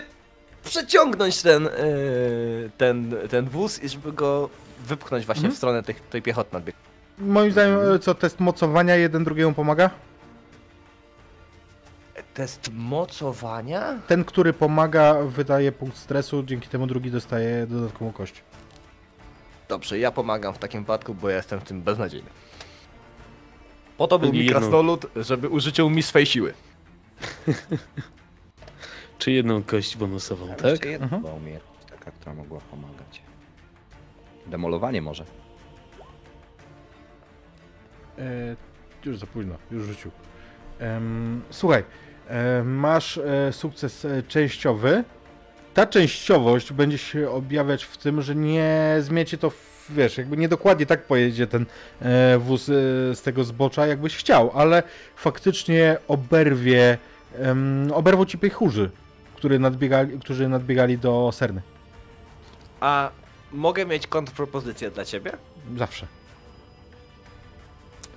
przeciągnąć ten, yy, ten, ten wóz i żeby go wypchnąć właśnie w stronę tej, tej piechoty nadbieg. Moim zdaniem, e, co test mocowania jeden drugiemu pomaga? Test mocowania? Ten, który pomaga, wydaje punkt stresu, dzięki temu drugi dostaje dodatkową kość. Dobrze, ja pomagam w takim wypadku, bo ja jestem w tym beznadziejny. Po to był mi jedną- krasnolud, żeby użyczył mi swej siły. (laughs) Czy jedną kość bonusową, Ale tak? Była umiejętność taka, która mogła pomagać. Demolowanie może. E, już za późno, już rzucił. Em, słuchaj, masz e, sukces e, częściowy. Ta częściowość będzie się objawiać w tym, że nie zmiecie to, w, wiesz, jakby niedokładnie tak pojedzie ten e, wóz e, z tego zbocza, jakbyś chciał, ale faktycznie oberwie, oberwą ci piechurzy, który nadbiegali, którzy nadbiegali do Serny. A mogę mieć kontrpropozycję dla ciebie? Zawsze.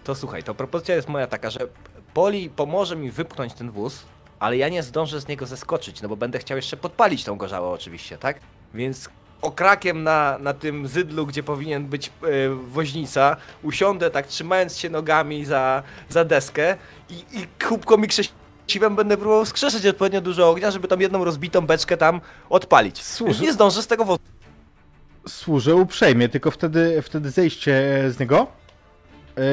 To słuchaj, to propozycja jest moja taka, że Poli pomoże mi wypchnąć ten wóz, ale ja nie zdążę z niego zeskoczyć, no bo będę chciał jeszcze podpalić tą gorzałę oczywiście, tak? Więc okrakiem na, na tym zydlu, gdzie powinien być e, woźnica, usiądę tak trzymając się nogami za, za deskę i, i kubką mi krzesiwem będę próbował skrzeszyć odpowiednio dużo ognia, żeby tą jedną rozbitą beczkę tam odpalić. Służy. Nie zdążę z tego wozu. służę uprzejmie, tylko wtedy, wtedy zejście z niego,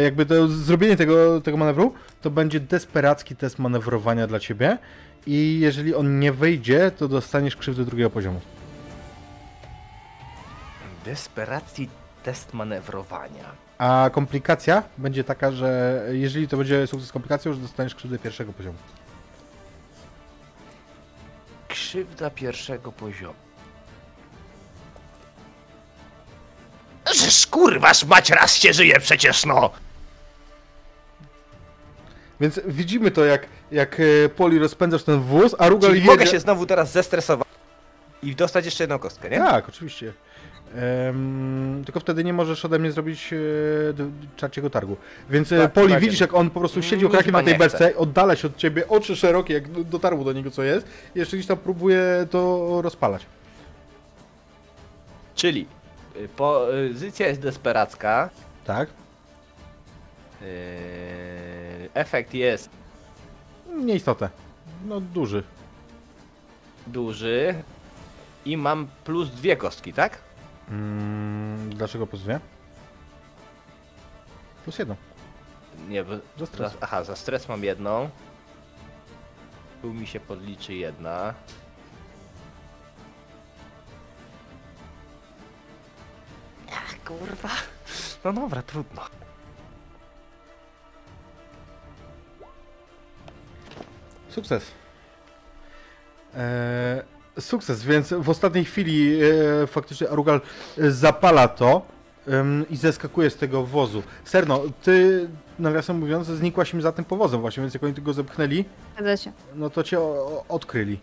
jakby to zrobienie tego, tego manewru, to będzie desperacki test manewrowania dla ciebie i jeżeli on nie wyjdzie, to dostaniesz krzywdy drugiego poziomu. Desperacji test manewrowania. A komplikacja będzie taka, że jeżeli to będzie sukces z komplikacją, że dostaniesz krzywdę pierwszego poziomu. Krzywda pierwszego poziomu. Żeż kurważ mać raz się żyje przecież no! Więc widzimy to, jak, jak e, Poli rozpędzasz ten wóz, a Rugal Czyli jedzie... mogę się znowu teraz zestresować i dostać jeszcze jedną kostkę, nie? Tak, oczywiście. Em, tylko wtedy nie możesz ode mnie zrobić e, trzeciego targu. Więc e, Tak, Poli, tak. widzisz jak on po prostu siedzi Mi okrakiem na tej beczce, oddala się od ciebie, oczy szerokie, jak dotarło do niego co jest, i jeszcze gdzieś tam próbuje to rozpalać. Czyli pozycja jest desperacka, Tak? yy, efekt jest Nieistotne. No duży. duży i mam plus dwie kostki, tak? Mm, dlaczego plus dwie? Plus jedną. Nie, bo, Za stres. za, aha, za stres mam jedną. Tu mi się podliczy jedna. Ach, kurwa. No dobra, trudno. Sukces. Eee, sukces, więc w ostatniej chwili e, faktycznie Arugal e, zapala to i zeskakuje z tego wozu. Serno, ty nawiasem mówiąc znikłaś im za tym powozem właśnie, więc jak oni go zepchnęli, Zgadza się. no to cię o, o, odkryli.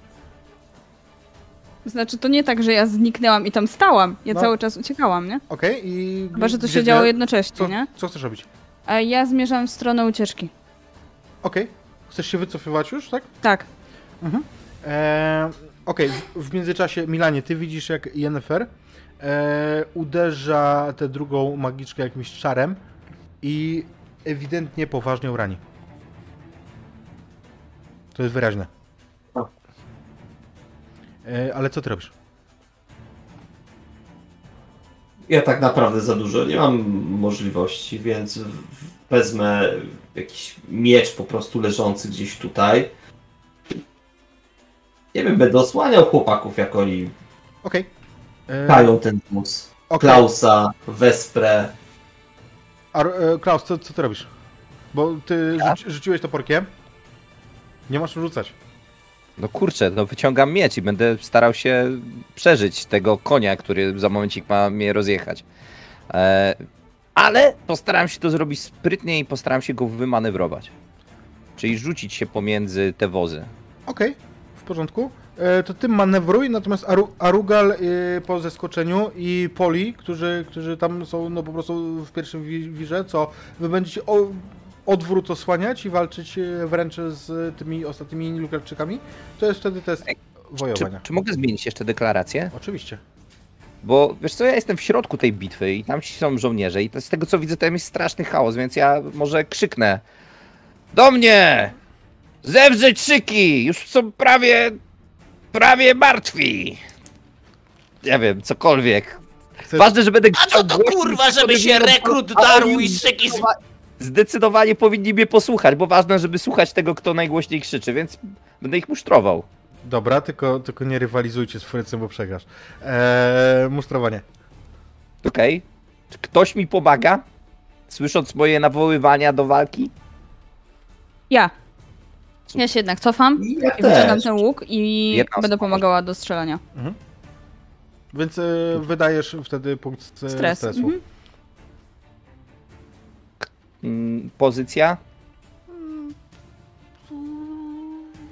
Znaczy, to nie tak, że ja zniknęłam i tam stałam. Ja No. cały czas uciekałam, nie? Okej, i... Chyba, że to się działo jednocześnie, co, nie? co chcesz robić? A ja zmierzam w stronę ucieczki. Okej, chcesz się wycofywać już, tak? Tak. Eee, Okej, w, w międzyczasie Milanie, ty widzisz jak Yennefer e, uderza tę drugą magiczkę jakimś czarem i ewidentnie poważnie rani. To jest wyraźne. E, ale co ty robisz? Ja tak naprawdę za dużo nie mam możliwości, więc wezmę jakiś miecz po prostu leżący gdzieś tutaj. Nie wiem, będę osłaniał chłopaków, jak oni Okej. E, pchają ten wóz. okej. Klausa, Wesprę. A, e, Klaus, co, co ty robisz? Bo ty rzuci, rzuciłeś toporkiem. Nie masz rzucać. No kurczę, no wyciągam miecz i będę starał się przeżyć tego konia, który za momencik ma mnie rozjechać. E, ale postaram się to zrobić sprytnie i postaram się go wymanewrować. Czyli rzucić się pomiędzy te wozy. Okej, w porządku. E, to ty manewruj, natomiast Aru, Arugal e, po zeskoczeniu i Poli, którzy, którzy tam są no po prostu w pierwszym wi- wirze, co wy będziecie o, odwrót osłaniać i walczyć e, wręcz z tymi ostatnimi lukarczykami, to jest wtedy test Czy, wojowania. czy mogę zmienić jeszcze deklarację? Oczywiście. Bo wiesz co, ja jestem w środku tej bitwy i tam ci są żołnierze i to z tego co widzę tam jest straszny chaos, więc ja może krzyknę Do mnie! Zewrzeć szyki! Już są prawie, prawie martwi! Ja wiem, cokolwiek. chcesz... Ważne, że będę A co to kurwa, żeby się rekrut darł i szyki z... Zdecydowanie powinni mnie posłuchać, bo ważne, żeby słuchać tego, kto najgłośniej krzyczy, więc będę ich musztrował. Dobra, tylko, tylko nie rywalizujcie z Frycem, bo przegrasz. Eee, musztrowanie. Okej? Czy ktoś mi pomaga? Słysząc moje nawoływania do walki? Ja. Ja się jednak cofam Ja i wyciągam ten łuk i Jedna będę pomagała do strzelania. Więc e, wydajesz wtedy punkt Stres. stresu. Mhm. Mm, pozycja?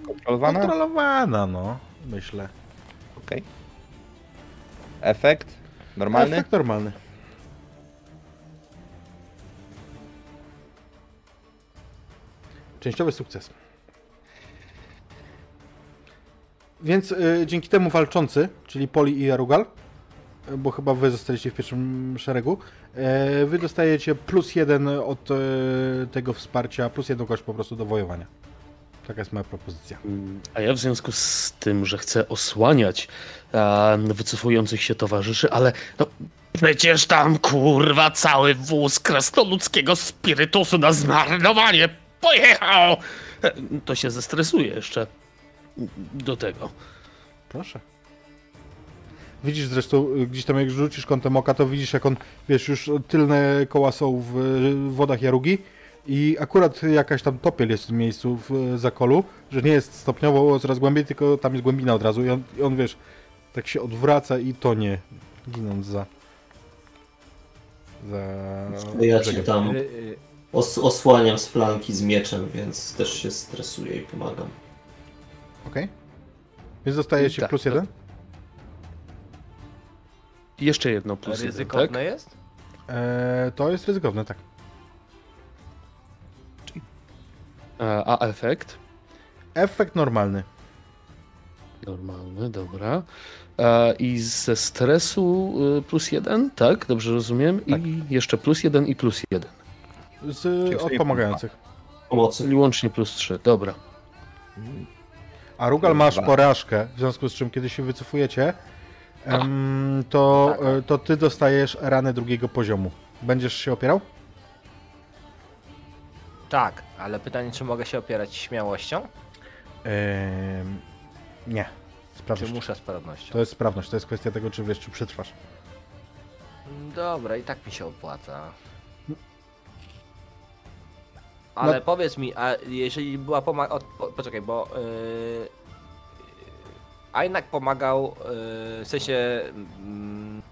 Kontrolowana? Kontrolowana, no, myślę. Okej. Efekt? Normalny? Efekt normalny. Częściowy sukces. Więc y, dzięki temu walczący, czyli Poli i Arugal, bo chyba wy zostaliście w pierwszym szeregu, y, wy dostajecie plus jeden od y, tego wsparcia, plus jedną kość po prostu do wojowania. Taka jest moja propozycja. A ja w związku z tym, że chcę osłaniać e, wycofujących się towarzyszy, ale no, przecież tam kurwa cały wóz krasnoludzkiego spirytusu na zmarnowanie pojechał! E, To się zestresuje jeszcze do tego. Proszę. Widzisz zresztą, y, gdzieś tam jak rzucisz kątem oka, to widzisz jak on, wiesz, już tylne koła są w wodach Jarugi i akurat jakaś tam topiel jest w tym miejscu w zakolu, że nie jest stopniowo coraz głębiej, tylko tam jest głębina od razu i on, i on wiesz, tak się odwraca i tonie, ginąc za... za... Ja ci brzegiem. tam Y, os osłaniam z flanki z mieczem, więc też się stresuję i pomagam. Okej. Więc dostajecie Tak, plus jeden. Jeszcze jedno plus jeden, ryzykowne tak? jest? Eee, to jest ryzykowne, tak. E, A efekt? Efekt normalny. Normalny, dobra. E, I ze stresu y, plus jeden, tak? Dobrze rozumiem? Tak. I jeszcze plus jeden i plus jeden. Z, od pomagających. Pomocy. Czyli łącznie plus trzy, dobra. A Rugal masz porażkę, w związku z czym kiedy się wycofujecie, to, Tak. e, to ty dostajesz ranę drugiego poziomu. Będziesz się opierał? Tak, ale pytanie, czy mogę się opierać śmiałością? Nie. Czy Sprawność. muszę sprawnością? To jest sprawność, to jest kwestia tego, czy wiesz, czy przetrwasz. Dobra, i tak mi się opłaca. Ale powiedz mi, a jeżeli była pomaga... Po, poczekaj, bo... Yy... Ajnak pomagał, yy, w sensie... mm,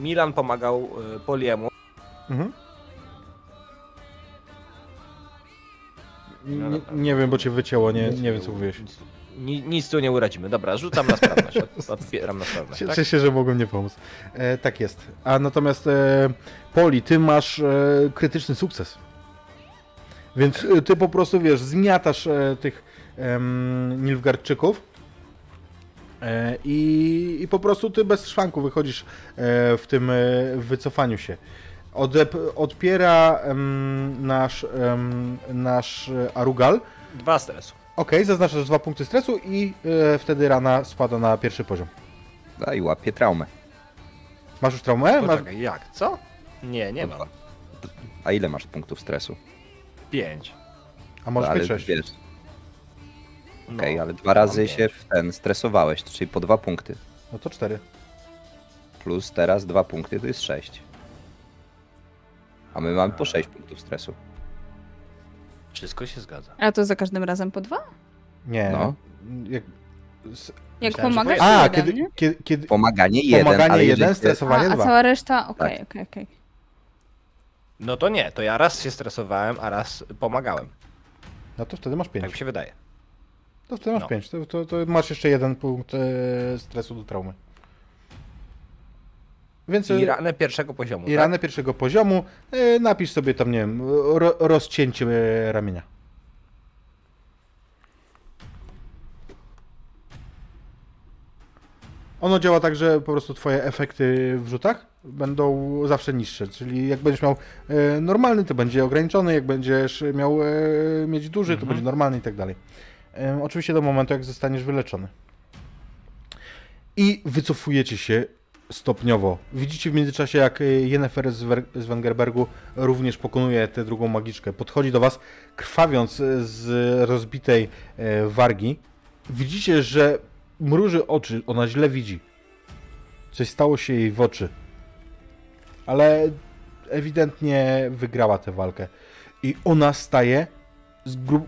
Milan pomagał yy, Poliemu. Mhm. No Nie, nie wiem, bo cię wycięło, nie, nie wiem co mówiłeś. Ni, nic tu nie uradzimy. Dobra, rzucam na sprawność. Od, odbieram na sprawność, tak? Cieszę się, że mogłem nie pomóc. E, tak jest. A natomiast e, Poli, ty masz e, krytyczny sukces. Więc e, ty po prostu wiesz, zmiatasz e, tych Nilfgaardczyków e, i, i po prostu ty bez szwanku wychodzisz e, w tym e, wycofaniu się. Odep, odpiera em, nasz, em, nasz Arugal. Dwa stresu. Okej, zaznaczasz dwa punkty stresu i e, wtedy rana spada na pierwszy poziom. A i łapie traumę. Masz już traumę? Masz... Poczekaj, jak? Co? Nie, nie mam. A ile masz punktów stresu? Pięć. A może mieć sześć. wiesz, No, okej, ale dwa razy się pięć. w ten stresowałeś, czyli po dwa punkty. No to cztery. Plus teraz dwa punkty to jest sześć. A my mamy po sześć punktów stresu. Wszystko się zgadza. A to za każdym razem po dwa? Nie. No. Jak... s- Jak pomagasz, po to A, jeden, kiedy, nie? kiedy, kiedy... Pomaganie jeden, Pomaganie ale jeden, stresowanie A, a dwa. cała reszta? Okej, okej, okej. No to nie, to ja raz się stresowałem, a raz pomagałem. No to wtedy masz Tak mi pięć. się wydaje. To wtedy masz no. To, to, to masz jeszcze jeden punkt e, stresu do traumy. Więc I e, ranę pierwszego poziomu. i tak? ranę pierwszego poziomu e, napisz sobie tam, nie wiem, ro, rozcięcie e, ramienia. Ono działa tak, że po prostu twoje efekty w rzutach będą zawsze niższe, czyli jak będziesz miał e, normalny, to będzie ograniczony, jak będziesz miał mieć duży, to będzie normalny i tak dalej. E, oczywiście do momentu, jak zostaniesz wyleczony. I wycofujecie się stopniowo. Widzicie w międzyczasie, jak y, Yennefer z, Wengerbergu również pokonuje tę drugą magiczkę. Podchodzi do was, krwawiąc y, z rozbitej e, wargi. Widzicie, że mruży oczy, ona źle widzi. Coś stało się jej w oczy. Ale ewidentnie wygrała tę walkę. I ona staje,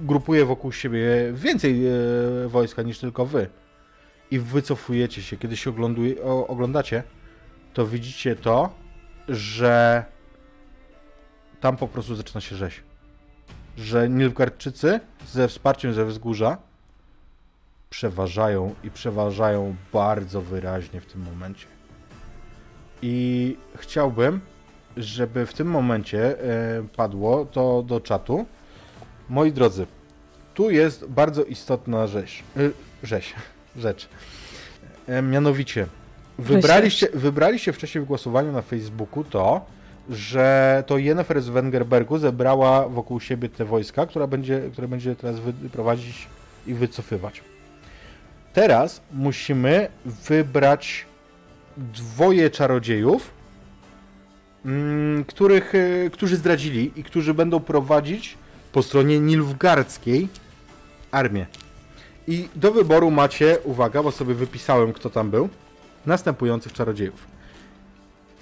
grupuje wokół siebie więcej e, wojska niż tylko wy. I wycofujecie się. Kiedy się oglądacie, to widzicie to, że tam po prostu zaczyna się rzeź. Że Nilfgaardczycy ze wsparciem ze wzgórza przeważają i przeważają bardzo wyraźnie w tym momencie. I chciałbym, żeby w tym momencie e, padło to do czatu. Moi drodzy, tu jest bardzo istotna rzecz. E, rzeź, rzecz. E, mianowicie, wybraliście, wybraliście wcześniej w głosowaniu na Facebooku to, że to Yennefer z Wengerbergu zebrała wokół siebie te wojska, która będzie, które będzie teraz wyprowadzić i wycofywać. Teraz musimy wybrać dwoje czarodziejów, mm, których, e, którzy zdradzili i którzy będą prowadzić po stronie Nilfgaardzkiej armię. I do wyboru macie, uwaga, bo sobie wypisałem, kto tam był, następujących czarodziejów.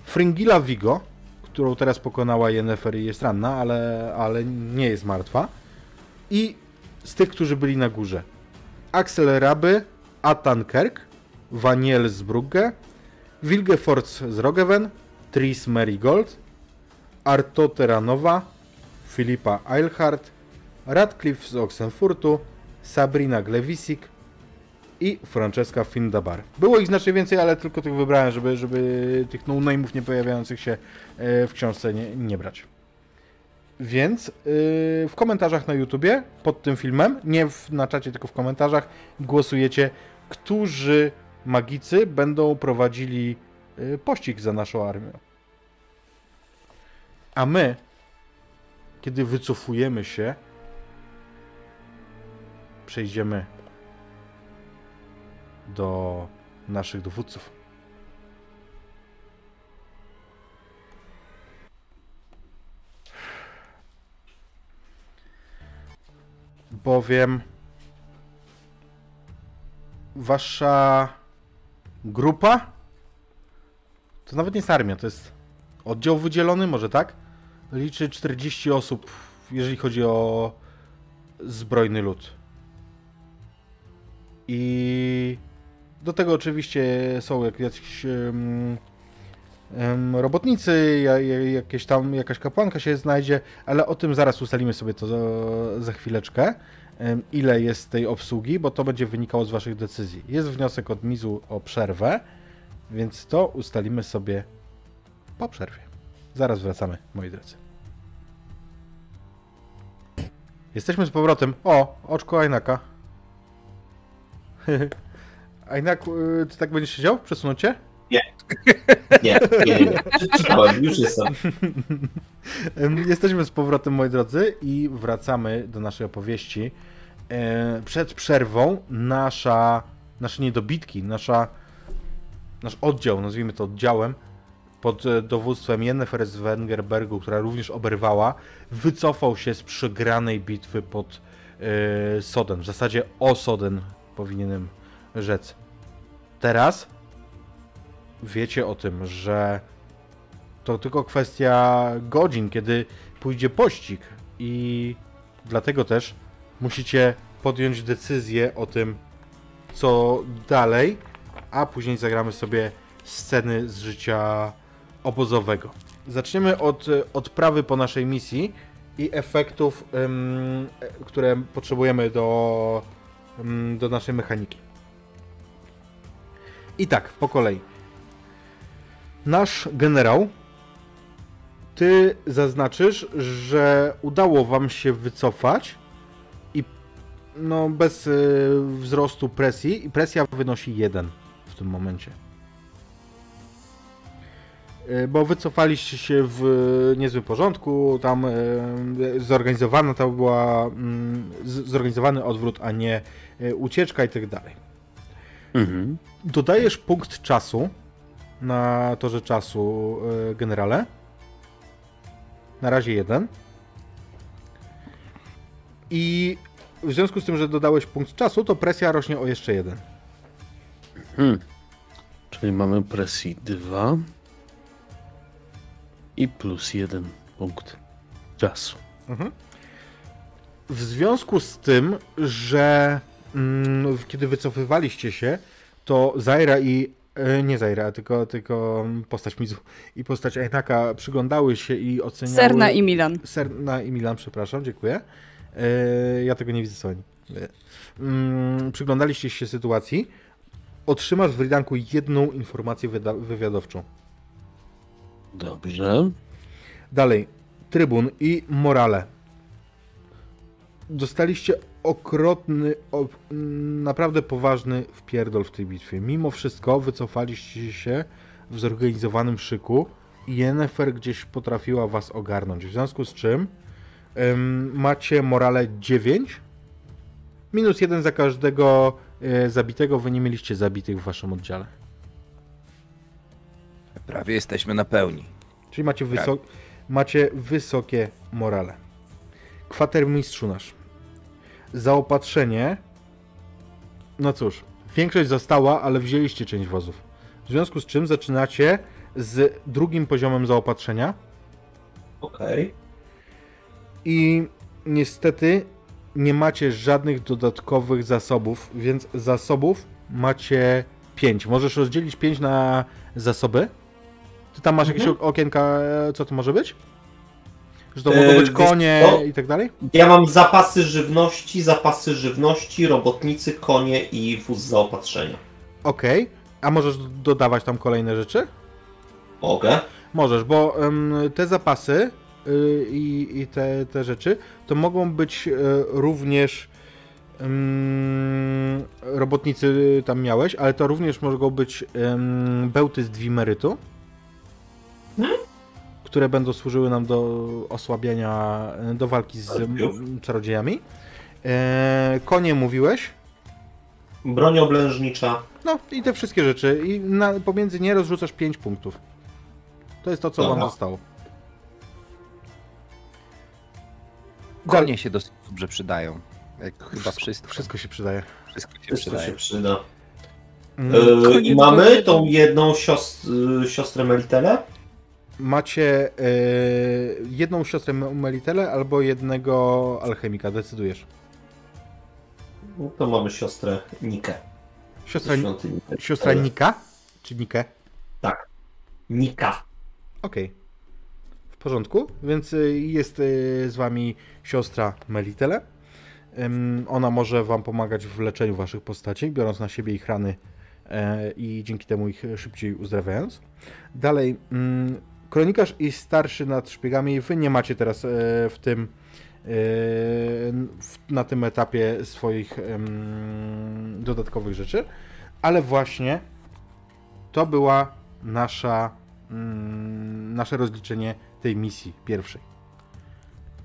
Fringilla Vigo, którą teraz pokonała Yennefer i jest ranna, ale, ale nie jest martwa. I z tych, którzy byli na górze. Axel Raby, Atan Kerk, Vaniel z Brugge, Wilgefortz z Rogeven, Tris Marigold, Arto Teranowa, Filipa Eilhart, Radcliffe z Oxenfurtu, Sabrina Glewisik i Francesca Findabar. Było ich znacznie więcej, ale tylko tych wybrałem, żeby, żeby tych no-name'ów nie pojawiających się e, w książce nie, nie brać. Więc yy, w komentarzach na YouTubie pod tym filmem, nie w, na czacie, tylko w komentarzach, głosujecie, którzy magicy będą prowadzili yy, pościg za naszą armią. A my, kiedy wycofujemy się, przejdziemy do naszych dowódców. Bowiem wasza grupa to nawet nie jest armia, to jest oddział wydzielony, może tak? Liczy 40 osób, jeżeli chodzi o zbrojny lud. I do tego oczywiście są jak- jacyś em, em, robotnicy, ja- ja- jakieś tam, jakaś kapłanka się znajdzie, ale o tym zaraz ustalimy sobie to za, za chwileczkę, ile jest tej obsługi, bo to będzie wynikało z waszych decyzji. Jest wniosek od Mizu o przerwę, więc to ustalimy sobie po przerwie. Zaraz wracamy, moi drodzy. Jesteśmy z powrotem. O, oczko Ajnaka. Ajnak, (laughs) y, ty tak będziesz siedział? Przesunąć cię? Nie, nie, nie. Czytałem, już jestem. (laughs) Em, Jesteśmy z powrotem, moi drodzy, i wracamy do naszej opowieści. E, Przed przerwą nasza, nasze niedobitki, nasza, nasz oddział, nazwijmy to oddziałem, pod e, dowództwem Yennefer z Wengerbergu, która również oberwała, wycofał się z przegranej bitwy pod e, Soden. W zasadzie o Soden powinienem rzec. Teraz wiecie o tym, że to tylko kwestia godzin, kiedy pójdzie pościg i dlatego też musicie podjąć decyzję o tym, co dalej, a później zagramy sobie sceny z życia obozowego. Zaczniemy od e, odprawy po naszej misji i efektów, em, e, które potrzebujemy do, em, do naszej mechaniki. I tak, po kolei. Nasz generał ty zaznaczysz, że udało wam się wycofać i no bez y, wzrostu presji i presja wynosi 1 w tym momencie. Y, Bo wycofaliście się w y, niezłym porządku, tam y, zorganizowana to była mm, zorganizowany odwrót, a nie ucieczka i tak dalej. Mhm. Dodajesz punkt czasu na torze czasu, e, generale. Na razie jeden. I w związku z tym, że dodałeś punkt czasu, to presja rośnie o jeszcze jeden. Hmm. Czyli mamy presji 2 i plus jeden punkt czasu. W związku z tym, że mm, kiedy wycofywaliście się, to Zaira i e, nie Zaira, tylko, tylko postać Mizu i postać Ainaka przyglądały się i oceniały... Serna i Milan. Serna i Milan, przepraszam, dziękuję. E, ja tego nie widzę, Soni. E, mm, przyglądaliście się sytuacji. Otrzymasz w Ridanku jedną informację wywiadowczą. Dobrze. Dalej, Trybun i Morale. Dostaliście okrotny, naprawdę poważny wpierdol w tej bitwie. Mimo wszystko wycofaliście się w zorganizowanym szyku i Yennefer gdzieś potrafiła was ogarnąć. W związku z czym em, macie morale 9. Minus jeden za każdego e, zabitego. Wy nie mieliście zabitych w waszym oddziale. Prawie jesteśmy na pełni. Czyli macie, wyso- macie wysokie morale. Kwatermistrzu nasz. Zaopatrzenie. No cóż, większość została, ale wzięliście część wozów. W związku z czym zaczynacie z drugim poziomem zaopatrzenia Okej. i niestety nie macie żadnych dodatkowych zasobów, więc zasobów macie 5. Możesz rozdzielić 5 na zasoby. Ty tam masz jakieś okienka, e, co to może być? Że to E, mogą być konie co? i tak dalej? Ja mam zapasy żywności, zapasy żywności, robotnicy, konie i wóz zaopatrzenia. Okej. A możesz dodawać tam kolejne rzeczy? Mogę. Możesz, bo em, te zapasy y, i, te, te rzeczy to mogą być e, również em, robotnicy tam miałeś, ale to również mogą być bełty z dwimerytu, które będą służyły nam do osłabiania, do walki z czarodziejami. E, konie mówiłeś? Broń oblężnicza. No i te wszystkie rzeczy. I na, pomiędzy nie rozrzucasz 5 punktów. To jest to, co wam Dobra. zostało. Konie się dosyć dobrze przydają. Jak chyba wszystko. Wszystko się przydaje. Wszystko się Wszystko przydaje. się przyda. Mm, E, mamy tą jedną siostr, siostrę Melitele. Macie e, jedną siostrę Melitele albo jednego alchemika, decydujesz. No to mamy siostrę Nikę. Siostra, siostra Nika? Czy Nikę? Tak. Nika. Okej. W porządku, więc y, jest y, z wami siostra Melitele. Ona może wam pomagać w leczeniu waszych postaci, biorąc na siebie ich rany e, i dzięki temu ich szybciej uzdrawiając. Dalej, mm, kronikarz i starszy nad szpiegami, wy nie macie teraz e, w tym e, na tym etapie swoich dodatkowych rzeczy, ale właśnie to była nasza mm, nasze rozliczenie tej misji pierwszej.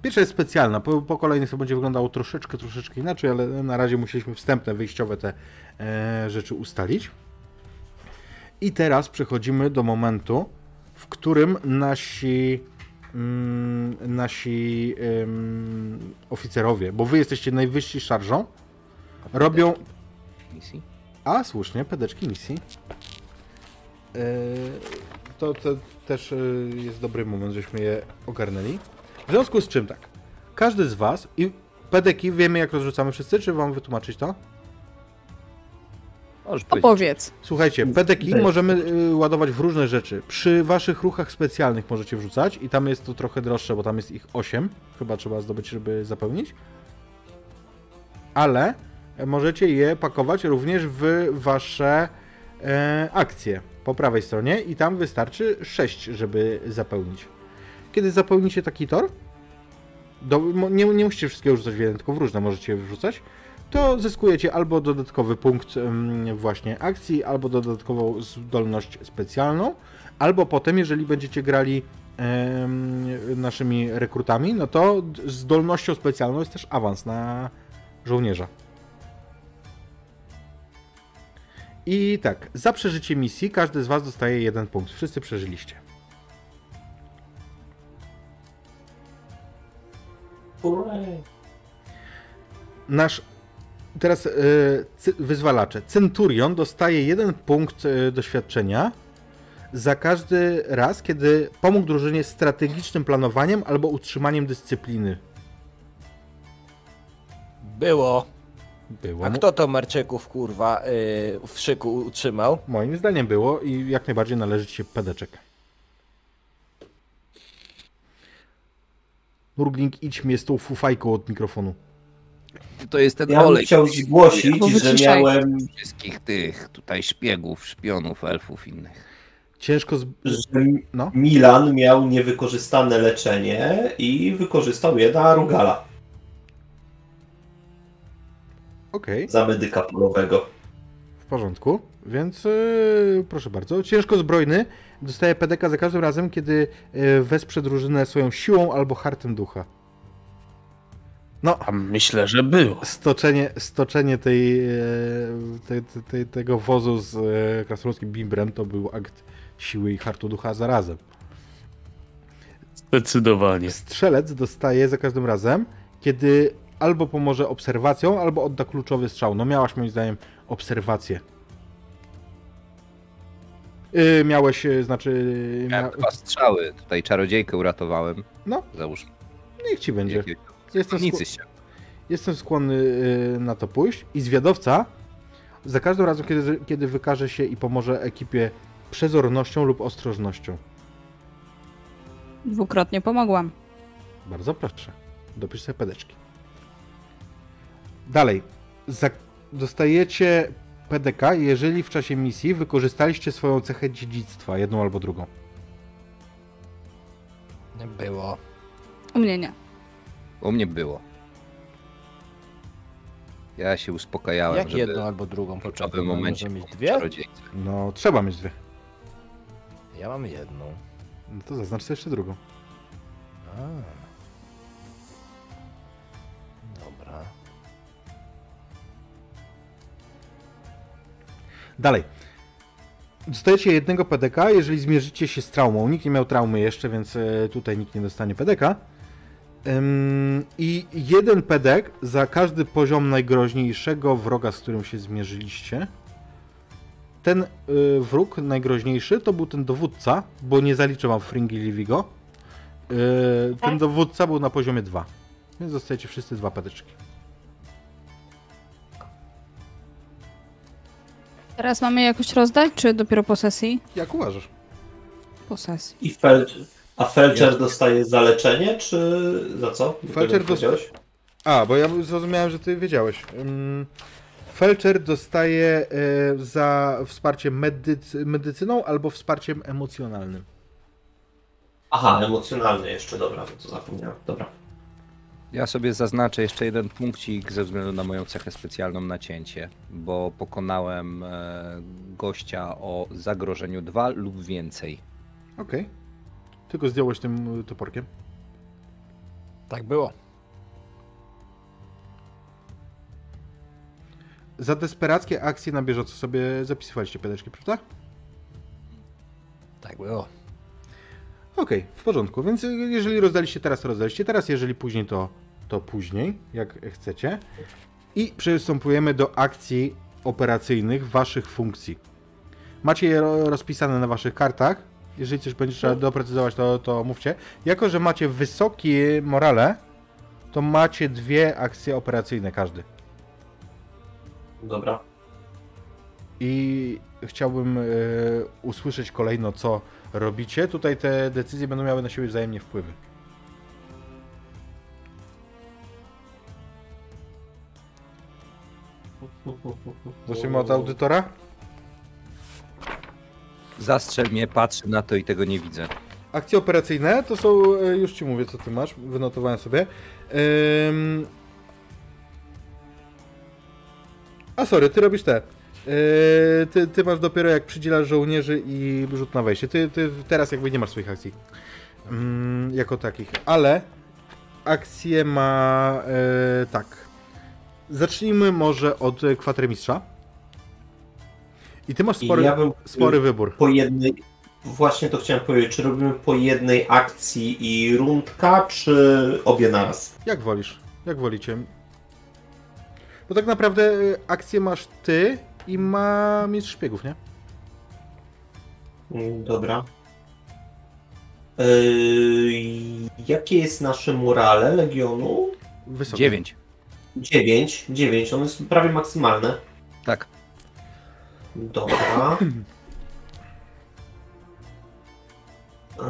Pierwsza jest specjalna, po, po kolejnych to będzie wyglądało troszeczkę, troszeczkę inaczej, ale na razie musieliśmy wstępne, wyjściowe te e, rzeczy ustalić. I teraz przechodzimy do momentu, w którym nasi mm, nasi oficerowie, bo wy jesteście najwyżsi szarżą, robią Misji? a, słusznie, pedeczki misji. E, to, to też e, jest dobry moment, żeśmy je ogarnęli. W związku z czym tak, każdy z was i pedeki wiemy jak rozrzucamy wszyscy, czy wam wytłumaczyć to? Możesz. Opowiedz. Słuchajcie, pedeki możemy y, ładować w różne rzeczy. Przy waszych ruchach specjalnych możecie wrzucać i tam jest to trochę droższe, bo tam jest ich 8. Chyba trzeba zdobyć, żeby zapełnić. Ale możecie je pakować również w wasze e, akcje po prawej stronie i tam wystarczy 6, żeby zapełnić. Kiedy zapełnicie taki tor, do, nie, nie musicie wszystkiego rzucać w jeden, tylko w różne możecie je wrzucać, to zyskujecie albo dodatkowy punkt właśnie akcji, albo dodatkową zdolność specjalną, albo potem, jeżeli będziecie grali naszymi rekrutami, no to zdolnością specjalną jest też awans na żołnierza. I tak, za przeżycie misji każdy z was dostaje jeden punkt. Wszyscy przeżyliście. Nasz teraz cy- wyzwalacze. Centurion dostaje jeden punkt e, doświadczenia za każdy raz, kiedy pomógł drużynie strategicznym planowaniem albo utrzymaniem dyscypliny. Było. Było. A kto to Merczeków, kurwa, yy, w szyku utrzymał? Moim zdaniem było i jak najbardziej należy ci się pedeczek. Nurgling, idź mnie z tą fufajką od mikrofonu. To jest ten Ja bym olej. chciał zgłosić, Bo że miałem, Wszystkich tych tutaj szpiegów, szpionów, elfów innych. Ciężko z... że No. Milan miał niewykorzystane leczenie i wykorzystał je na Rugala Okej, za medyka polowego. w porządku. Więc yy, proszę bardzo. Ciężko zbrojny dostaje PDK za każdym razem, kiedy yy, wesprze drużynę swoją siłą albo hartem ducha. No, A myślę, że było. stoczenie, stoczenie tej, e, te, te, te, tego wozu z e, krasnoludzkim bimbrem to był akt siły i hartu ducha zarazem. Zdecydowanie. Strzelec dostaje za każdym razem, kiedy albo pomoże obserwacją, albo odda kluczowy strzał. No miałaś moim zdaniem obserwację. Yy, miałeś, znaczy... Mia... Miałem dwa strzały. Tutaj czarodziejkę uratowałem. No. Załóżmy. Niech ci będzie. Jakieś Jestem, się. Jestem skłonny y, na to pójść. I zwiadowca za każdym razem, kiedy, kiedy wykaże się i pomoże ekipie przezornością lub ostrożnością. Dwukrotnie pomogłam. Bardzo proszę. Dopisz sobie pedeczki. Dalej. Za... Dostajecie PDK, jeżeli w czasie misji wykorzystaliście swoją cechę dziedzictwa, jedną albo drugą. Było. U mnie nie. U mnie było. Ja się uspokajałem, Jak żeby jedną albo drugą w początek? pewnym momencie mieć dwie? czarodziejce. No, trzeba mieć dwie. Ja mam jedną. No to zaznacz sobie jeszcze drugą. A. Dobra. Dalej. Dostajecie jednego PDK, jeżeli zmierzycie się z traumą. Nikt nie miał traumy jeszcze, więc e, tutaj nikt nie dostanie PDK. Ym, I jeden pedek za każdy poziom najgroźniejszego wroga, z którym się zmierzyliście. Ten y, wróg najgroźniejszy to był ten dowódca, bo nie zaliczę wam Fringi Livigo. Y, ten dowódca był na poziomie 2. Więc dostajecie wszyscy dwa pedeczki. Teraz mamy jakoś rozdać, czy dopiero po sesji? Jak uważasz? Po sesji. I Fel... A Felcher dostaje za leczenie, czy za co? Felcher powiedziałeś? A, bo ja zrozumiałem, że ty wiedziałeś. Ym, Felcher dostaje e, za wsparcie medycy, medycyną albo wsparciem emocjonalnym. Aha, emocjonalny jeszcze, dobra, to zapomniałem. Dobra. Ja sobie zaznaczę jeszcze jeden punkcik ze względu na moją cechę specjalną nacięcie, bo pokonałem e, gościa o zagrożeniu 2 lub więcej. Okej. Tylko zdjąłeś tym y, toporkiem. Tak było. Za desperackie akcje na bieżąco sobie zapisywaliście pedeczki, prawda? Tak było. Okej, w porządku. Więc y, jeżeli rozdaliście teraz, to rozdaliście teraz. Jeżeli później, to, to później, jak chcecie. I przystępujemy do akcji operacyjnych waszych funkcji. Macie je ro- rozpisane na waszych kartach. Jeżeli coś będzie trzeba doprecyzować, to, to mówcie. Jako, że macie wysokie morale, to macie dwie akcje operacyjne każdy. Dobra. I chciałbym e, usłyszeć kolejno, co robicie. Tutaj te decyzje będą miały na siebie wzajemnie wpływy. Zaczniemy od audytora. Zastrzel mnie, patrzę na to i tego nie widzę. Akcje operacyjne to są, e, już ci mówię, co ty masz, wynotowałem sobie. Ym... A sorry, ty robisz te. Yy, ty, ty masz dopiero jak przydzielasz żołnierzy i rzut na wejście. Ty, ty teraz jakby nie masz swoich akcji. Ym, jako takich. Ale akcję ma e, tak. Zacznijmy może od kwatermistrza. I ty masz spory, ja bym spory wybór. po jednej. Właśnie to chciałem powiedzieć, czy robimy po jednej akcji i rundka, czy obie naraz? Jak wolisz? Jak wolicie? Bo tak naprawdę y, akcję masz ty i ma mistrz szpiegów, nie? Mm, Dobra. Yy, jakie jest nasze morale Legionu? Wysokie. 9. 9. 9, one są prawie maksymalne. Tak. Dobra. (clears throat) Yy,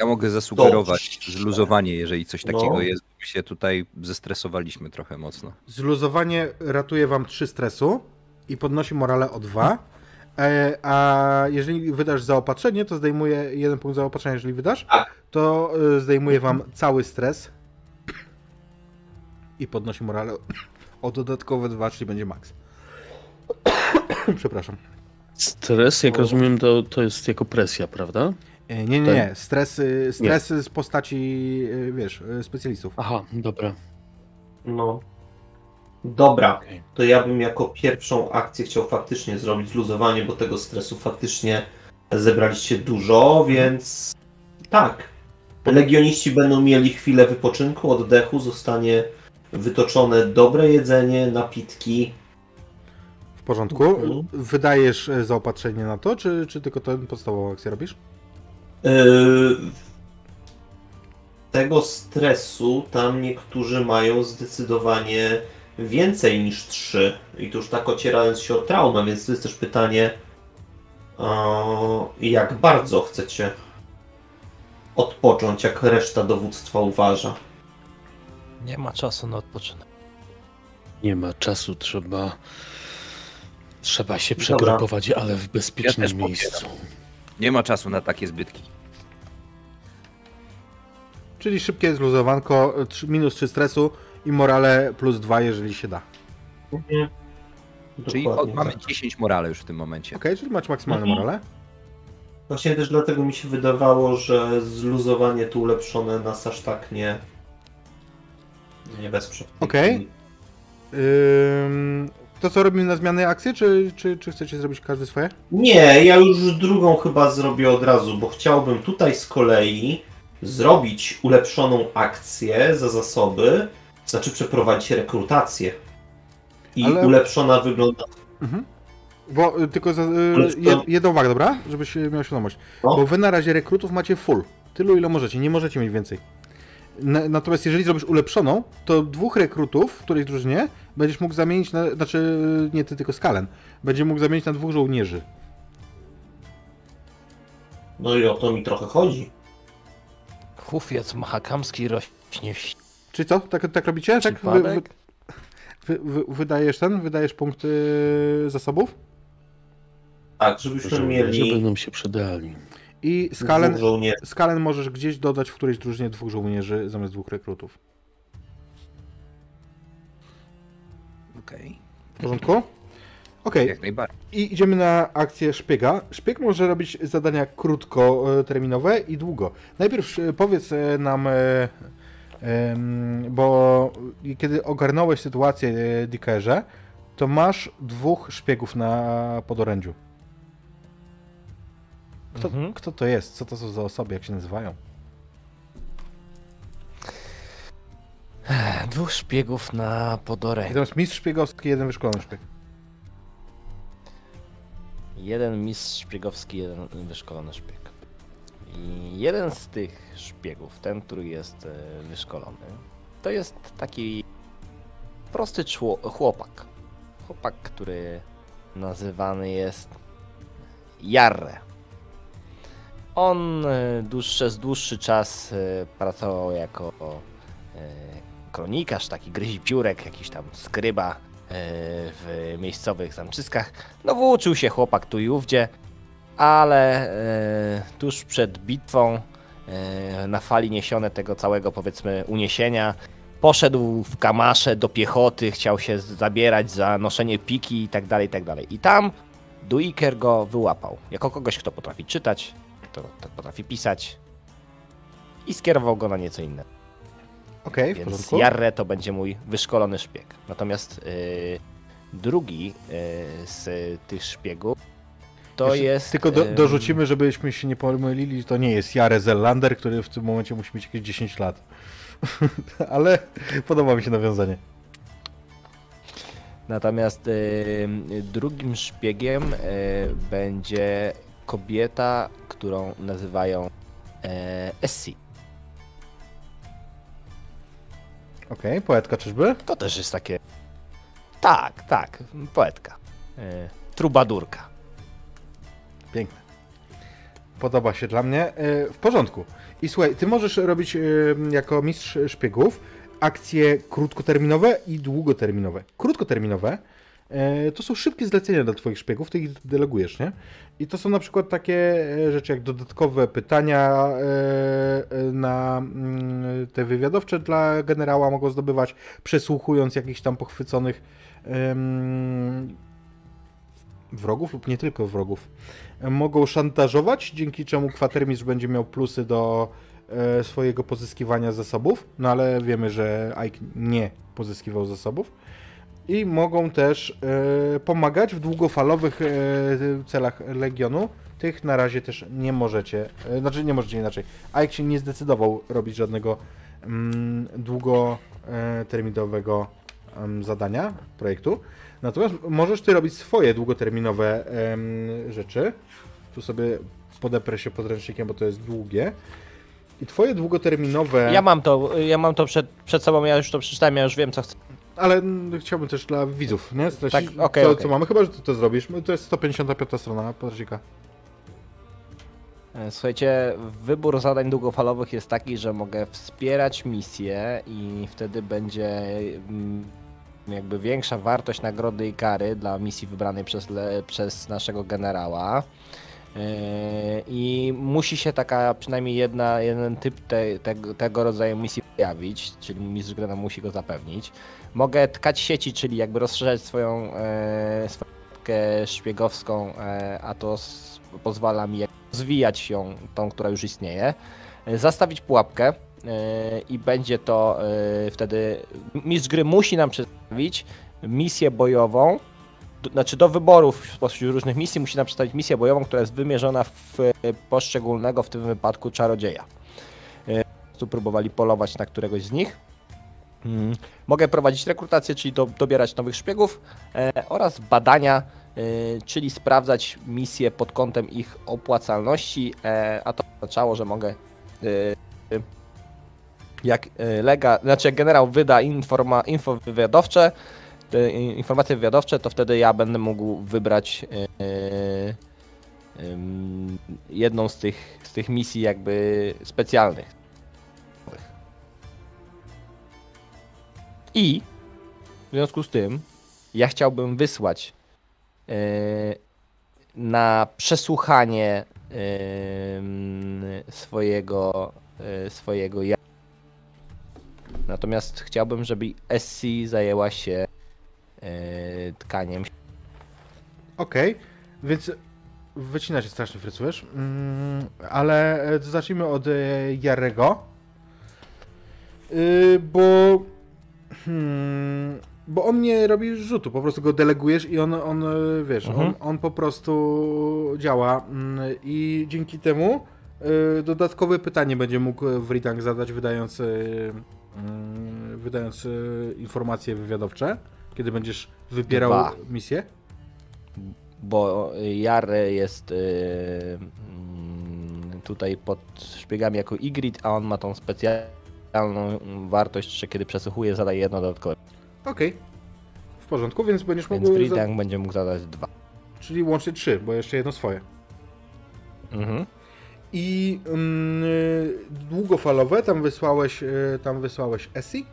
Ja mogę zasugerować Dobrze. zluzowanie, jeżeli coś takiego No. jest, bo my się tutaj zestresowaliśmy trochę mocno. Zluzowanie ratuje wam 3 stresu i podnosi morale o 2. E, a jeżeli wydasz zaopatrzenie, to zdejmuje jeden punkt zaopatrzenia, jeżeli wydasz, Tak. to y, zdejmuje wam cały stres i podnosi morale o dodatkowe 2, czyli będzie max. (laughs) Przepraszam. Stres, jak rozumiem, to, to jest jako presja, prawda? E, Nie, nie, Tak. nie. Stres, y, stres z postaci, y, wiesz, y, specjalistów. Aha, dobra. No. Dobra, Okej. to ja bym jako pierwszą akcję chciał faktycznie zrobić zluzowanie, bo tego stresu faktycznie zebraliście dużo, więc tak. Legioniści będą mieli chwilę wypoczynku, oddechu, zostanie wytoczone dobre jedzenie, napitki. W porządku. Mhm. Wydajesz e, zaopatrzenie na to, czy, czy tylko tę podstawową akcję robisz? Yy, tego stresu tam niektórzy mają zdecydowanie więcej niż 3. I tu już tak ocierając się o traumę, więc to jest też pytanie, jak bardzo chcecie odpocząć, jak reszta dowództwa uważa. Nie ma czasu na odpoczynek. Nie ma czasu, trzeba. Trzeba się Dobra. przegrupować, ale w bezpiecznym popieram. miejscu. Nie ma czasu na takie zbytki. Czyli szybkie zluzowanko, trzy- minus 3 stresu i morale plus 2, jeżeli się da. Czyli o, Dokładnie mamy tak. 10 morale już w tym momencie. Ok, czyli macie maksymalne Mhm. morale. Właśnie też dlatego mi się wydawało, że zluzowanie tu ulepszone nas aż tak nie, nie wesprze. Okej. Ym, to co robimy na zmianę akcji, czy, czy, czy chcecie zrobić każdy swoje? Nie, ja już drugą chyba zrobię od razu, bo chciałbym tutaj z kolei zrobić ulepszoną akcję za zasoby, znaczy przeprowadzić rekrutację. I Ale- ulepszona wygląda. Mhm. Bo y, tylko za, y, jed, jedna uwaga, dobra? Żebyś y, miał świadomość. No. Bo wy na razie rekrutów macie full. Tylu ile możecie, nie możecie mieć więcej. Na, natomiast jeżeli zrobisz ulepszoną, to dwóch rekrutów w którejś drużynie będziesz mógł zamienić na, znaczy nie ty, tylko skalen. Będzie mógł zamienić na dwóch żołnierzy. No i o to mi trochę chodzi. Hufiec mahakamski rośnie w Czy co? Tak, tak robicie? Tak? Wy, wy, wy, wy, wydajesz ten? Wydajesz punkty zasobów? Tak, żebyśmy mieli będą się przydali. I skalen, skalen możesz gdzieś dodać w którejś drużynie dwóch żołnierzy zamiast dwóch rekrutów. Okej, W porządku? Okej, najbardziej. i idziemy na akcję szpiega. Szpieg może robić zadania krótkoterminowe i długo. Najpierw e, powiedz e, nam, e, bo kiedy ogarnąłeś sytuację e, Dickerze, to masz dwóch szpiegów na podorędziu. Kto, Mhm. kto to jest? Co to są za osoby? Jak się nazywają? Dwóch szpiegów na podorę. I to jest mistrz szpiegowski, jeden wyszkolony szpieg. Jeden mistrz szpiegowski, jeden wyszkolony szpieg. I jeden z tych szpiegów, ten, który jest e, wyszkolony, to jest taki prosty chłopak. Chłopak, który nazywany jest Jarre. On e, dłuższy, przez dłuższy czas e, pracował jako e, kronikarz, taki gryzipiórek, jakiś tam skryba w miejscowych zamczyskach. No włóczył się chłopak tu i ówdzie, ale tuż przed bitwą na fali niesione tego całego powiedzmy uniesienia poszedł w kamasze do piechoty, chciał się zabierać za noszenie piki i tak dalej, i tak dalej. I tam Duiker go wyłapał, jako kogoś, kto potrafi czytać, kto, kto potrafi pisać i skierował go na nieco inne. Okej, w Więc porządku. Jarre to będzie mój wyszkolony szpieg. Natomiast yy, drugi e, z tych szpiegów to Jeszcze jest... Tylko do, em, dorzucimy, żebyśmy się nie pomylili, to nie jest Jare Zellander, który w tym momencie musi mieć jakieś 10 lat. (laughs) Ale podoba mi się nawiązanie. Natomiast e, drugim szpiegiem e, będzie kobieta, którą nazywają e, Essie. Okej, poetka czyżby? To też jest takie. Tak, tak, poetka. E, trubadurka. Piękne. Podoba się dla mnie. E, W porządku. I słuchaj, ty możesz robić e, jako mistrz szpiegów akcje krótkoterminowe i długoterminowe. Krótkoterminowe to są szybkie zlecenia dla twoich szpiegów, ty ich delegujesz, nie? I to są na przykład takie e, rzeczy jak dodatkowe pytania e, e, na mm, te wywiadowcze dla generała mogą zdobywać, przesłuchując jakichś tam pochwyconych wrogów lub nie tylko wrogów. Mogą szantażować, dzięki czemu kwatermistrz będzie miał plusy do e, swojego pozyskiwania zasobów, no ale wiemy, że Ike nie pozyskiwał zasobów. I mogą też e, pomagać w długofalowych e, celach Legionu. Tych na razie też nie możecie, e, znaczy nie możecie inaczej. Ike się nie zdecydował robić żadnego mm, długoterminowego em, zadania, projektu. Natomiast możesz ty robić swoje długoterminowe rzeczy. Tu sobie podeprę się podręcznikiem, bo to jest długie. I twoje długoterminowe. Ja mam to, ja mam to przed, przed sobą, ja już to przeczytałem, ja już wiem co chcę. Ale chciałbym też dla widzów, nie? Streścić, Tak, okej, co, okej. co mamy. Chyba, że ty to zrobisz. To jest 155 strona podręcznika. E, Słuchajcie, wybór zadań długofalowych jest taki, że mogę wspierać misję i wtedy będzie mm, jakby większa wartość nagrody i kary dla misji wybranej przez, przez naszego generała. E, I musi się taka przynajmniej jedna, jeden typ te, tego, tego rodzaju misji pojawić, czyli mistrz gry nam musi go zapewnić. Mogę tkać sieci, czyli jakby rozszerzać swoją, e, szpiegowską, e, a to s- pozwala mi rozwijać ją, tą, która już istnieje. E, Zastawić pułapkę e, i będzie to e, wtedy. Mistrz gry musi nam przedstawić misję bojową. Znaczy do wyborów spośród różnych misji musi nam przedstawić misję bojową, która jest wymierzona w e, poszczególnego w tym wypadku czarodzieja. E, prostu próbowali polować na któregoś z nich. Mm. Mogę prowadzić rekrutację, czyli do, dobierać nowych szpiegów e, oraz badania, e, czyli sprawdzać misje pod kątem ich opłacalności, e, a to oznaczało, że mogę e, jak e, lega, znaczy jak generał wyda informa, info wywiadowcze, informacje wywiadowcze, to wtedy ja będę mógł wybrać e, jedną z tych, z tych misji jakby specjalnych. I w związku z tym ja chciałbym wysłać e, na przesłuchanie em, swojego e, swojego ja. Natomiast chciałbym, żeby SC zajęła się tkaniem. Okej, więc wycina się strasznie, frycujesz. Mm, ale zacznijmy od Jarego. Y, bo. Hmm, bo on nie robi rzutu, po prostu go delegujesz i on, on e, wiesz, Mhm. on, on po prostu działa mm, i dzięki temu y, dodatkowe pytanie będzie mógł w reading zadać, wydając, mm, wydając informacje wywiadowcze, kiedy będziesz wybierał Dwa. misję. bo Jarre jest mm, tutaj pod szpiegami jako Ygritte, a on ma tą specjalną wartość, że kiedy przesłuchuje, zadaje jedno dodatkowe. Okej. W porządku, więc będziesz Więc mógł. w Za... reading będzie mógł zadać dwa. Czyli łącznie trzy, bo jeszcze jedno swoje. Mhm. I mm, długofalowe tam wysłałeś, y, tam wysłałeś Essie.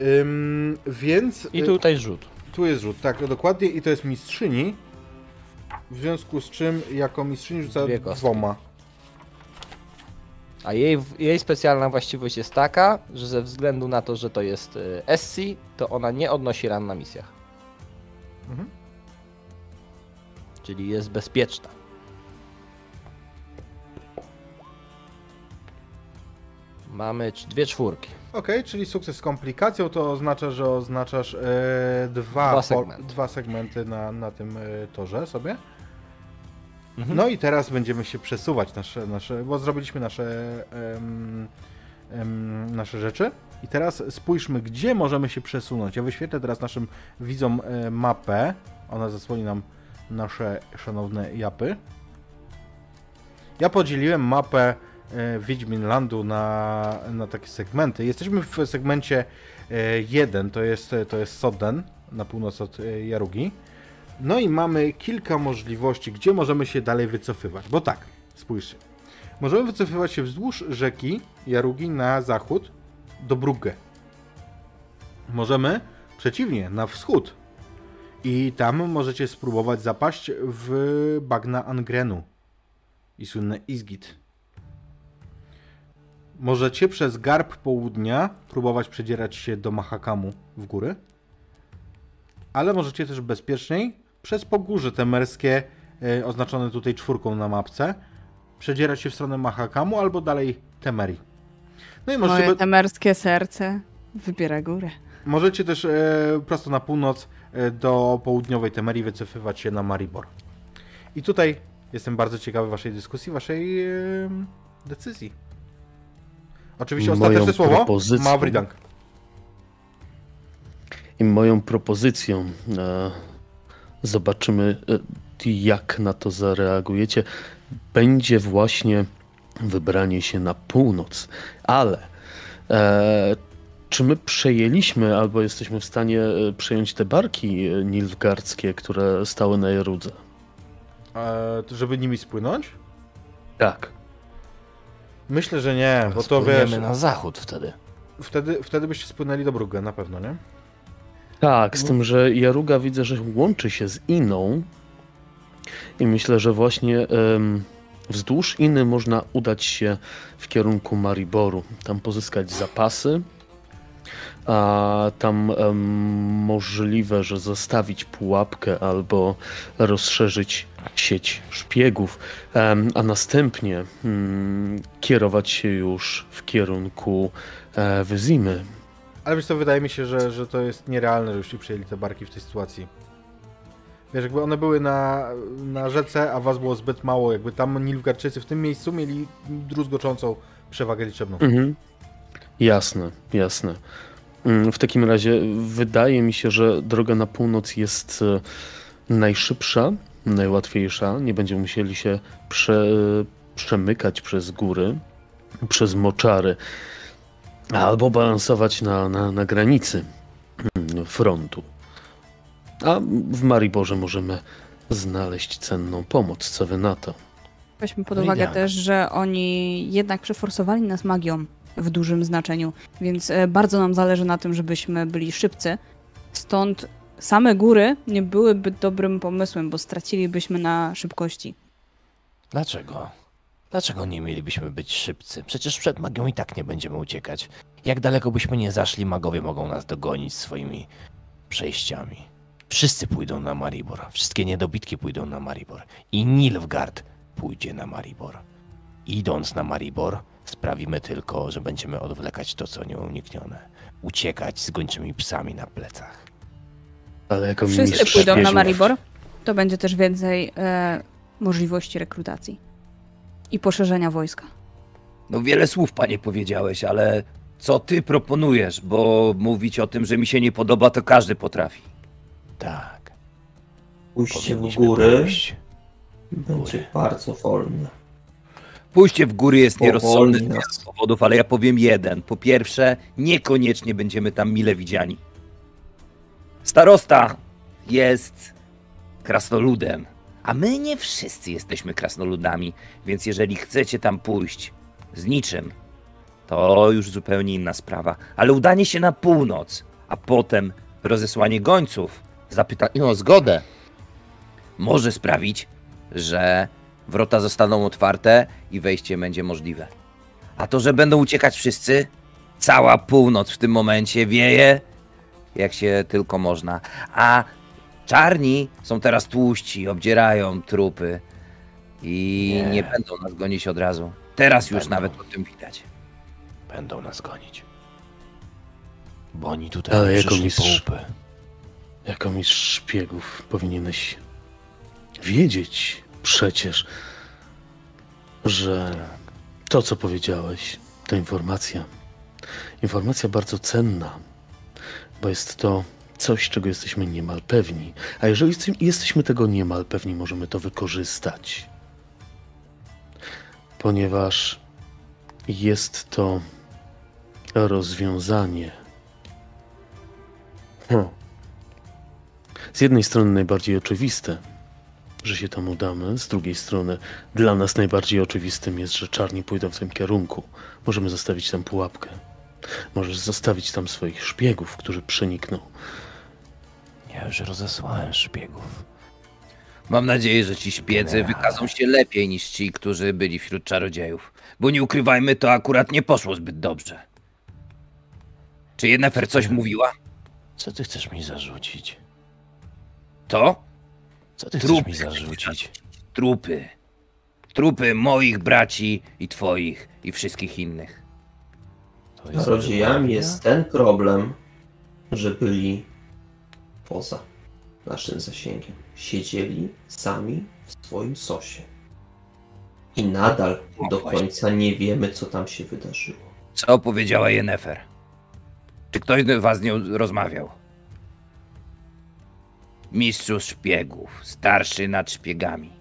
Ym, więc. I y, tutaj rzut. Tu jest rzut, tak, dokładnie. I to jest mistrzyni. W związku z czym jako mistrzyni rzuca dwoma. A jej, jej specjalna właściwość jest taka, że ze względu na to, że to jest y, SC, to ona nie odnosi ran na misjach. Mhm. Czyli jest bezpieczna. Mamy dwie czwórki. Okej, czyli sukces z komplikacją to oznacza, że oznaczasz e, dwa, Dwa po- segmenty. dwa segmenty na, na tym e, torze sobie. Mhm. No i teraz będziemy się przesuwać, nasze, nasze, bo zrobiliśmy nasze, em, em, nasze rzeczy. I teraz spójrzmy, gdzie możemy się przesunąć. Ja wyświetlę teraz naszym widzom e, mapę. Ona zasłoni nam nasze szanowne japy. Ja podzieliłem mapę e, Wiedźminlandu na, na takie segmenty. Jesteśmy w segmencie 1, to jest, to jest Soden, na północ od e, Jarugi. No i mamy kilka możliwości, gdzie możemy się dalej wycofywać. Bo tak, spójrzcie. Możemy wycofywać się wzdłuż rzeki Jarugi na zachód do Brugge. Możemy przeciwnie, na wschód. I tam możecie spróbować zapaść w bagna Angrenu i słynne Izgit. Możecie przez garb południa próbować przedzierać się do Mahakamu w góry, ale możecie też bezpieczniej przez pogórze temerskie, e, oznaczone tutaj czwórką na mapce, przedzierać się w stronę Mahakamu albo dalej Temerii. No i możecie, Moje temerskie serce wybiera górę. możecie też e, prosto na północ e, do południowej Temerii wycofywać się na Maribor. I tutaj jestem bardzo ciekawy waszej dyskusji, waszej e, decyzji. Oczywiście Moją ostateczne słowo propozycją- ma Wridank. I moją propozycją zobaczymy, e, jak na to zareagujecie. Będzie właśnie wybranie się na północ. Ale e, czy my przejęliśmy, albo jesteśmy w stanie e, przejąć te barki e, nilfgardzkie, które stały na Jarudze? E, to żeby nimi spłynąć? Tak. Myślę, że nie, bo to Spłyniemy wiesz, na zachód wtedy. wtedy, wtedy byście spłynęli do Brugge na pewno, nie? Tak, z tym, że Jaruga widzę, że łączy się z Iną i myślę, że właśnie wzdłuż Iny można udać się w kierunku Mariboru, tam pozyskać zapasy, a tam możliwe, że zostawić pułapkę albo rozszerzyć sieć szpiegów, a następnie mm, kierować się już w kierunku e, Wyzimy. Ale wiesz co, wydaje mi się, że, że to jest nierealne, żebyście przyjęli te barki w tej sytuacji. Wiesz, jakby one były na, na rzece, a was było zbyt mało, jakby tam Nilfgaardczycy w tym miejscu mieli druzgoczącą przewagę liczebną. Mhm. Jasne, jasne. Mm, W takim razie wydaje mi się, że droga na północ jest e, najszybsza, najłatwiejsza. Nie będziemy musieli się prze, przemykać przez góry, przez moczary, albo balansować na, na, na granicy mm, frontu. A w Mariborze możemy znaleźć cenną pomoc. Co wy na to? Weźmy pod No uwagę też, że oni jednak przeforsowali nas magią w dużym znaczeniu, więc e, bardzo nam zależy na tym, żebyśmy byli szybcy. Stąd same góry nie byłyby dobrym pomysłem, bo stracilibyśmy na szybkości. Dlaczego? Dlaczego nie mielibyśmy być szybcy? Przecież przed magią i tak nie będziemy uciekać. Jak daleko byśmy nie zaszli, magowie mogą nas dogonić swoimi przejściami. Wszyscy pójdą na Maribor. Wszystkie niedobitki pójdą na Maribor. I Nilfgaard pójdzie na Maribor. Idąc na Maribor, sprawimy tylko, że będziemy odwlekać to, co nieuniknione. Uciekać z gończymi psami na plecach. Ale jako Wszyscy pójdą na Maribor. To będzie też więcej e, możliwości rekrutacji i poszerzenia wojska. No wiele słów, panie, powiedziałeś, ale co ty proponujesz? Bo mówić o tym, że mi się nie podoba, to każdy potrafi. Tak. Pójście w góry pójść. będzie góry. bardzo wolne. Pójście w góry jest nierozsądne z wielu powodów, ale ja powiem jeden. Po pierwsze, niekoniecznie będziemy tam mile widziani. Starosta jest krasnoludem, a my nie wszyscy jesteśmy krasnoludami, więc jeżeli chcecie tam pójść z niczym, to już zupełnie inna sprawa. Ale udanie się na północ, a potem rozesłanie gońców, zapytanie o zgodę, może sprawić, że wrota zostaną otwarte i wejście będzie możliwe. A to, że będą uciekać wszyscy, cała północ w tym momencie wieje, jak się tylko można. A czarni są teraz tłuści, obdzierają trupy i nie, Nie. będą nas gonić od razu. Teraz już Będą. nawet o tym widać. Będą nas gonić. Bo oni tutaj Ale jako mistrz-. Jako mistrz szpiegów powinieneś wiedzieć przecież, że to, co powiedziałeś, to informacja. Informacja bardzo cenna, bo jest to coś, czego jesteśmy niemal pewni. A jeżeli jeste- jesteśmy tego niemal pewni, możemy to wykorzystać. Ponieważ jest to rozwiązanie. Hmm. Z jednej strony najbardziej oczywiste, że się tam udamy, z drugiej strony dla nas najbardziej oczywistym jest, że czarni pójdą w tym kierunku. Możemy zostawić tam pułapkę. Możesz zostawić tam swoich szpiegów, którzy przenikną. Ja już rozesłałem szpiegów. Mam nadzieję, że ci szpiedzy Generale. wykazą się lepiej niż ci, którzy byli wśród czarodziejów. Bo nie ukrywajmy, to akurat nie poszło zbyt dobrze. Czy Yennefer coś mówiła? Co ty chcesz mi zarzucić? To? Co ty chcesz Trupy. mi zarzucić? Trupy. Trupy moich braci i twoich i wszystkich innych. Jest Czarodziejami jest ten problem, że byli poza naszym zasięgiem. Siedzieli sami w swoim sosie. I nadal No do właśnie. końca nie wiemy, co tam się wydarzyło. Co powiedziała Yennefer? Czy ktoś z was z nią rozmawiał? Mistrzu szpiegów, starszy nad szpiegami.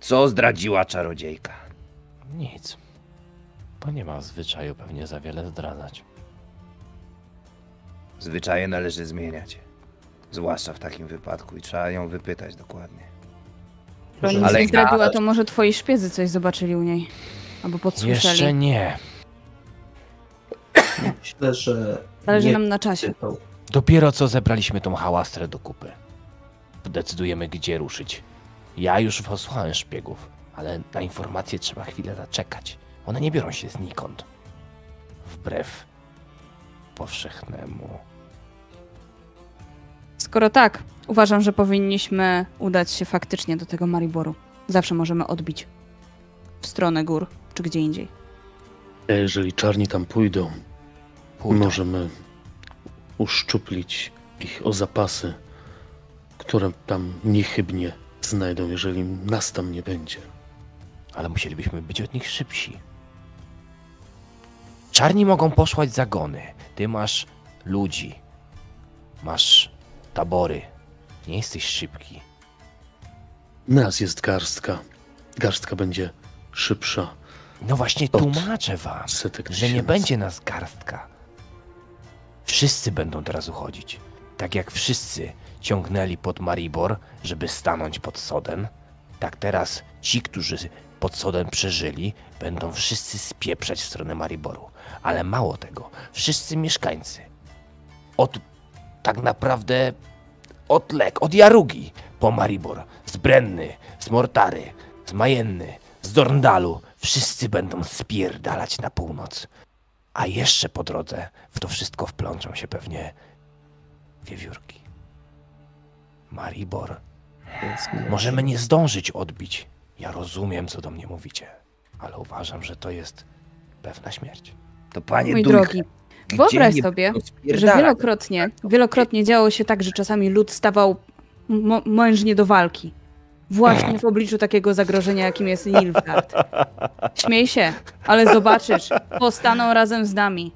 Co zdradziła czarodziejka? Nic. Bo nie ma zwyczaju pewnie za wiele zdradzać. Zwyczaje należy zmieniać. Zwłaszcza w takim wypadku i trzeba ją wypytać dokładnie. Nic Ale nie zdradziła, to może twoi szpiedzy coś zobaczyli u niej. Albo podsłyszeli. Jeszcze nie. Myślę, że Zależy nie nam na czasie. Dopiero co zebraliśmy tą hałastrę do kupy. Decydujemy, gdzie ruszyć. Ja już posłałem szpiegów, ale na informacje trzeba chwilę zaczekać. One nie biorą się znikąd. Wbrew powszechnemu. Skoro tak, uważam, że powinniśmy udać się faktycznie do tego Mariboru. Zawsze możemy odbić w stronę gór, czy gdzie indziej. A jeżeli czarni tam pójdą, Pójdą. możemy uszczuplić ich o zapasy, które tam niechybnie znajdą, jeżeli nas tam nie będzie. Ale musielibyśmy być od nich szybsi. Czarni mogą posłać zagony. Ty masz ludzi. Masz tabory. Nie jesteś szybki. Nas jest garstka. Garstka będzie szybsza. No właśnie tłumaczę wam, że nie będzie nas garstka. Wszyscy będą teraz uchodzić. Tak jak wszyscy ciągnęli pod Maribor, żeby stanąć pod Soden, tak teraz ci, którzy pod Soden przeżyli, będą wszyscy spieprzać w stronę Mariboru. Ale mało tego, wszyscy mieszkańcy od tak naprawdę od Lek, od Jarugi po Maribor, z Brenny, z Mortary, z Majenny, z Dorndalu, wszyscy będą spierdalać na północ. A jeszcze po drodze w to wszystko wplączą się pewnie wiewiórki. Maribor. Możemy nie zdążyć odbić. Ja rozumiem, co do mnie mówicie, ale uważam, że to jest pewna śmierć. To panie Mój drogi, wyobraź sobie, że wielokrotnie, wielokrotnie działo się tak, że czasami lud stawał mężnie do walki. Właśnie w obliczu takiego zagrożenia, jakim jest Nilfgaard. Śmiej się, ale zobaczysz, powstaną razem z nami.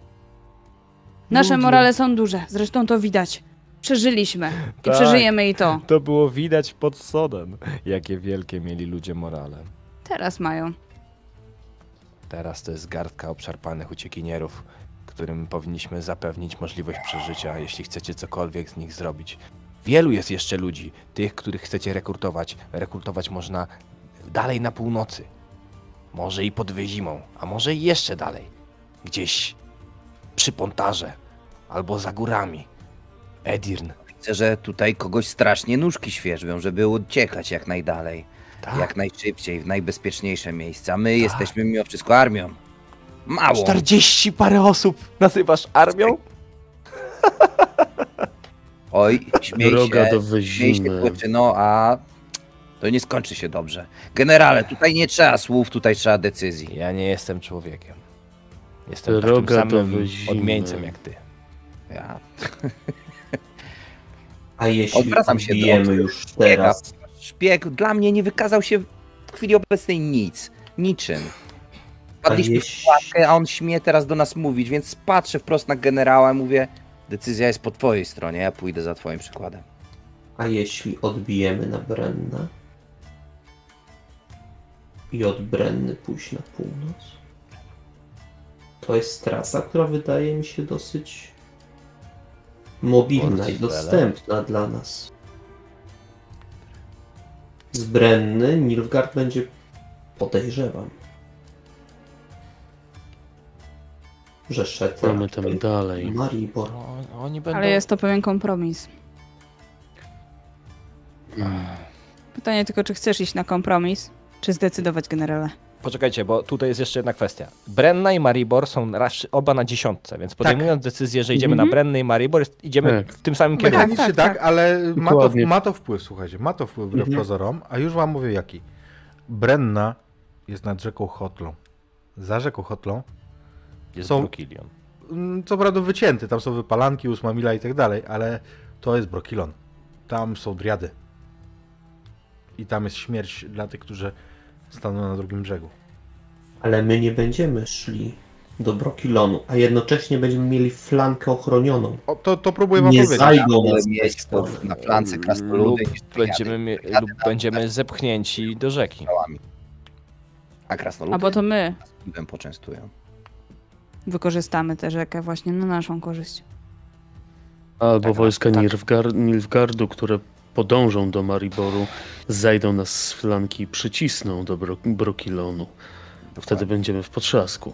Nasze morale są duże, zresztą to widać. Przeżyliśmy i Tak. przeżyjemy i to. To było widać pod sodem, jakie wielkie mieli ludzie morale. Teraz mają. Teraz to jest garstka obszarpanych uciekinierów, którym powinniśmy zapewnić możliwość przeżycia, jeśli chcecie cokolwiek z nich zrobić. Wielu jest jeszcze ludzi, tych, których chcecie rekrutować. Rekrutować można dalej na północy. Może i pod wyzimą, a może i jeszcze dalej. Gdzieś przy Pontarze albo za górami. Edirn. Widzę, że tutaj kogoś strasznie nóżki świerzbią, żeby uciekać jak najdalej. Tak. Jak najszybciej, w najbezpieczniejsze miejsca. My jesteśmy mimo wszystko armią. Mało. 40 parę osób nazywasz armią? (laughs) Oj, śmiej Droga się, do śmiej się Wyzimy. Płyczyno, a to nie skończy się dobrze. Generale, tutaj nie trzeba słów, tutaj trzeba decyzji. Ja nie jestem człowiekiem. Jestem takim Droga to samym wyzimy. odmieńcem jak ty. Ja A jeśli Odwracam się do- bijemy już teraz, Szpieg dla mnie nie wykazał się w chwili obecnej nic. Niczym. Padliśmy w pułapkę, a on śmie teraz do nas mówić, więc patrzę wprost na generała i mówię decyzja jest po twojej stronie, ja pójdę za twoim przykładem. a jeśli odbijemy na Brennę i od Brenny pójść na północ, to jest trasa, która wydaje mi się dosyć mobilna i dostępna dla nas. Z Brenny Nilfgaard będzie, podejrzewam, że szedł Mamy tam dalej. Maribor. O, oni będą... Ale jest to pewien kompromis. Pytanie tylko, czy chcesz iść na kompromis, czy zdecydować generale? Poczekajcie, bo tutaj jest jeszcze jedna kwestia. Brenna i Maribor są raz, oba na dziesiątce, więc podejmując decyzję, że idziemy Mhm. na Brennę i Maribor, idziemy Tak. w tym samym kierunku. Mechanicznie tak, tak, tak. ale ma to, ma to wpływ, słuchajcie, ma to wpływ wbrew Mhm. pozorom, a już wam mówię jaki. Brenna jest nad rzeką Hotlą. Za rzeką Hotlą, Jest Są- Brokilion. mm, co prawda wycięty, tam są wypalanki, ósma mila i tak dalej, ale to jest Brokilon. Tam są driady. I tam jest śmierć dla tych, którzy staną na drugim brzegu. Ale my nie będziemy szli do Brokilonu, a jednocześnie będziemy mieli flankę ochronioną. O, to, to próbuję wam Nie powiedzieć. zajdą Wolę nas mieć to na flance lub krasnoludy będziemy, lub będziemy zepchnięci do rzeki. A krasnoludy Albo to my piwem poczęstują. Wykorzystamy tę rzekę właśnie na naszą korzyść. Albo Tak, wojska tak. Nilfgaard, Nilfgaardu, które podążą do Mariboru, zajdą nas z flanki i przycisną do Bro Brokilonu. Wtedy będziemy w potrzasku.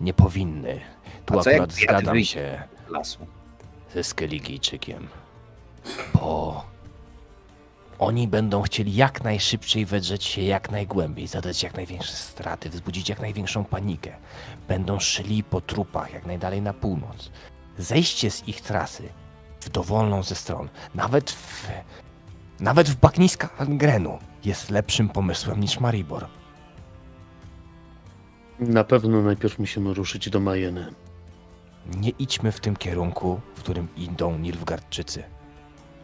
Nie powinny. Tu A akurat zgadzam się Lasu. ze Skeligijczykiem. Bo oni będą chcieli jak najszybciej wedrzeć się jak najgłębiej, zadać jak największe straty, wzbudzić jak największą panikę. Będą szli po trupach jak najdalej na północ. Zejście z ich trasy w dowolną ze stron, nawet w, nawet w bagniska Angrenu jest lepszym pomysłem niż Maribor. Na pewno najpierw musimy ruszyć do Majeny. Nie idźmy w tym kierunku, w którym idą Nilfgaardczycy.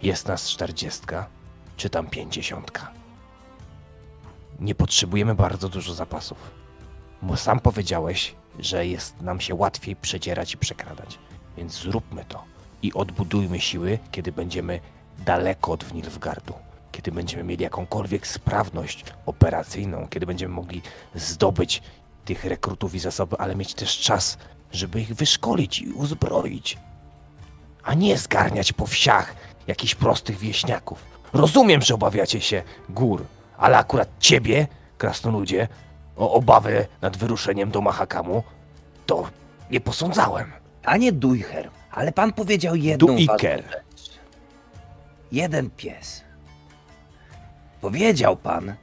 Jest nas czterdziestka, czy tam pięćdziesiątka. Nie potrzebujemy bardzo dużo zapasów. Bo sam powiedziałeś, że jest nam się łatwiej przedzierać i przekradać. Więc zróbmy to i odbudujmy siły, kiedy będziemy daleko od Nilfgaardu. Kiedy będziemy mieli jakąkolwiek sprawność operacyjną, kiedy będziemy mogli zdobyć tych rekrutów i zasoby, ale mieć też czas, żeby ich wyszkolić i uzbroić. A nie zgarniać po wsiach jakichś prostych wieśniaków. Rozumiem, że obawiacie się gór, ale akurat ciebie, krasnoludzie, o obawę nad wyruszeniem do Mahakamu, to nie posądzałem. Panie Dujher, ale pan powiedział jedną Duiker. rzecz. Jeden pies. Powiedział pan,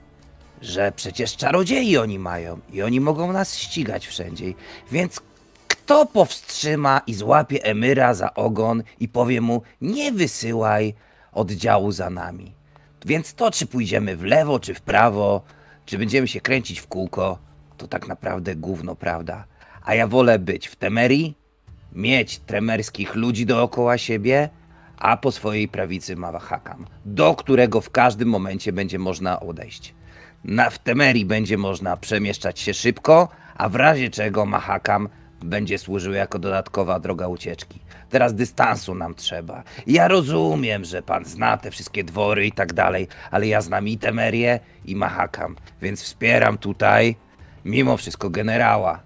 że przecież czarodziei oni mają i oni mogą nas ścigać wszędzie. Więc kto powstrzyma i złapie Emyra za ogon i powie mu nie wysyłaj oddziału za nami. Więc to, czy pójdziemy w lewo, czy w prawo, czy będziemy się kręcić w kółko, to tak naprawdę gówno, prawda? A ja wolę być w Temerii, mieć tremerskich ludzi dookoła siebie, a po swojej prawicy Mawahakam, do którego w każdym momencie będzie można odejść. Na, w Temerii będzie można przemieszczać się szybko, a w razie czego Mahakam będzie służył jako dodatkowa droga ucieczki. Teraz dystansu nam trzeba. Ja rozumiem, że pan zna te wszystkie dwory i tak dalej, ale ja znam i Temerię i Mahakam, więc wspieram tutaj mimo wszystko generała.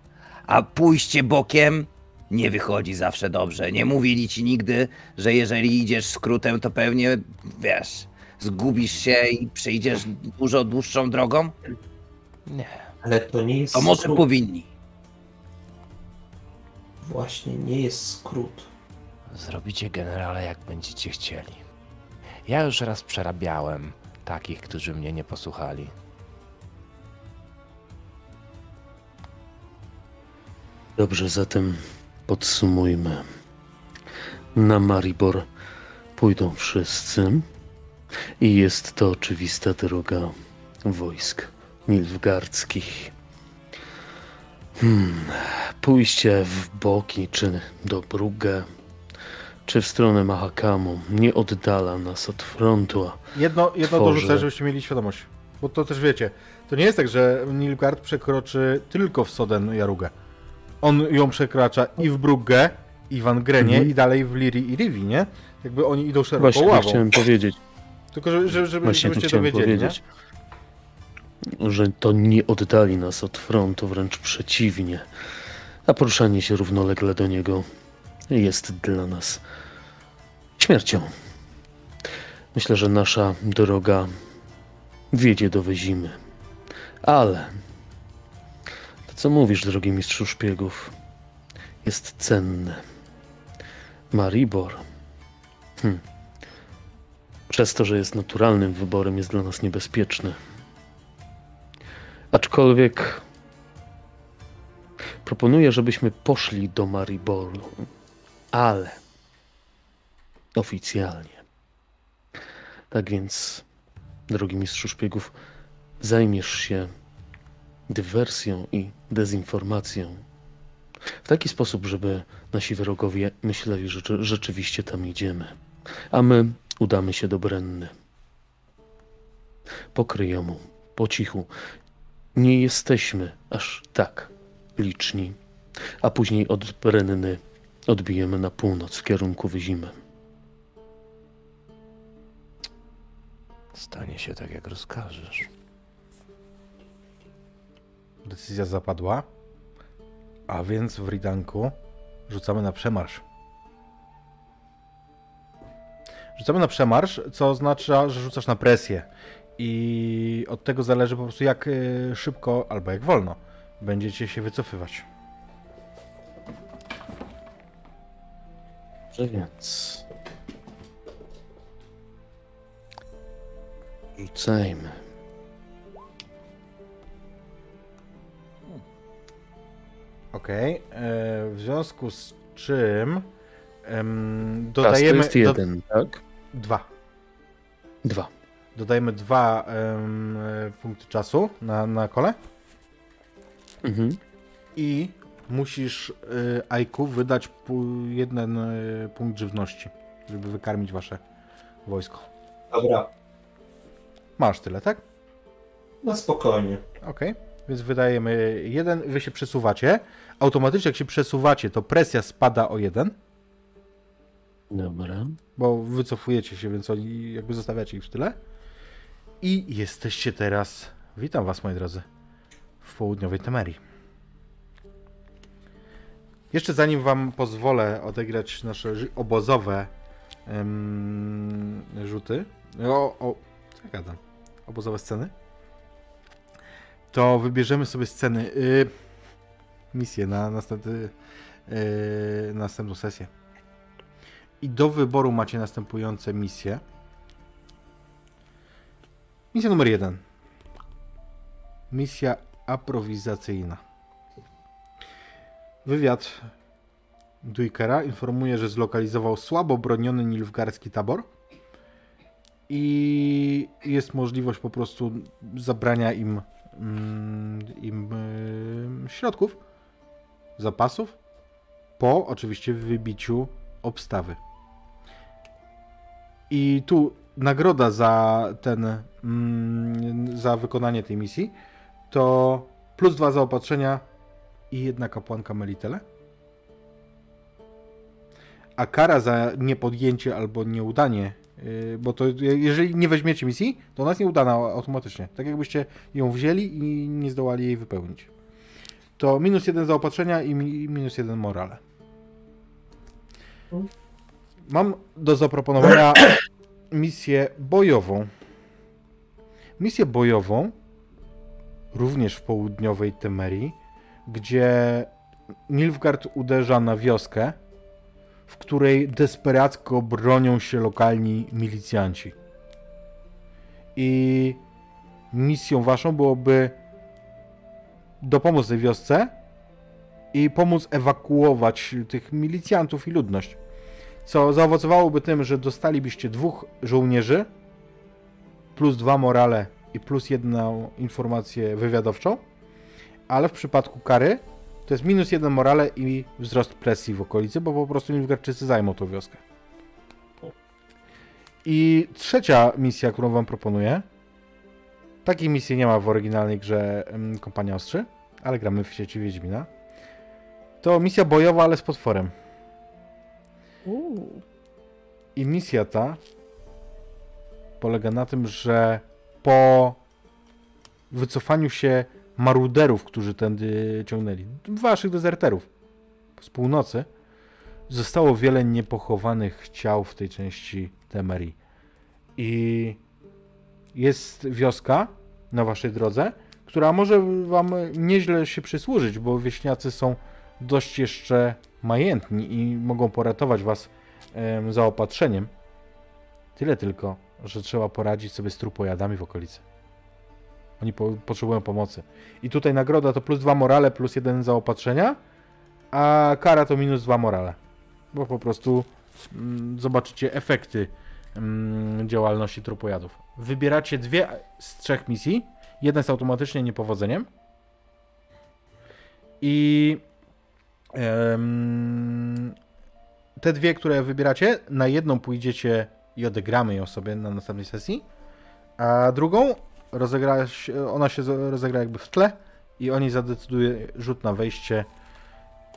A pójście bokiem nie wychodzi zawsze dobrze. Nie mówili ci nigdy, że jeżeli idziesz skrótem, to pewnie, wiesz, zgubisz się i przejdziesz dużo dłuższą drogą? Nie. Ale to nie jest To może skrót. powinni. Właśnie, nie jest skrót. Zrobicie generale jak będziecie chcieli. Ja już raz przerabiałem takich, którzy mnie nie posłuchali. Dobrze, zatem podsumujmy. Na Maribor pójdą wszyscy i jest to oczywista droga wojsk nilfgaardzkich. Hmm, pójście w boki, czy do Brugge, czy w stronę Mahakamu nie oddala nas od frontu, Jedno, jedno Tworzy. dorzucę, żebyście mieli świadomość. Bo to też wiecie, to nie jest tak, że Nilgard przekroczy tylko w Soden Jarugę. On ją przekracza i w Brugge, i w Angrenie, Mhm. i dalej w Liri i Rivi, nie? Jakby oni idą szeroko właśnie ławą. chciałem powiedzieć. Tylko, żeby, żeby, żeby, żebyście dowiedzieli, powiedzieć. Że to nie oddali nas od frontu, wręcz przeciwnie. A poruszanie się równolegle do niego jest dla nas śmiercią. Myślę, że nasza droga wiedzie do Wyzimy. Ale to, co mówisz, drogi mistrzu szpiegów, jest cenne. Maribor. Hm. Przez to, że jest naturalnym wyborem, jest dla nas niebezpieczny. Aczkolwiek proponuję, żebyśmy poszli do Mariboru, ale oficjalnie. Tak więc, drogi mistrzu szpiegów, zajmiesz się dywersją i dezinformacją w taki sposób, żeby nasi wrogowie myśleli, że rzeczywiście tam idziemy. A my udamy się do Brenny. Po kryjomu, po cichu. Nie jesteśmy aż tak liczni. A później od Brenny odbijemy na północ w kierunku Wyzimy. Stanie się tak, jak rozkażesz. Decyzja zapadła. A więc w Ridanku rzucamy na przemarsz. Rzucamy na przemarsz, co oznacza, że rzucasz na presję. I od tego zależy po prostu jak y, szybko albo jak wolno będziecie się wycofywać. Że więc. Rzucajmy. Okej. e, W związku z czym em, Czas to dodajemy jest jeden, tak? dwa. Dwa. Dodajemy dwa em, e, punkty czasu na, na kole. Mhm. I musisz y, Aiku wydać pu- jeden y, punkt żywności, żeby wykarmić wasze wojsko. Dobra, Masz tyle, tak? no spokojnie. Okej. Więc wydajemy jeden, wy się przesuwacie. Automatycznie jak się przesuwacie, to presja spada o jeden, Dobra. bo wycofujecie się, więc oni jakby zostawiacie ich w tyle. I jesteście teraz, witam was moi drodzy, w południowej Temerii. Jeszcze zanim wam pozwolę odegrać nasze obozowe em, rzuty, o, o, co gadam, obozowe sceny, to wybierzemy sobie sceny, y, misję na następny, y, następną sesję. I do wyboru macie następujące misje. Misja numer jeden. Misja aprowizacyjna. Wywiad Duikera informuje, że zlokalizował słabo broniony nilfgarski tabor i jest możliwość po prostu zabrania im, mm, im y, środków, zapasów, po oczywiście wybiciu obstawy. I tu nagroda za ten, mm, za wykonanie tej misji to plus dwa zaopatrzenia i jedna kapłanka Melitele. A kara za niepodjęcie albo nieudanie, yy, bo to je- jeżeli nie weźmiecie misji, to ona jest nieudana automatycznie. Tak jakbyście ją wzięli i nie zdołali jej wypełnić. To minus jeden zaopatrzenia i mi- minus jeden morale. Mam do zaproponowania (coughs) misję bojową. Misję bojową również w południowej Temerii, gdzie Nilfgaard uderza na wioskę, w której desperacko bronią się lokalni milicjanci. I misją waszą byłoby dopomóc tej wiosce i pomóc ewakuować tych milicjantów i ludność. Co zaowocowałoby tym, że dostalibyście dwóch żołnierzy, plus dwa morale i plus jedną informację wywiadowczą, ale w przypadku kary To jest minus jeden morale i wzrost presji w okolicy, bo po prostu Nilfgaardczycy zajmą tą wioskę. I trzecia misja, którą wam proponuję. Takiej misji nie ma w oryginalnej grze Kompania Ostrzy, ale gramy w sieci Wiedźmina. To misja bojowa, ale z potworem. I misja ta polega na tym, że po wycofaniu się maruderów, którzy tędy ciągnęli, waszych dezerterów z północy, zostało wiele niepochowanych ciał w tej części Temerii. I jest wioska na waszej drodze, która może wam nieźle się przysłużyć, bo wieśniacy są dość jeszcze majętni i mogą poratować was em, zaopatrzeniem. Tyle tylko, że trzeba poradzić sobie z trupojadami w okolicy. Oni po, potrzebują pomocy. I tutaj nagroda to plus dwa morale, plus jeden zaopatrzenia, a kara to minus dwa morale. Bo po prostu mm, zobaczycie efekty mm, działalności trupojadów. Wybieracie dwie z trzech misji. Jedna jest automatycznie niepowodzeniem. I te dwie, które wybieracie, na jedną pójdziecie i odegramy ją sobie na następnej sesji, a drugą rozegra się, ona się rozegra jakby w tle i oni zadecyduje rzut na wejście,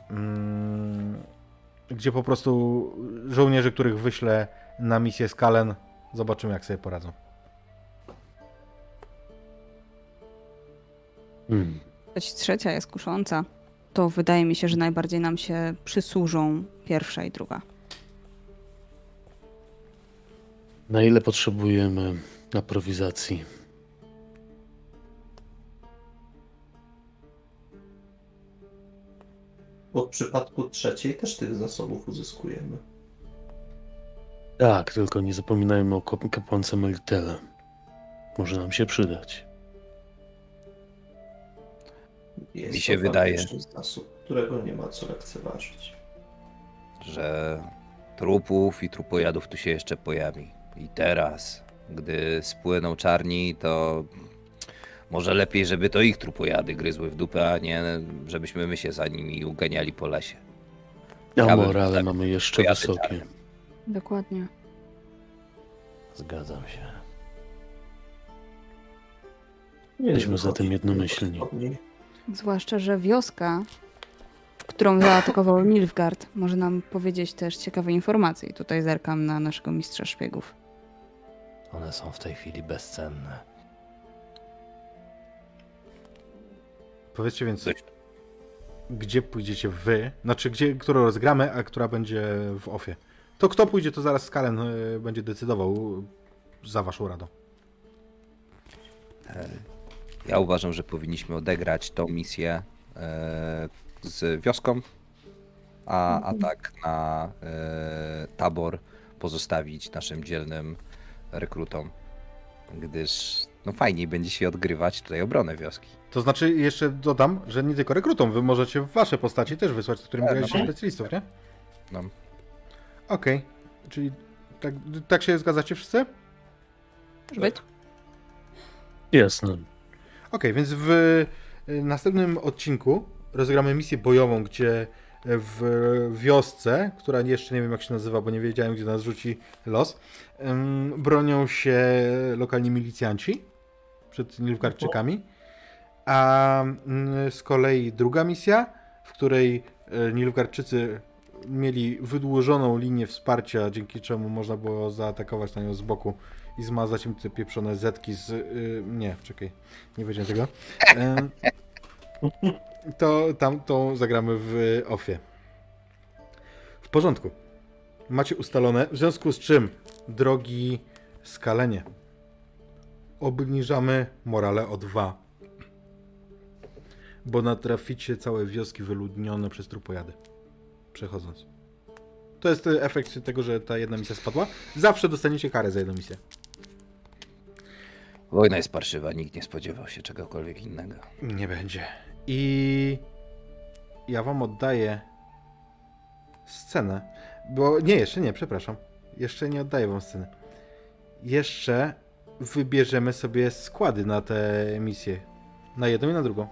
mm, gdzie po prostu żołnierze, których wyślę na misję Skalen, zobaczymy jak sobie poradzą. Hmm. Choć trzecia jest kusząca, to wydaje mi się, że najbardziej nam się przysłużą pierwsza i druga. Na ile potrzebujemy aprowizacji? Bo w przypadku trzeciej też tych zasobów uzyskujemy. Tak, tylko nie zapominajmy o kap- kapłance Melitele. Może nam się przydać. Jest Mi się to wydaje. zasób, którego nie ma co lekceważyć. że trupów i trupojadów tu się jeszcze pojawi. I teraz, gdy spłyną czarni, to może lepiej, żeby to ich trupojady gryzły w dupę, a nie żebyśmy my się za nimi uganiali po lesie. A Ja morale tak mamy jeszcze wysokie. Dokładnie. Zgadzam się. Jesteśmy zatem jednomyślni. Zwłaszcza, że wioska, którą zaatakował Nilfgaard, może nam powiedzieć też ciekawe informacje. I tutaj zerkam na naszego mistrza szpiegów. One są w tej chwili bezcenne. Powiedzcie więc, Dość. gdzie pójdziecie wy, znaczy gdzie, którą rozgramy, a która będzie w ofie. To kto pójdzie, to zaraz Skalen y, będzie decydował za waszą radą. Ja uważam, że powinniśmy odegrać tą misję e, z wioską, a atak na e, tabor pozostawić naszym dzielnym rekrutom, gdyż no fajniej będzie się odgrywać tutaj obronę wioski. To znaczy, jeszcze dodam, że nie tylko rekrutom, wy możecie w wasze postaci też wysłać, z którymi Tak, graliście no. specjalistów, nie? No. Okej, czyli tak, tak się zgadzacie wszyscy? Być? Jasne. Okej, więc w y, następnym odcinku rozegramy misję bojową, gdzie w wiosce, która jeszcze nie wiem jak się nazywa, bo nie wiedziałem gdzie nas rzuci los, bronią się lokalni milicjanci przed Nilfgaardczykami. A mm, z kolei druga misja, w której e, Nilfgaardczycy mieli wydłużoną linię wsparcia, dzięki czemu można było zaatakować na nią z boku i zmazać im te pieprzone zetki z... y, nie, czekaj, nie powiedziałem tego. Em, to tam tą zagramy w ofie. W porządku. Macie ustalone, w związku z czym, drogi skalenie, obniżamy morale o dwa. Bo natraficie całe wioski wyludnione przez trupojady. Przechodząc. To jest e, efekt tego, że ta jedna misja spadła. Zawsze dostaniecie karę za jedną misję. Wojna jest parszywa, nikt nie spodziewał się czegokolwiek innego. Nie będzie. I ja wam oddaję scenę. Bo nie, jeszcze nie, przepraszam. Jeszcze nie oddaję wam sceny. Jeszcze wybierzemy sobie składy na te misje. Na jedną i na drugą.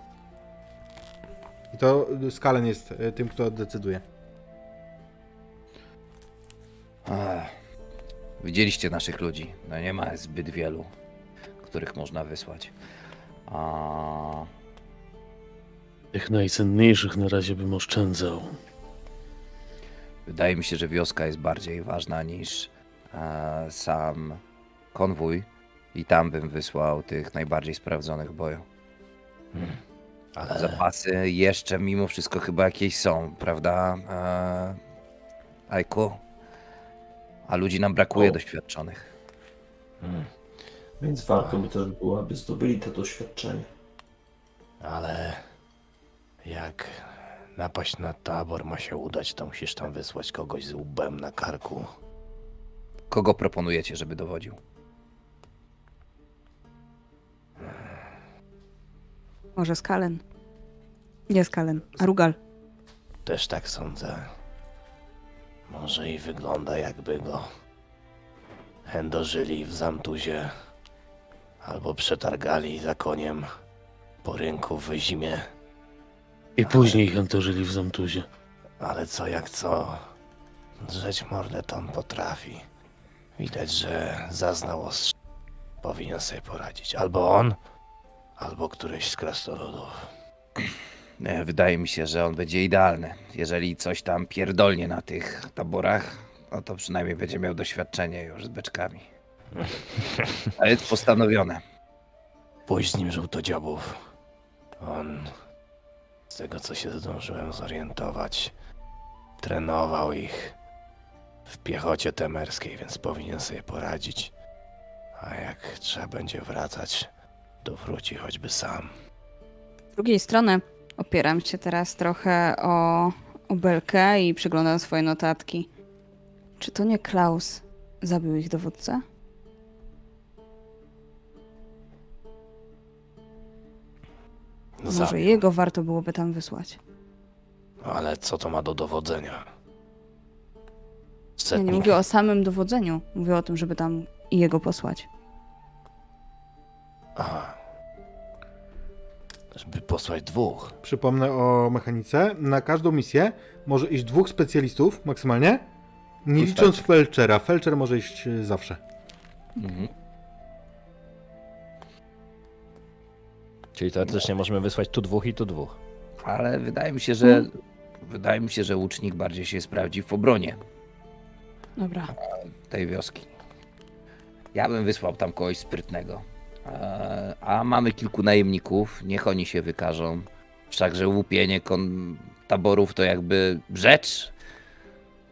I to Skalen jest e, tym, kto decyduje. Ach, widzieliście naszych ludzi. No nie ma zbyt wielu, których można wysłać. A Tych najcenniejszych na razie bym oszczędzał. wydaje mi się, że wioska jest bardziej ważna niż e, sam konwój. I tam bym wysłał tych najbardziej sprawdzonych boju. Ale Zapasy jeszcze mimo wszystko chyba jakieś są, prawda? E, Ajku? A ludzi nam brakuje O. doświadczonych. Więc warto by też było, aby zdobyli to doświadczenie. Ale jak napaść na tabor ma się udać, to musisz tam wysłać kogoś z łbem na karku. Kogo proponujecie, żeby dowodził? Może Skalen. Nie Skalen, a Rugal. Też tak sądzę. Może i wygląda jakby go chędożyli w Zamtuzie albo przetargali za koniem po rynku w zimie. I później chętożyli w Zamtuzie. Ale co jak co, drzeć mordę to on potrafi. Widać, że zaznał ostrze. Powinien sobie poradzić. Albo on, albo któryś z krasnoludów. Nie, Wydaje mi się, że on będzie idealny. Jeżeli coś tam pierdolnie na tych taborach, no to przynajmniej będzie miał doświadczenie już z beczkami. (laughs) Ale jest postanowione. Pójść z nim żółtodziobów. On, z tego co się zdążyłem zorientować, trenował ich w piechocie temerskiej, więc powinien sobie poradzić. A jak trzeba będzie wracać, to wróci choćby sam. Z drugiej strony opieram się teraz trochę o, o belkę i przeglądam swoje notatki. Czy to nie Klaus zabił ich dowódcę? Może Zabił. jego warto byłoby tam wysłać. Ale co to ma do dowodzenia? Ja nie mówię o samym dowodzeniu. Mówię o tym, żeby tam i jego posłać. Aha. Żeby posłać dwóch. Przypomnę o mechanice. Na każdą misję może iść dwóch specjalistów maksymalnie, nie licząc Felchera. Felcher może iść y, zawsze. Mhm. Czyli teoretycznie możemy wysłać tu dwóch i tu dwóch. Ale wydaje mi się, że wydaje mi się, że łucznik bardziej się sprawdzi w obronie Dobra. tej wioski. Ja bym wysłał tam kogoś sprytnego. E, A mamy kilku najemników, niech oni się wykażą. Wszakże łupienie kon- taborów to jakby rzecz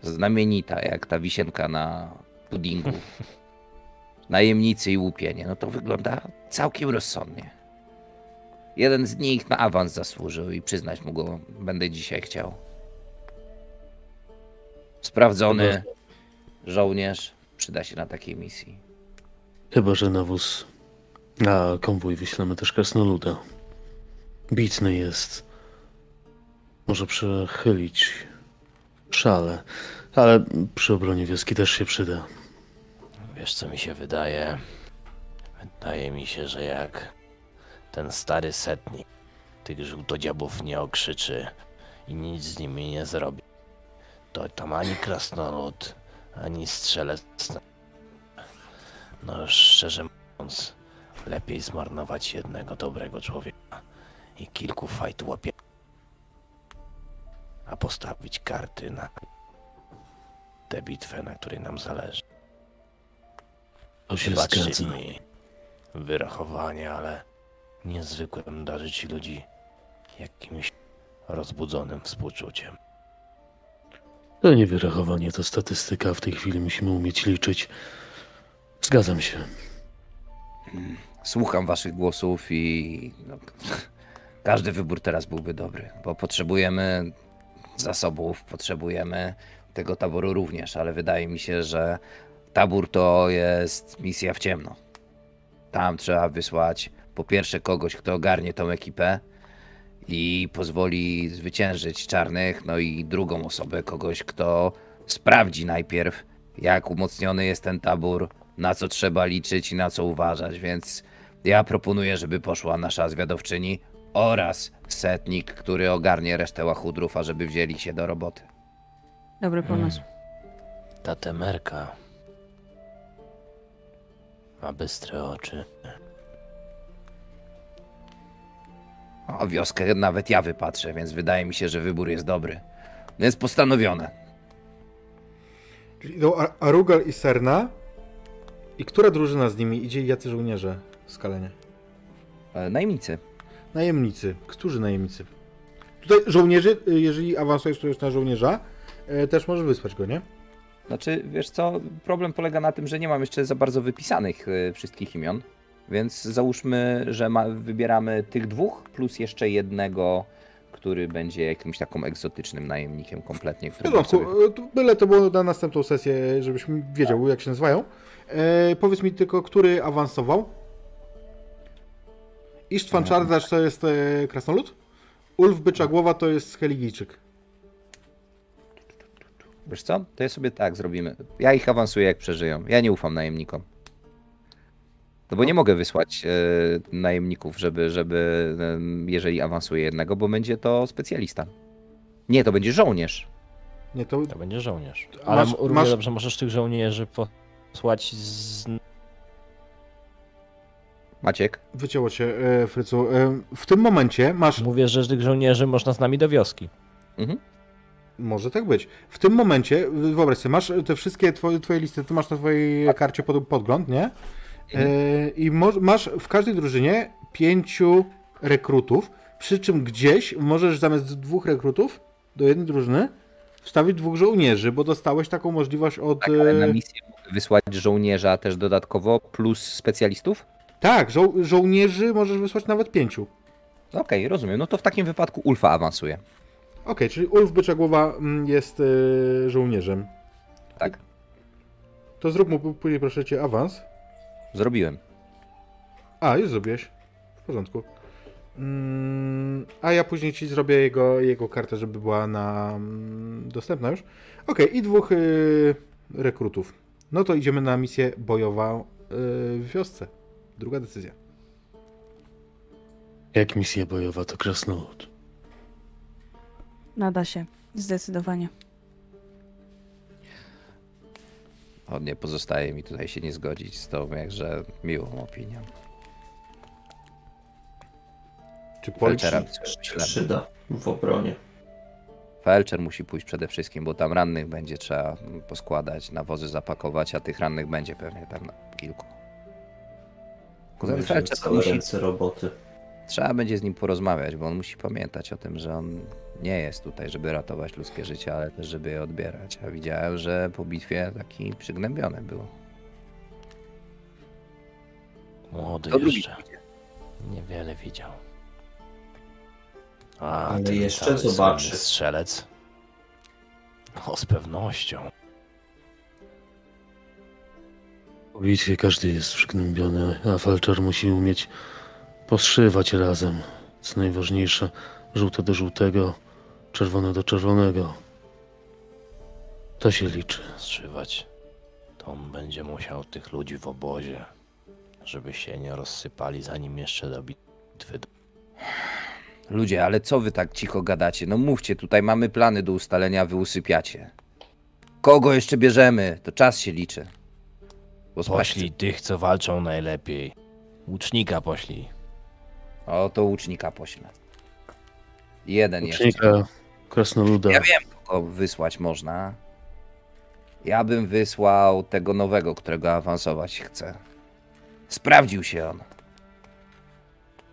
znamienita, jak ta wisienka na puddingu. (laughs) Najemnicy i łupienie, no to wygląda całkiem rozsądnie. Jeden z nich na awans zasłużył i przyznać mu go będę dzisiaj chciał. Sprawdzony żołnierz przyda się na takiej misji. Chyba, że na wóz, na konwój wyślemy też krasnoluda. Bitny jest. Może przechylić szale, ale przy obronie wioski też się przyda. Wiesz co mi się wydaje? Wydaje mi się, że jak ten stary setnik tych żółtodziabów nie okrzyczy i nic z nimi nie zrobi, to tam ani krasnolud, ani strzelec. No szczerze mówiąc, lepiej zmarnować jednego dobrego człowieka i kilku fajt łapie, a postawić karty na tę bitwę, na której nam zależy. To się Wybaczcie zgadza. mi wyrachowanie, ale niezwykle darzyć ci ludzi jakimś rozbudzonym współczuciem. To nie wyrachowanie, to statystyka. W tej chwili musimy umieć liczyć. Zgadzam się. Słucham waszych głosów i no, (laughs) każdy wybór teraz byłby dobry, bo potrzebujemy zasobów, potrzebujemy tego taboru również, ale wydaje mi się, że tabór to jest misja w ciemno. Tam trzeba wysłać po pierwsze kogoś, kto ogarnie tą ekipę i pozwoli zwyciężyć czarnych, no i drugą osobę, kogoś, kto sprawdzi najpierw, jak umocniony jest ten tabór, na co trzeba liczyć i na co uważać, więc ja proponuję, żeby poszła nasza zwiadowczyni oraz setnik, który ogarnie resztę łachudrów, ażeby wzięli się do roboty. Dobry pomysł. Ta temerka ma bystre oczy. O wioskę nawet ja wypatrzę, więc wydaje mi się, że wybór jest dobry. Więc postanowione. Czyli idą Ar- Arugal i Serna. I która drużyna z nimi idzie i jacy żołnierze skalenie? E, Najemnicy. Najemnicy. Którzy najemnicy? Tutaj żołnierzy, y, jeżeli awansujesz któregoś na żołnierza, y, też możesz wysłać go, nie? Znaczy, wiesz co, problem polega na tym, że nie mam jeszcze za bardzo wypisanych e, wszystkich imion. Więc załóżmy, że ma, wybieramy tych dwóch, plus jeszcze jednego, który będzie jakimś taką egzotycznym najemnikiem kompletnie. W Który sobie... y, byle to było na następną sesję, żebyś wiedział, jak się nazywają. E, powiedz mi tylko, który awansował? Isztwan Czardasz to jest e, Krasnolud? Ulf Byczagłowa to jest Heligijczyk. Wiesz co, to ja sobie tak zrobimy. Ja ich awansuję jak przeżyją. Ja nie ufam najemnikom. No bo nie mogę wysłać e, najemników, żeby, żeby em, jeżeli awansuję jednego, bo będzie to specjalista. Nie, to będzie żołnierz. Nie, to To będzie żołnierz. Ale Masz- równie masz- dobrze możesz tych żołnierzy posłać z... Maciek? wycięło cię, e, Frycu. E, w tym momencie masz Mówię, że tych żołnierzy można z nami do wioski. Mhm. Może tak być. W tym momencie, wyobraź sobie, masz te wszystkie twoje, twoje listy, ty masz na twojej karcie pod, podgląd, nie? E, I mo- masz w każdej drużynie pięciu rekrutów, przy czym gdzieś możesz zamiast dwóch rekrutów do jednej drużyny wstawić dwóch żołnierzy, bo dostałeś taką możliwość od... Tak, ale na e, misję wysłać żołnierza też dodatkowo, plus specjalistów? Tak, żo- żołnierzy możesz wysłać nawet pięciu. Okej, rozumiem. No to w takim wypadku Ulfa awansuje. Okej, czyli Ulf Byczagłowa mm, jest e, żołnierzem. Tak, To zrób mu później proszę cię awans. zrobiłem. A, już zrobiłeś. W porządku. Mm, a ja później ci zrobię jego, jego kartę, żeby była na mm, dostępna już. Okej, i dwóch y, rekrutów. No to idziemy na misję bojowa y, w wiosce. Druga decyzja. Jak misja bojowa to krasnolud. Nada się. Zdecydowanie. O, nie pozostaje mi tutaj się nie zgodzić z tą jakże miłą opinią. Czy? Felczera przyda w obronie. Felczer musi pójść przede wszystkim, bo tam rannych będzie trzeba poskładać, na wozy zapakować, a tych rannych będzie pewnie tam na kilku. To całe musi, roboty. trzeba będzie z nim porozmawiać, bo on musi pamiętać o tym, że on nie jest tutaj, żeby ratować ludzkie życie, ale też, żeby je odbierać. A widziałem, że po bitwie taki przygnębiony był. Młody To jeszcze. Niewiele widział. A, Ale jeszcze zobaczy. strzelec. O, z pewnością. Po bitwie każdy jest przygnębiony, a Felczer musi umieć poszywać razem. Co najważniejsze, żółte do żółtego, czerwone do czerwonego. To się liczy. Strzywać. To on będzie musiał tych ludzi w obozie, żeby się nie rozsypali, zanim jeszcze do bitwy. Ludzie, ale co wy tak cicho gadacie? No mówcie, tutaj mamy plany do ustalenia, wy usypiacie. Kogo jeszcze bierzemy? To czas się liczy. Poślij tych, co walczą najlepiej. Łucznika poślij. O, to łucznika poślę. Jeden jeszcze. Łucznika, krasnoluda. Ja wiem, kogo wysłać można. Ja bym wysłał tego nowego, którego awansować chcę. Sprawdził się on.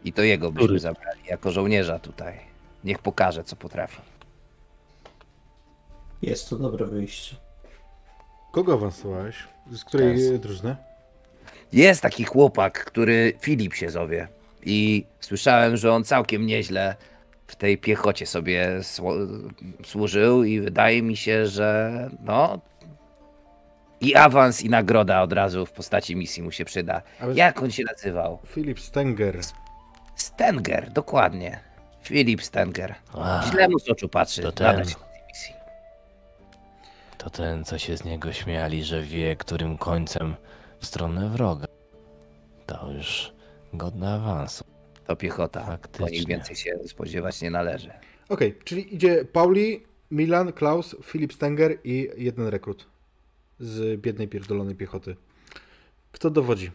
I to jego byśmy Który? zabrali jako żołnierza tutaj. Niech pokaże, co potrafi. Jest to dobre wyjście. Kogo awansowałeś? Z której drużyny? Jest taki chłopak, który Filip się zowie. I słyszałem, że on całkiem nieźle w tej piechocie sobie służył i wydaje mi się, że no i awans i nagroda od razu w postaci misji mu się przyda. Ale- Jak on się nazywał? Filip Stenger. Stenger, dokładnie. Filip Stenger. Źle mu z oczu patrzy. to ten. Nadać. To ten, co się z niego śmiali, że wie, którym końcem w stronę wroga. To już godne awansu. To piechota. Po Faktycznie. nich więcej się spodziewać nie należy. Okej, czyli idzie Pauli, Milan, Klaus, Filip Stenger i jeden rekrut z biednej pierdolonej piechoty. Kto dowodzi?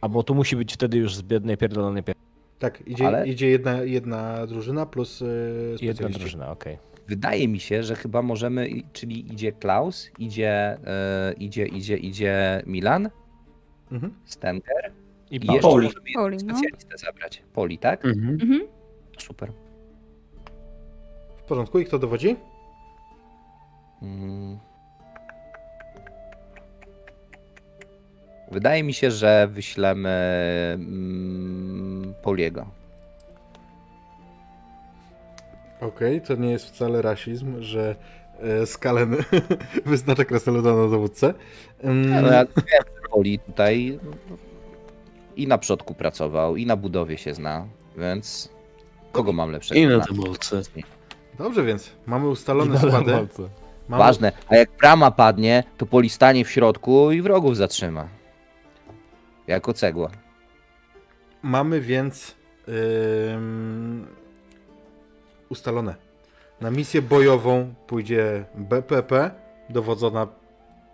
A bo tu musi być wtedy już z biednej pierdolonej pie... Tak, idzie, Ale- idzie jedna, jedna drużyna plus yy, Jedna drużyna, okej. Wydaje mi się, że chyba możemy, czyli idzie Klaus, idzie, e, idzie, idzie, idzie Milan, Mhm. Stenger I i jeszcze Poli. możemy Poli, no. specjalistę zabrać. Poli, tak? Mhm. Mhm. Super. W porządku, i kto dowodzi? Mm. Wydaje mi się, że wyślemy mm, Poliego. Okej, to nie jest wcale rasizm, że e, Skalen (laughs) wyznacza Krasnoluda na dowódcę. No, wiem, że Poli tutaj i na przodku pracował, i na budowie się zna, więc kogo mam lepszego? I na demolce. Dobrze więc, mamy ustalone składy. Mamy, Ważne, a jak brama padnie, to Poli stanie w środku i wrogów zatrzyma. Jako cegła. mamy więc ym, ustalone. Na misję bojową pójdzie BPP, dowodzona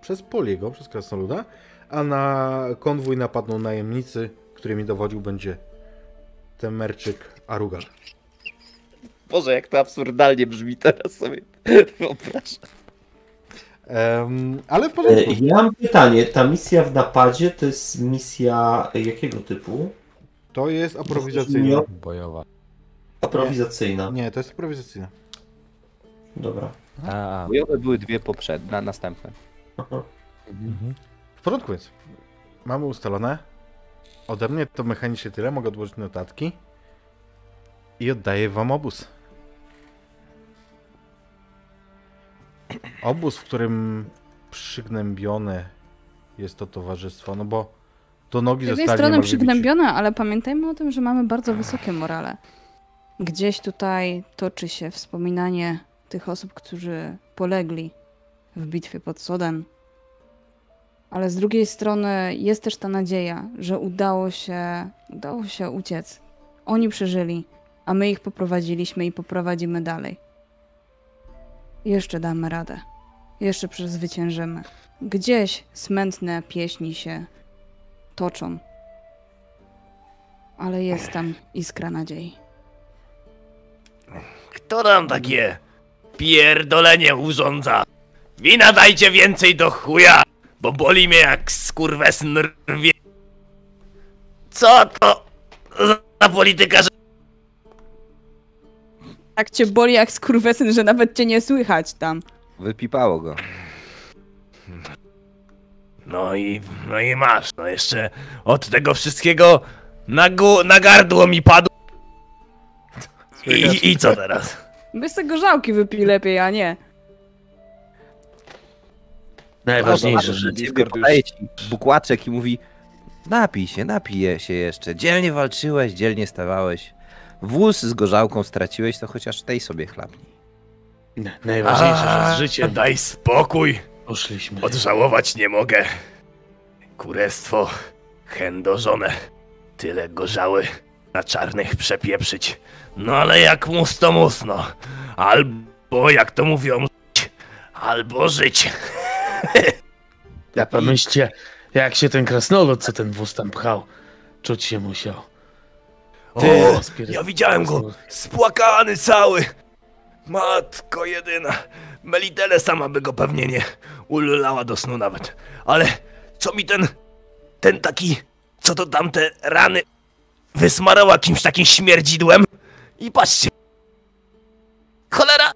przez Poliego, przez Krasnoluda, a na konwój napadną najemnicy, którymi dowodził będzie Temerczyk Arugal. Boże, jak to absurdalnie brzmi teraz sobie (laughs) wyobrażam. Em, ale w E, porządku. Ja mam pytanie, ta misja w napadzie to jest misja jakiego typu? To jest aprowizacyjna. Bojowa. Aprowizacyjna. Nie, to jest aprowizacyjna. Dobra. A. Bojowe były dwie poprzednie, następne. Aha. W porządku więc. Mamy ustalone. Ode mnie to mechanicznie tyle. Mogę odłożyć notatki. I oddaję wam obóz. Obóz, w którym przygnębione jest to towarzystwo, no bo do nogi Z jednej zostali strony przygnębione, ale pamiętajmy o tym, że mamy bardzo wysokie morale. Gdzieś tutaj toczy się wspominanie tych osób, którzy polegli w bitwie pod Soden. Ale z drugiej strony jest też ta nadzieja, że udało się, udało się uciec. Oni przeżyli, a my ich poprowadziliśmy i poprowadzimy dalej. Jeszcze damy radę. Jeszcze przezwyciężymy. Gdzieś smętne pieśni się toczą. Ale jest tam iskra nadziei. Kto nam takie pierdolenie urządza? Wina dajcie więcej do chuja, bo boli mnie jak skurwesyn rwie. Co to za polityka, że Tak cię boli jak skurwesyn, że nawet cię nie słychać tam. Wypipało go. No i, no i masz, no jeszcze od tego wszystkiego na, gu, na gardło mi padło. I, I co teraz? Bez tego żałki wypij lepiej, a nie. Najważniejsze, że ciebie podaje ci bukłaczek i mówi napij się, napij się jeszcze. Dzielnie walczyłeś, dzielnie stawałeś. Wóz z gorzałką straciłeś, to chociaż tej sobie chlapnij. najważniejsze, że z życiem Daj spokój, poszliśmy. odżałować nie mogę. Kurestwo, chędożone, tyle gorzały na czarnych przepieprzyć. No ale jak mus to mus, no. Albo jak to mówią, albo żyć. (laughs) Ja pomyślcie, jak się ten krasnolud, co ten wóz tam pchał, czuć się musiał. Ty, O, ja widziałem go, spłakany cały. Matko jedyna. Melitele sama by go pewnie nie ululała do snu nawet. Ale co mi ten, ten taki, co to tamte rany wysmarał jakimś takim śmierdzidłem? I patrzcie. Cholera,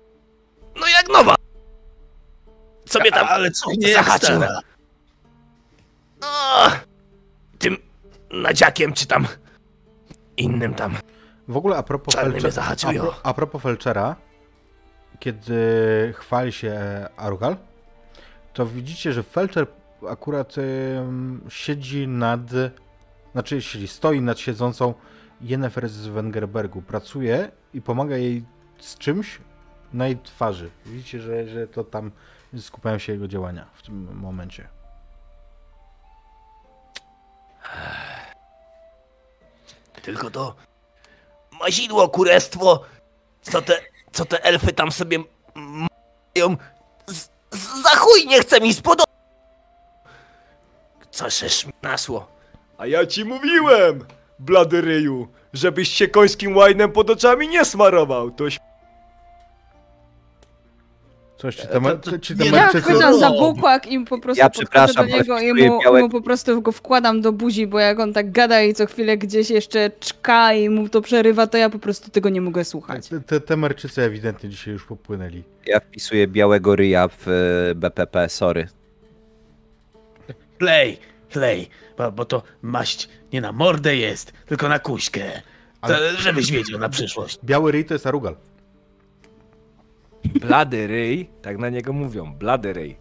no jak nowa. Co mnie tam Ale co nie stara. O, tym nadziakiem czy tam innym tam. W ogóle a propos, Czarny mnie felcze- a, zahaczył, pro, a propos Felczera, kiedy chwali się Arugal, to widzicie, że Felczer akurat siedzi nad, znaczy siedzi, stoi nad siedzącą Jennefer z Wengerbergu. Pracuje i pomaga jej z czymś na jej twarzy. Widzicie, że, że to tam skupiają się jego działania w tym momencie. Tylko to mazidło kurestwo, co te, co te elfy tam sobie mają, za chuj nie chce mi spodobać. Co żeś nasło? A ja ci mówiłem, blady ryju, żebyś się końskim łajnem pod oczami nie smarował. To Coś, czy, temer, to- to czy nie Ja temerczycy... chwytam za bukłak i po prostu Ja przepraszam, do niego i mu, białe- mu po prostu go wkładam do buzi, bo jak on tak gada i co chwilę gdzieś jeszcze czka i mu to przerywa, to ja po prostu tego nie mogę słuchać. Te, te temerczycy ewidentnie dzisiaj już popłynęli. Ja wpisuję białego ryja w e, BPP, sorry. Klej, klej, bo, bo to maść nie na mordę jest, tylko na kuśkę. To, Ale- żebyś wiedział na przyszłość. Biały ryj to jest Arugal. Blady ryj, tak na niego mówią, blady ryj.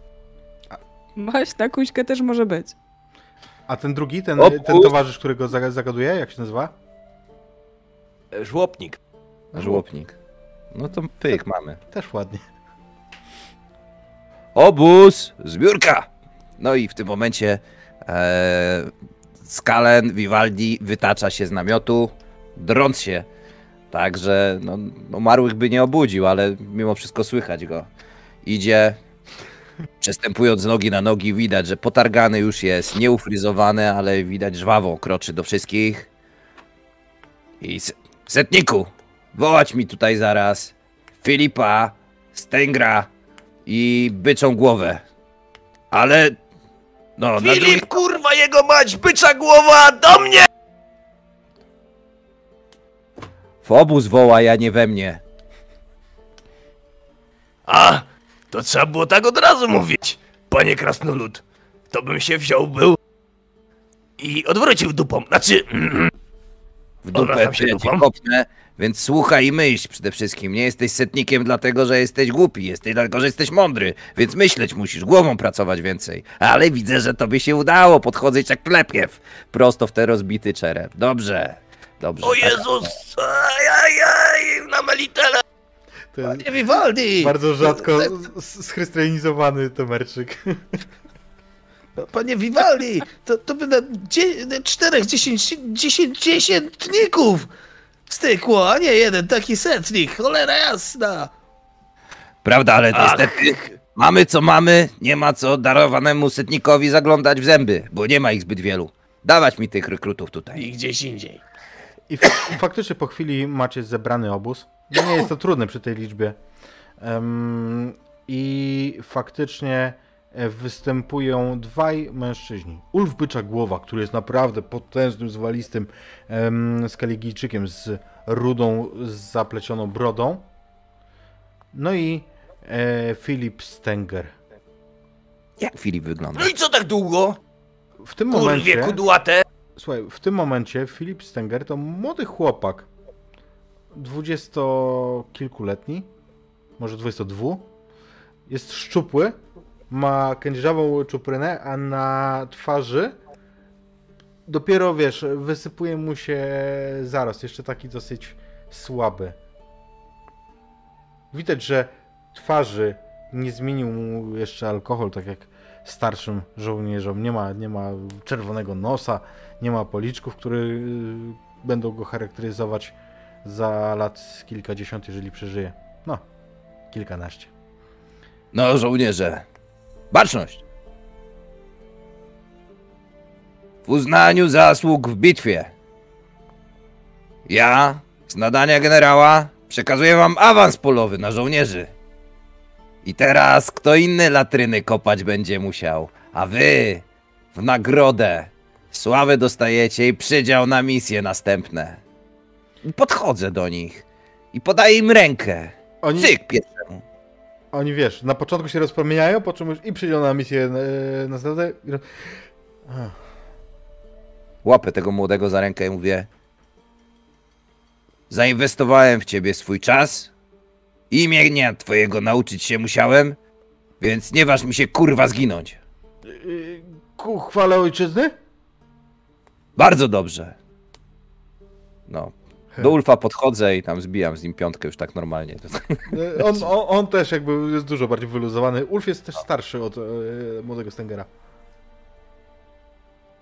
Maś na kuśkę też może być. A ten drugi, ten, O, ten towarzysz, którego zaga- zagaduje, jak się nazywa? Żłopnik. Żłopnik. No to pyk mamy. Też ładnie. Obóz, zbiórka! No i w tym momencie Skalen Vivaldi wytacza się z namiotu, drąc się. Także no, umarłych by nie obudził, ale mimo wszystko słychać go. Idzie, przestępując nogi na nogi, widać, że potargany już jest, nieufryzowany, ale widać żwawo kroczy do wszystkich. I setniku, wołać mi tutaj zaraz Filipa, Stengra, i byczą głowę. Ale. No, drugi... Filip, kurwa, jego mać, bycza głowa, do mnie! w obóz woła, ja nie we mnie. A, to trzeba było tak od razu mówić, panie krasnolud. To bym się wziął był i odwrócił dupą. Znaczy, (clears throat) W dupę się dupą. kopnę, więc słuchaj i myśl przede wszystkim. Nie jesteś setnikiem dlatego, że jesteś głupi, jesteś dlatego, że jesteś mądry, więc myśleć musisz, głową pracować więcej. Ale widzę, że tobie się udało, podchodzić jak klepiew. Prosto w te rozbity czerep. Dobrze, dobrze. o. Jezus, ajajaj, na melitele. To jest Nie Vivaldi! bardzo rzadko schrystianizowany temerczyk. Panie Vivaldi, to, to by na czterech, dziesięć, dziesięć, dziesiętników stykło, a nie jeden taki setnik, cholera jasna. Prawda, ale Ach. niestety mamy co mamy, nie ma co darowanemu setnikowi zaglądać w zęby, bo nie ma ich zbyt wielu. Dawać mi tych rekrutów tutaj. I gdzieś indziej. I, f- I faktycznie po chwili macie zebrany obóz. No nie jest to trudne przy tej liczbie. Em, I faktycznie występują dwaj mężczyźni. Ulf Bycza Głowa, który jest naprawdę potężnym, zwalistym um, skaligijczykiem z rudą, z zaplecioną brodą. No i e, Filip Stenger. Jak Filip wygląda? No i co tak długo? W tym Kurwie momencie... kudłate. Słuchaj, w tym momencie Filip Stenger to młody chłopak. Dwudziestokilkuletni, może 22. Jest szczupły, ma kędzierzawą czuprynę, a na twarzy dopiero wiesz, wysypuje mu się zarost, jeszcze taki dosyć słaby. Widać, że twarzy nie zmienił mu jeszcze alkohol, tak jak starszym żołnierzom. Nie ma, nie ma czerwonego nosa, nie ma policzków, które y, będą go charakteryzować za lat kilkadziesiąt, jeżeli przeżyje. No, kilkanaście. No, żołnierze. Baczność! W uznaniu zasług w bitwie. Ja, z nadania generała, przekazuję wam awans polowy na żołnierzy. I teraz kto inny latryny kopać będzie musiał, a wy w nagrodę sławę dostajecie i przydział na misje następne. Podchodzę do nich i podaję im rękę. Oni, Cyk pierwszemu. Oni wiesz, na początku się rozpromieniają, po czym już i przyjdą na misję e, i ro- Ach, Łapę tego młodego za rękę i mówię: Zainwestowałem w ciebie swój czas i imienia twojego nauczyć się musiałem, więc nie waż mi się kurwa zginąć. y, Ku chwale ojczyzny? Bardzo dobrze. No. Do Ulfa podchodzę i tam zbijam z nim piątkę już tak normalnie. E, On, on, on też jakby jest dużo bardziej wyluzowany. Ulf jest też starszy od e, młodego Stengera.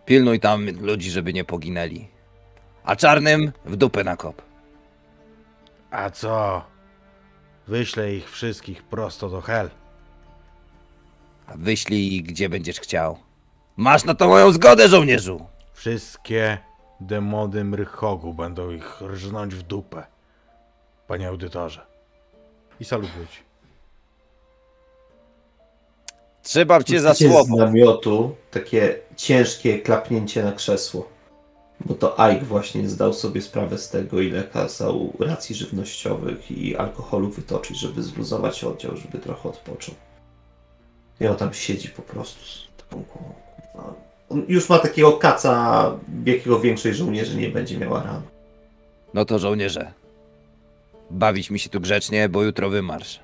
Pilnuj tam ludzi, żeby nie poginęli. a czarnym w dupę na kop. A co? Wyślę ich wszystkich prosto do hel. A wyślij gdzie będziesz chciał. Masz na to moją zgodę, żołnierzu! Wszystkie demony mrychogu będą ich rżnąć w dupę. Panie audytorze. I salutuję ci. Trzymam cię za Słyszycie z słowo. namiotu takie ciężkie klapnięcie na krzesło. Bo to Ike właśnie zdał sobie sprawę z tego, ile kazał racji żywnościowych i alkoholu wytoczyć, żeby zluzować oddział, żeby trochę odpoczął. I on tam siedzi po prostu z taką głową. On już ma takiego kaca, jakiego większość żołnierzy nie będzie miała rano. No to żołnierze. Bawić mi się tu grzecznie, bo jutro wymarsz.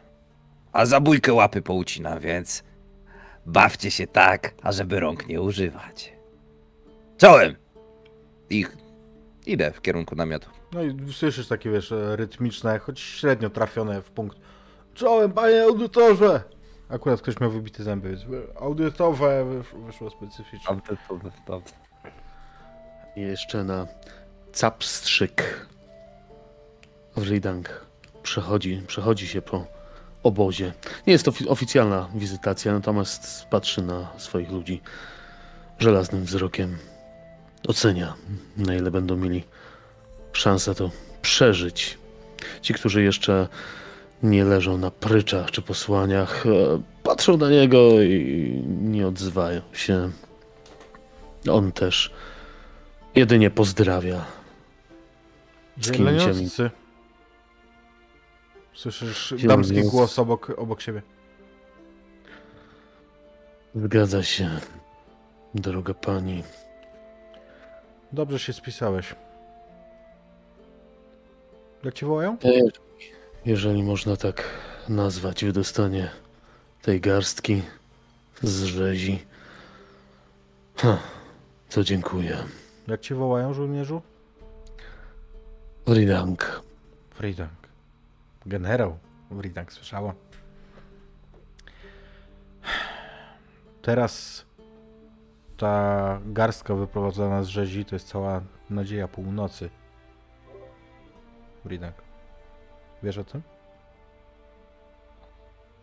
A zabójkę łapy poucina, więc bawcie się tak, ażeby rąk nie używać. Czołem! Ich. Idę w kierunku namiotu. No i słyszysz takie, wiesz, rytmiczne, choć średnio trafione w punkt. Czołem, panie audytorze! Akurat ktoś miał wybite zęby, więc audytowe wyszło, specyficznie. I jeszcze na capstrzyk. Wridang przechodzi, przechodzi się po obozie. Nie jest to ofi- oficjalna wizytacja, natomiast patrzy na swoich ludzi żelaznym wzrokiem. Ocenia, na ile będą mieli szansę to przeżyć. Ci, którzy jeszcze nie leżą na pryczach czy posłaniach, e, patrzą na niego i nie odzywają się. On też jedynie pozdrawia. Zielenioccy. Słyszysz damski głos obok, obok siebie. Zgadza się, droga pani. Dobrze się spisałeś. Jak cię wołają? Jeżeli można tak nazwać wydostanie tej garstki z rzezi, ha, to dziękuję. Jak cię wołają, żołnierzu? Ridang. Fridank. Generał Fridank, słyszała. Teraz ta garstka wyprowadzona z rzezi to jest cała nadzieja północy. Fridank. Wiesz o tym?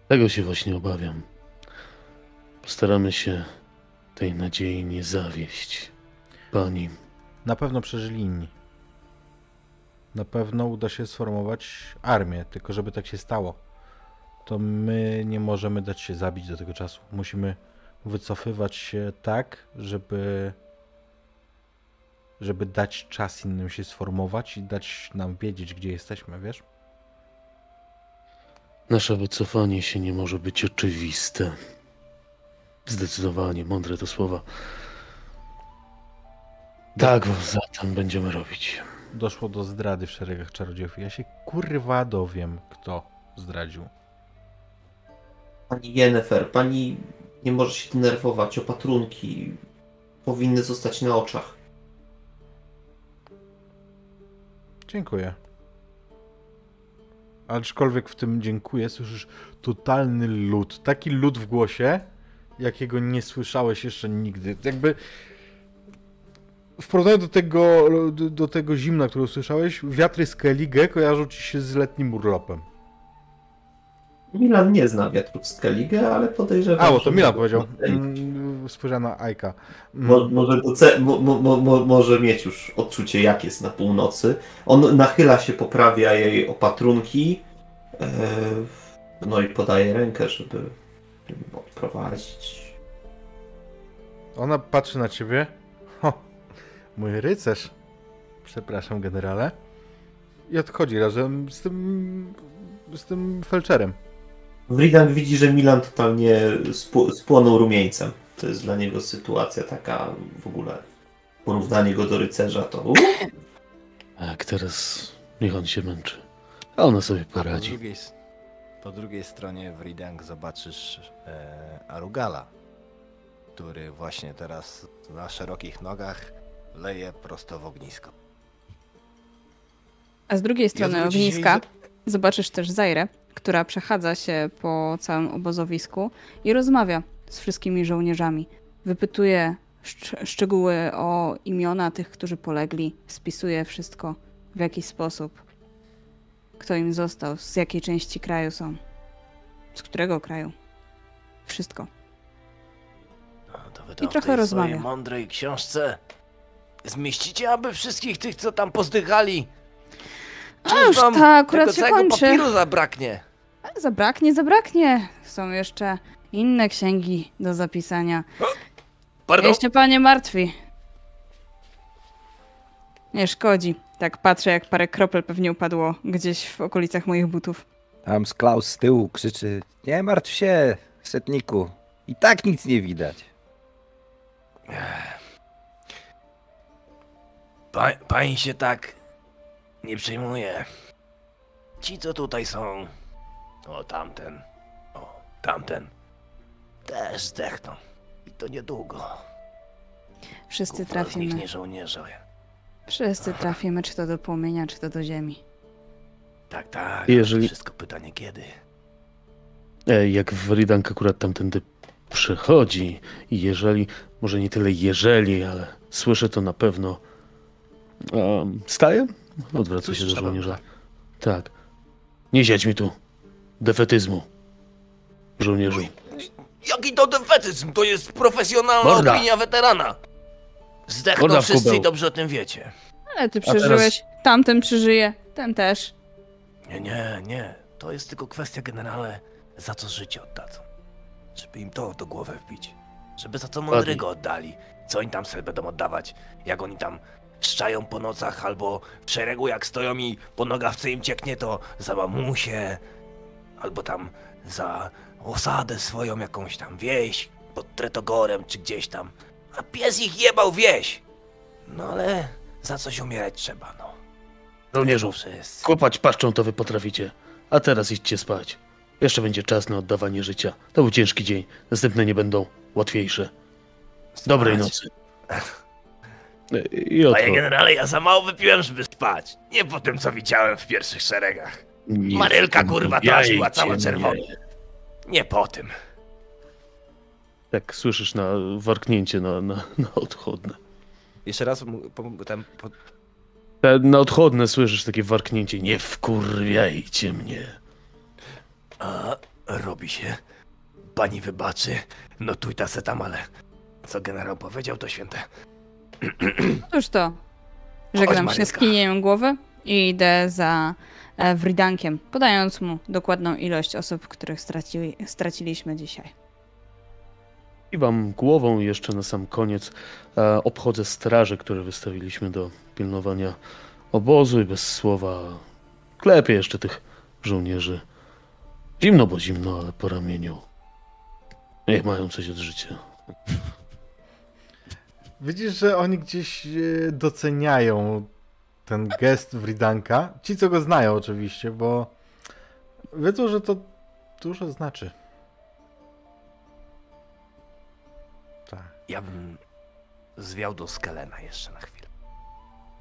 Tego się właśnie obawiam. Postaramy się tej nadziei nie zawieść. Pani, Na pewno przeżyli inni. Na pewno uda się sformować armię, tylko żeby tak się stało, to my nie możemy dać się zabić do tego czasu. Musimy wycofywać się tak, żeby żeby dać czas innym się sformować i dać nam wiedzieć, gdzie jesteśmy, wiesz? Nasze wycofanie się nie może być oczywiste. Zdecydowanie, mądre to słowa. Tak, zatem będziemy robić. Doszło do zdrady w szeregach czarodziejów. Ja się kurwa dowiem, kto zdradził. Pani Jennefer, pani nie może się denerwować. Opatrunki powinny zostać na oczach. Dziękuję. Aczkolwiek w tym dziękuję słyszysz totalny lód. Taki lód w głosie, jakiego nie słyszałeś jeszcze nigdy. Jakby w porównaniu do tego, do, tego zimna, które usłyszałeś, wiatry z Keligę kojarzą ci się z letnim urlopem. Milan nie zna wiatrów z Kaligę, ale podejrzewam, A, bo to Milan powiedział. Mm, Spojrzałem na Ajka. Mm, Mo, może, doce- mo, mo, mo, mo, może mieć już odczucie, jak jest na północy. On nachyla się, poprawia jej opatrunki. e, no i podaje rękę, żeby odprowadzić. Ona patrzy na ciebie. Ho, mój rycerz. Przepraszam, generale. I odchodzi razem z tym. z tym felczerem. Wridan widzi, że Milan totalnie spł- spłonął rumieńcem. To jest dla niego sytuacja taka w ogóle. Porównanie go do rycerza to. Tak, teraz niech on się męczy. A ona sobie Po poradzi. drugiej, s- po drugiej stronie w Ridang zobaczysz e, Arugala, który właśnie teraz na szerokich nogach leje prosto w ognisko. A z drugiej strony się ogniska zobaczysz też Zairę, która przechadza się po całym obozowisku i rozmawia z wszystkimi żołnierzami. Wypytuje szcz- szczegóły o imiona tych, którzy polegli, spisuje wszystko w jaki sposób, kto im został, z jakiej części kraju są, z którego kraju. Wszystko. No, I trochę rozmawia. mądrej książce zmieścicie aby wszystkich tych, co tam pozdychali? A już wam ta akurat tego się kończy. papieru zabraknie. Ale zabraknie, zabraknie. Są jeszcze inne księgi do zapisania. Pardon? Jeśli panie martwi. Nie szkodzi. Tak patrzę, jak parę kropel pewnie upadło gdzieś w okolicach moich butów. Tam z Klaus z tyłu krzyczy: Nie martw się, setniku. I tak nic nie widać. Pa, pani się tak nie przejmuje. Ci, co tutaj są. O, tamten. O, tamten. Też zdechną. I to niedługo. Wszyscy z nich trafimy. nie żołnierze. Wszyscy trafimy, czy to do płomienia, czy to do ziemi. Tak, tak. Jeżeli-. Wszystko pytanie kiedy. E, Jak Wridank akurat tamtędy przychodzi i jeżeli, może nie tyle jeżeli, ale słyszę to na pewno. Um, staje? Odwraca się do żołnierza. Tak. Nie siedź mi tu. Defetyzmu. Żołnierzu. Jaki to defetyzm? To jest profesjonalna Morda. opinia weterana. Zdechną wszyscy i dobrze o tym wiecie. Ale ty teraz- przeżyłeś, tamten przeżyje, ten też. Nie, nie, nie. To jest tylko kwestia generale, za co życie oddadzą. Żeby im to do głowy wbić. Żeby za co mądrego oddali. Co oni tam sobie będą oddawać? Jak oni tam szczają po nocach albo w szeregu jak stoją i po nogawce im cieknie to za mamusię. Albo tam za osadę swoją jakąś tam wieś pod Tretogorem czy gdzieś tam. A pies ich jebał wieś. No ale za coś umierać trzeba, no. Żołnierzu, kłopać paszczą to wy potraficie. A teraz idźcie spać. Jeszcze będzie czas na oddawanie życia. To był ciężki dzień. Następne nie będą łatwiejsze. Dobrej Spać. nocy. (laughs) I Panie generale, ja za mało wypiłem, żeby spać. Nie po tym, co widziałem w pierwszych szeregach. Nie Marylka, kurwa, traciła cała wmawiajcie czerwona. mnie. Nie po tym. Tak słyszysz na warknięcie na, na, na odchodne. Jeszcze raz po, tam, po, Na odchodne słyszysz takie warknięcie. Nie wkurwiajcie mnie. A robi się. Pani wybaczy. No tuj ta se tam, ale co generał powiedział, to święte. Cóż to? Żegnam się z kinieniem głowy i idę za e, Wridankiem, podając mu dokładną ilość osób, których straci, straciliśmy dzisiaj. I wam głową jeszcze na sam koniec e, obchodzę straże, które wystawiliśmy do pilnowania obozu i bez słowa klepię jeszcze tych żołnierzy. Zimno, bo zimno, ale po ramieniu. Niech mają coś od życia. Widzisz, że oni gdzieś e, doceniają ten gest Wridanka. Ci, co go znają oczywiście, bo wiedzą, że to dużo znaczy. Tak. Ja bym zwiał do Skalena jeszcze na chwilę.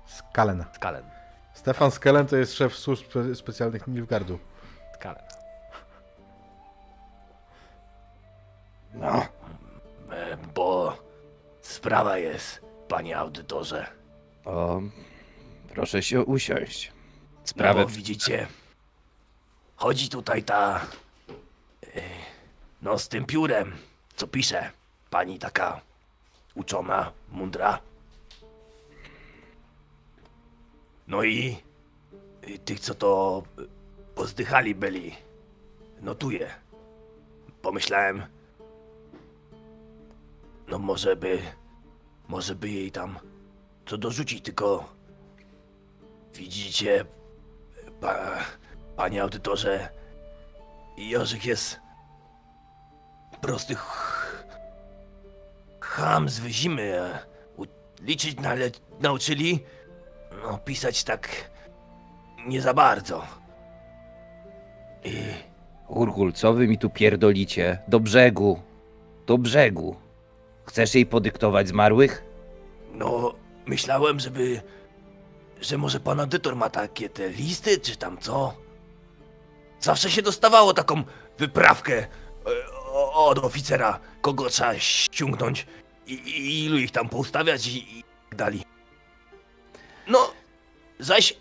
Skalen. Skalen. Stefan Skelen to jest szef służb spe- specjalnych Nilfgaardu. Skalen. No, E, bo sprawa jest, panie audytorze. o, proszę się usiąść. Sprawę no, bo widzicie, chodzi tutaj ta. e, No, z tym piórem, co pisze. Pani taka uczona, mądra. No i i tych, co to e, pozdychali byli, notuję. Pomyślałem, no może by, może by jej tam co dorzucić, tylko widzicie, Pa, panie audytorze, Jorzek jest prosty ch- cham z wyzimy. u- Liczyć nale, nauczyli, no pisać tak nie za bardzo. I Urgul, co wy mi tu pierdolicie? Do brzegu. Do brzegu. Chcesz jej podyktować zmarłych? no, myślałem, żeby, że może pan audytor ma takie te listy, czy tam co? Zawsze się dostawało taką wyprawkę e, od oficera, kogo trzeba ściągnąć i, i ilu ich tam poustawiać i, i tak dalej. No, zaś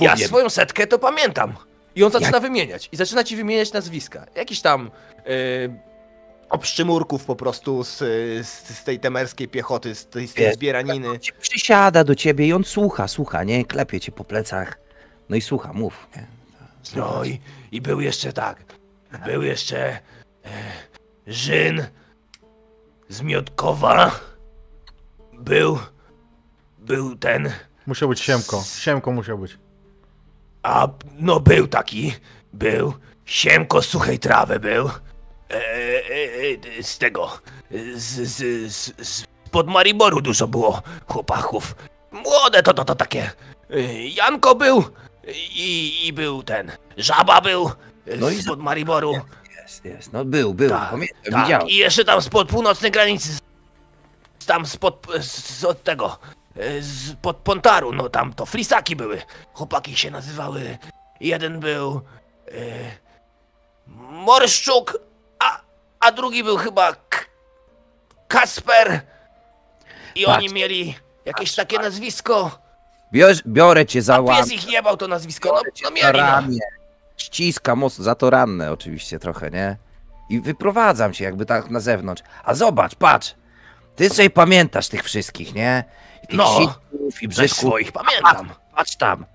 ja powiem. swoją setkę to pamiętam. I on zaczyna wymieniać. I zaczyna ci wymieniać nazwiska. Jakiś tam yy, obszczymurków po prostu z, z, z tej temerskiej piechoty, z tej, z tej zbieraniny. Ci Przysiada do ciebie i on słucha, słucha, nie? Klepie cię po plecach. No i słucha, mów. Nie? No i, i był jeszcze tak. Był jeszcze e, Żyn z Miotkowa. Był. Był ten. Musiał być Siemko. Siemko musiał być. A no był taki. Był. Siemko z suchej trawy był. E, e, e, z tego. Z, z, z, z pod Mariboru dużo było chłopaków. Młode to to, to takie. E, Janko był. I, I był ten. Żaba był. No i spod Mariboru. Jest, jest. No był, był. Tak, Pamiętam, tak. widziałem. I jeszcze tam spod północnej granicy. Tam spod z, od tego. Z pod Pontaru, no tam to flisaki były. Chłopaki się nazywały. Jeden był. E, Morszczuk, a, drugi był chyba K Kasper. I Patrz. oni mieli jakieś takie nazwisko. Biorę, biorę cię za A łap. pies ich jebał to nazwisko. No, no za mieli no. Ściska mocno, za to ranne oczywiście trochę, nie? I wyprowadzam cię jakby tak na zewnątrz. A zobacz, patrz. Ty sobie pamiętasz tych wszystkich, nie? I tych No. sitków i Ze brzeszków. swoich pamiętam. Patrz tam.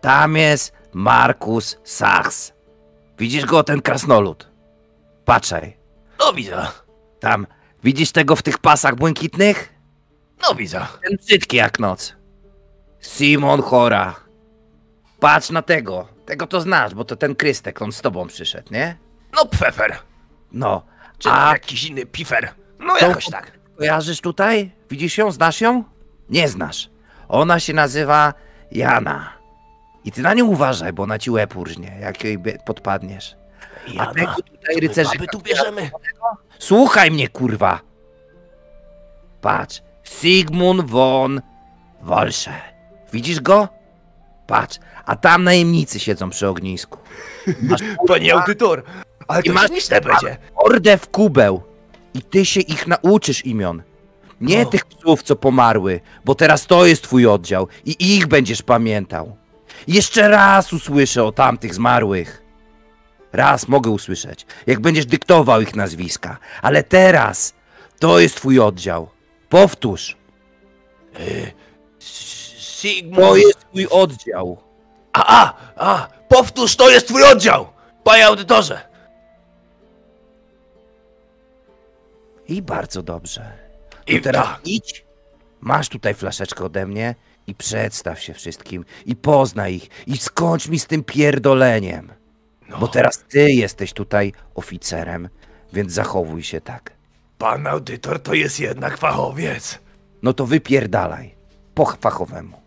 Tam jest Markus Sachs. Widzisz go, ten krasnolud? Patrzaj. No widzę. Tam. Widzisz tego w tych pasach błękitnych? No widzę. Ten brzydki jak noc. Simon Chora. Patrz na tego. Tego to znasz, bo to ten Krystek, on z tobą przyszedł, nie? No pfefer. No. Czy A jakiś inny pifer. No To- jakoś tak. kojarzysz tutaj? Widzisz ją? Znasz ją? Nie znasz. Ona się nazywa Jana. I ty na nią uważaj, bo ona ci łeb urżnie, jak jej bie- podpadniesz. A Jana, tego tutaj My rycerzy... baby tu bierzemy. Słuchaj mnie, kurwa! Patrz. Sigmund von Wolsze. Widzisz go? Patrz. A tam najemnicy siedzą przy ognisku. Masz (laughs) Panie audytor, ale I to masz- śmieszne będzie. ordę w kubeł. I ty się ich nauczysz imion. Nie No. tych psów, co pomarły, bo teraz to jest twój oddział i ich będziesz pamiętał. Jeszcze raz usłyszę o tamtych zmarłych. Raz mogę usłyszeć, jak będziesz dyktował ich nazwiska, ale teraz to jest twój oddział. Powtórz, Sigmund. to jest twój oddział. A, a, a, powtórz, to jest twój oddział. Panie audytorze. I bardzo dobrze. I I teraz tak. idź, masz tutaj flaszeczkę ode mnie i przedstaw się wszystkim i poznaj ich i skończ mi z tym pierdoleniem. No. Bo teraz ty jesteś tutaj oficerem, więc zachowuj się tak. Pan audytor to jest jednak fachowiec. No to wypierdalaj. Po fachowemu.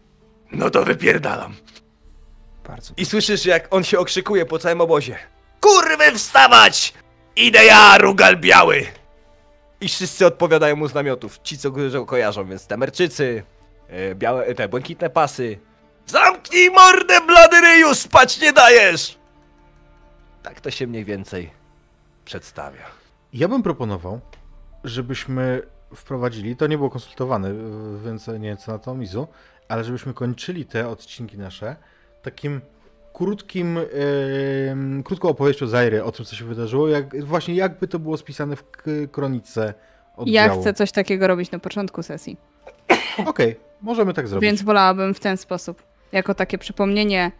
No to wypierdalam. Bardzo. I słyszysz, jak on się okrzykuje po całym obozie. Kurwy wstawać! Idę ja, rugal biały! I wszyscy odpowiadają mu z namiotów. Ci, co go kojarzą, więc temerczycy, e, białe, te błękitne pasy. Zamknij mordę, blady ryju, spać nie dajesz! Tak to się mniej więcej przedstawia. Ja bym proponował, żebyśmy wprowadzili, to nie było konsultowane, y, więc nie wiem co na to Mizu, ale żebyśmy kończyli te odcinki nasze takim krótkim, yy, krótką opowieścią Zajry o tym, co się wydarzyło, jak, właśnie jakby to było spisane w kronice Ja oddziału. chcę coś takiego robić na początku sesji. Okej, możemy tak zrobić. Więc wolałabym w ten sposób. Jako takie przypomnienie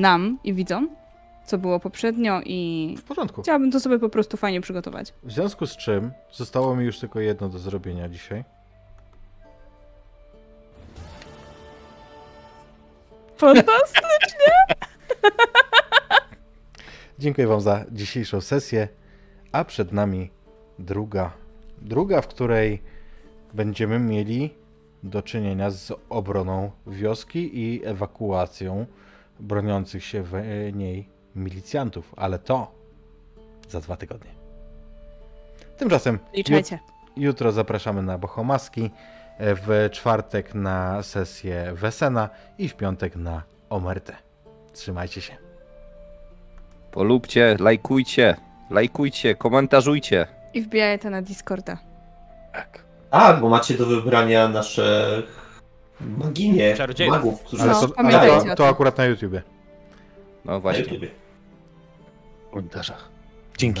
nam i widzom, co było poprzednio i W porządku. chciałabym to sobie po prostu fajnie przygotować. W związku z czym zostało mi już tylko jedno do zrobienia dzisiaj. Fantastycznie! (laughs) Dziękuję Wam za dzisiejszą sesję, a przed nami druga. Druga, w której będziemy mieli do czynienia z obroną wioski i ewakuacją broniących się w niej milicjantów, ale to za dwa tygodnie. Tymczasem Liczajcie. Jutro zapraszamy na Bohomaski, w czwartek na sesję Wesena i w piątek na Omertę. Trzymajcie się. Polubcie, lajkujcie, lajkujcie, komentarzujcie. I wbijaj to na Discorda. Tak. Tak, bo macie do wybrania naszych maginie, magów, którzy Ale No, to, ale to, to akurat na YouTubie. No na właśnie. YouTubie. W komentarzach. Dzięki.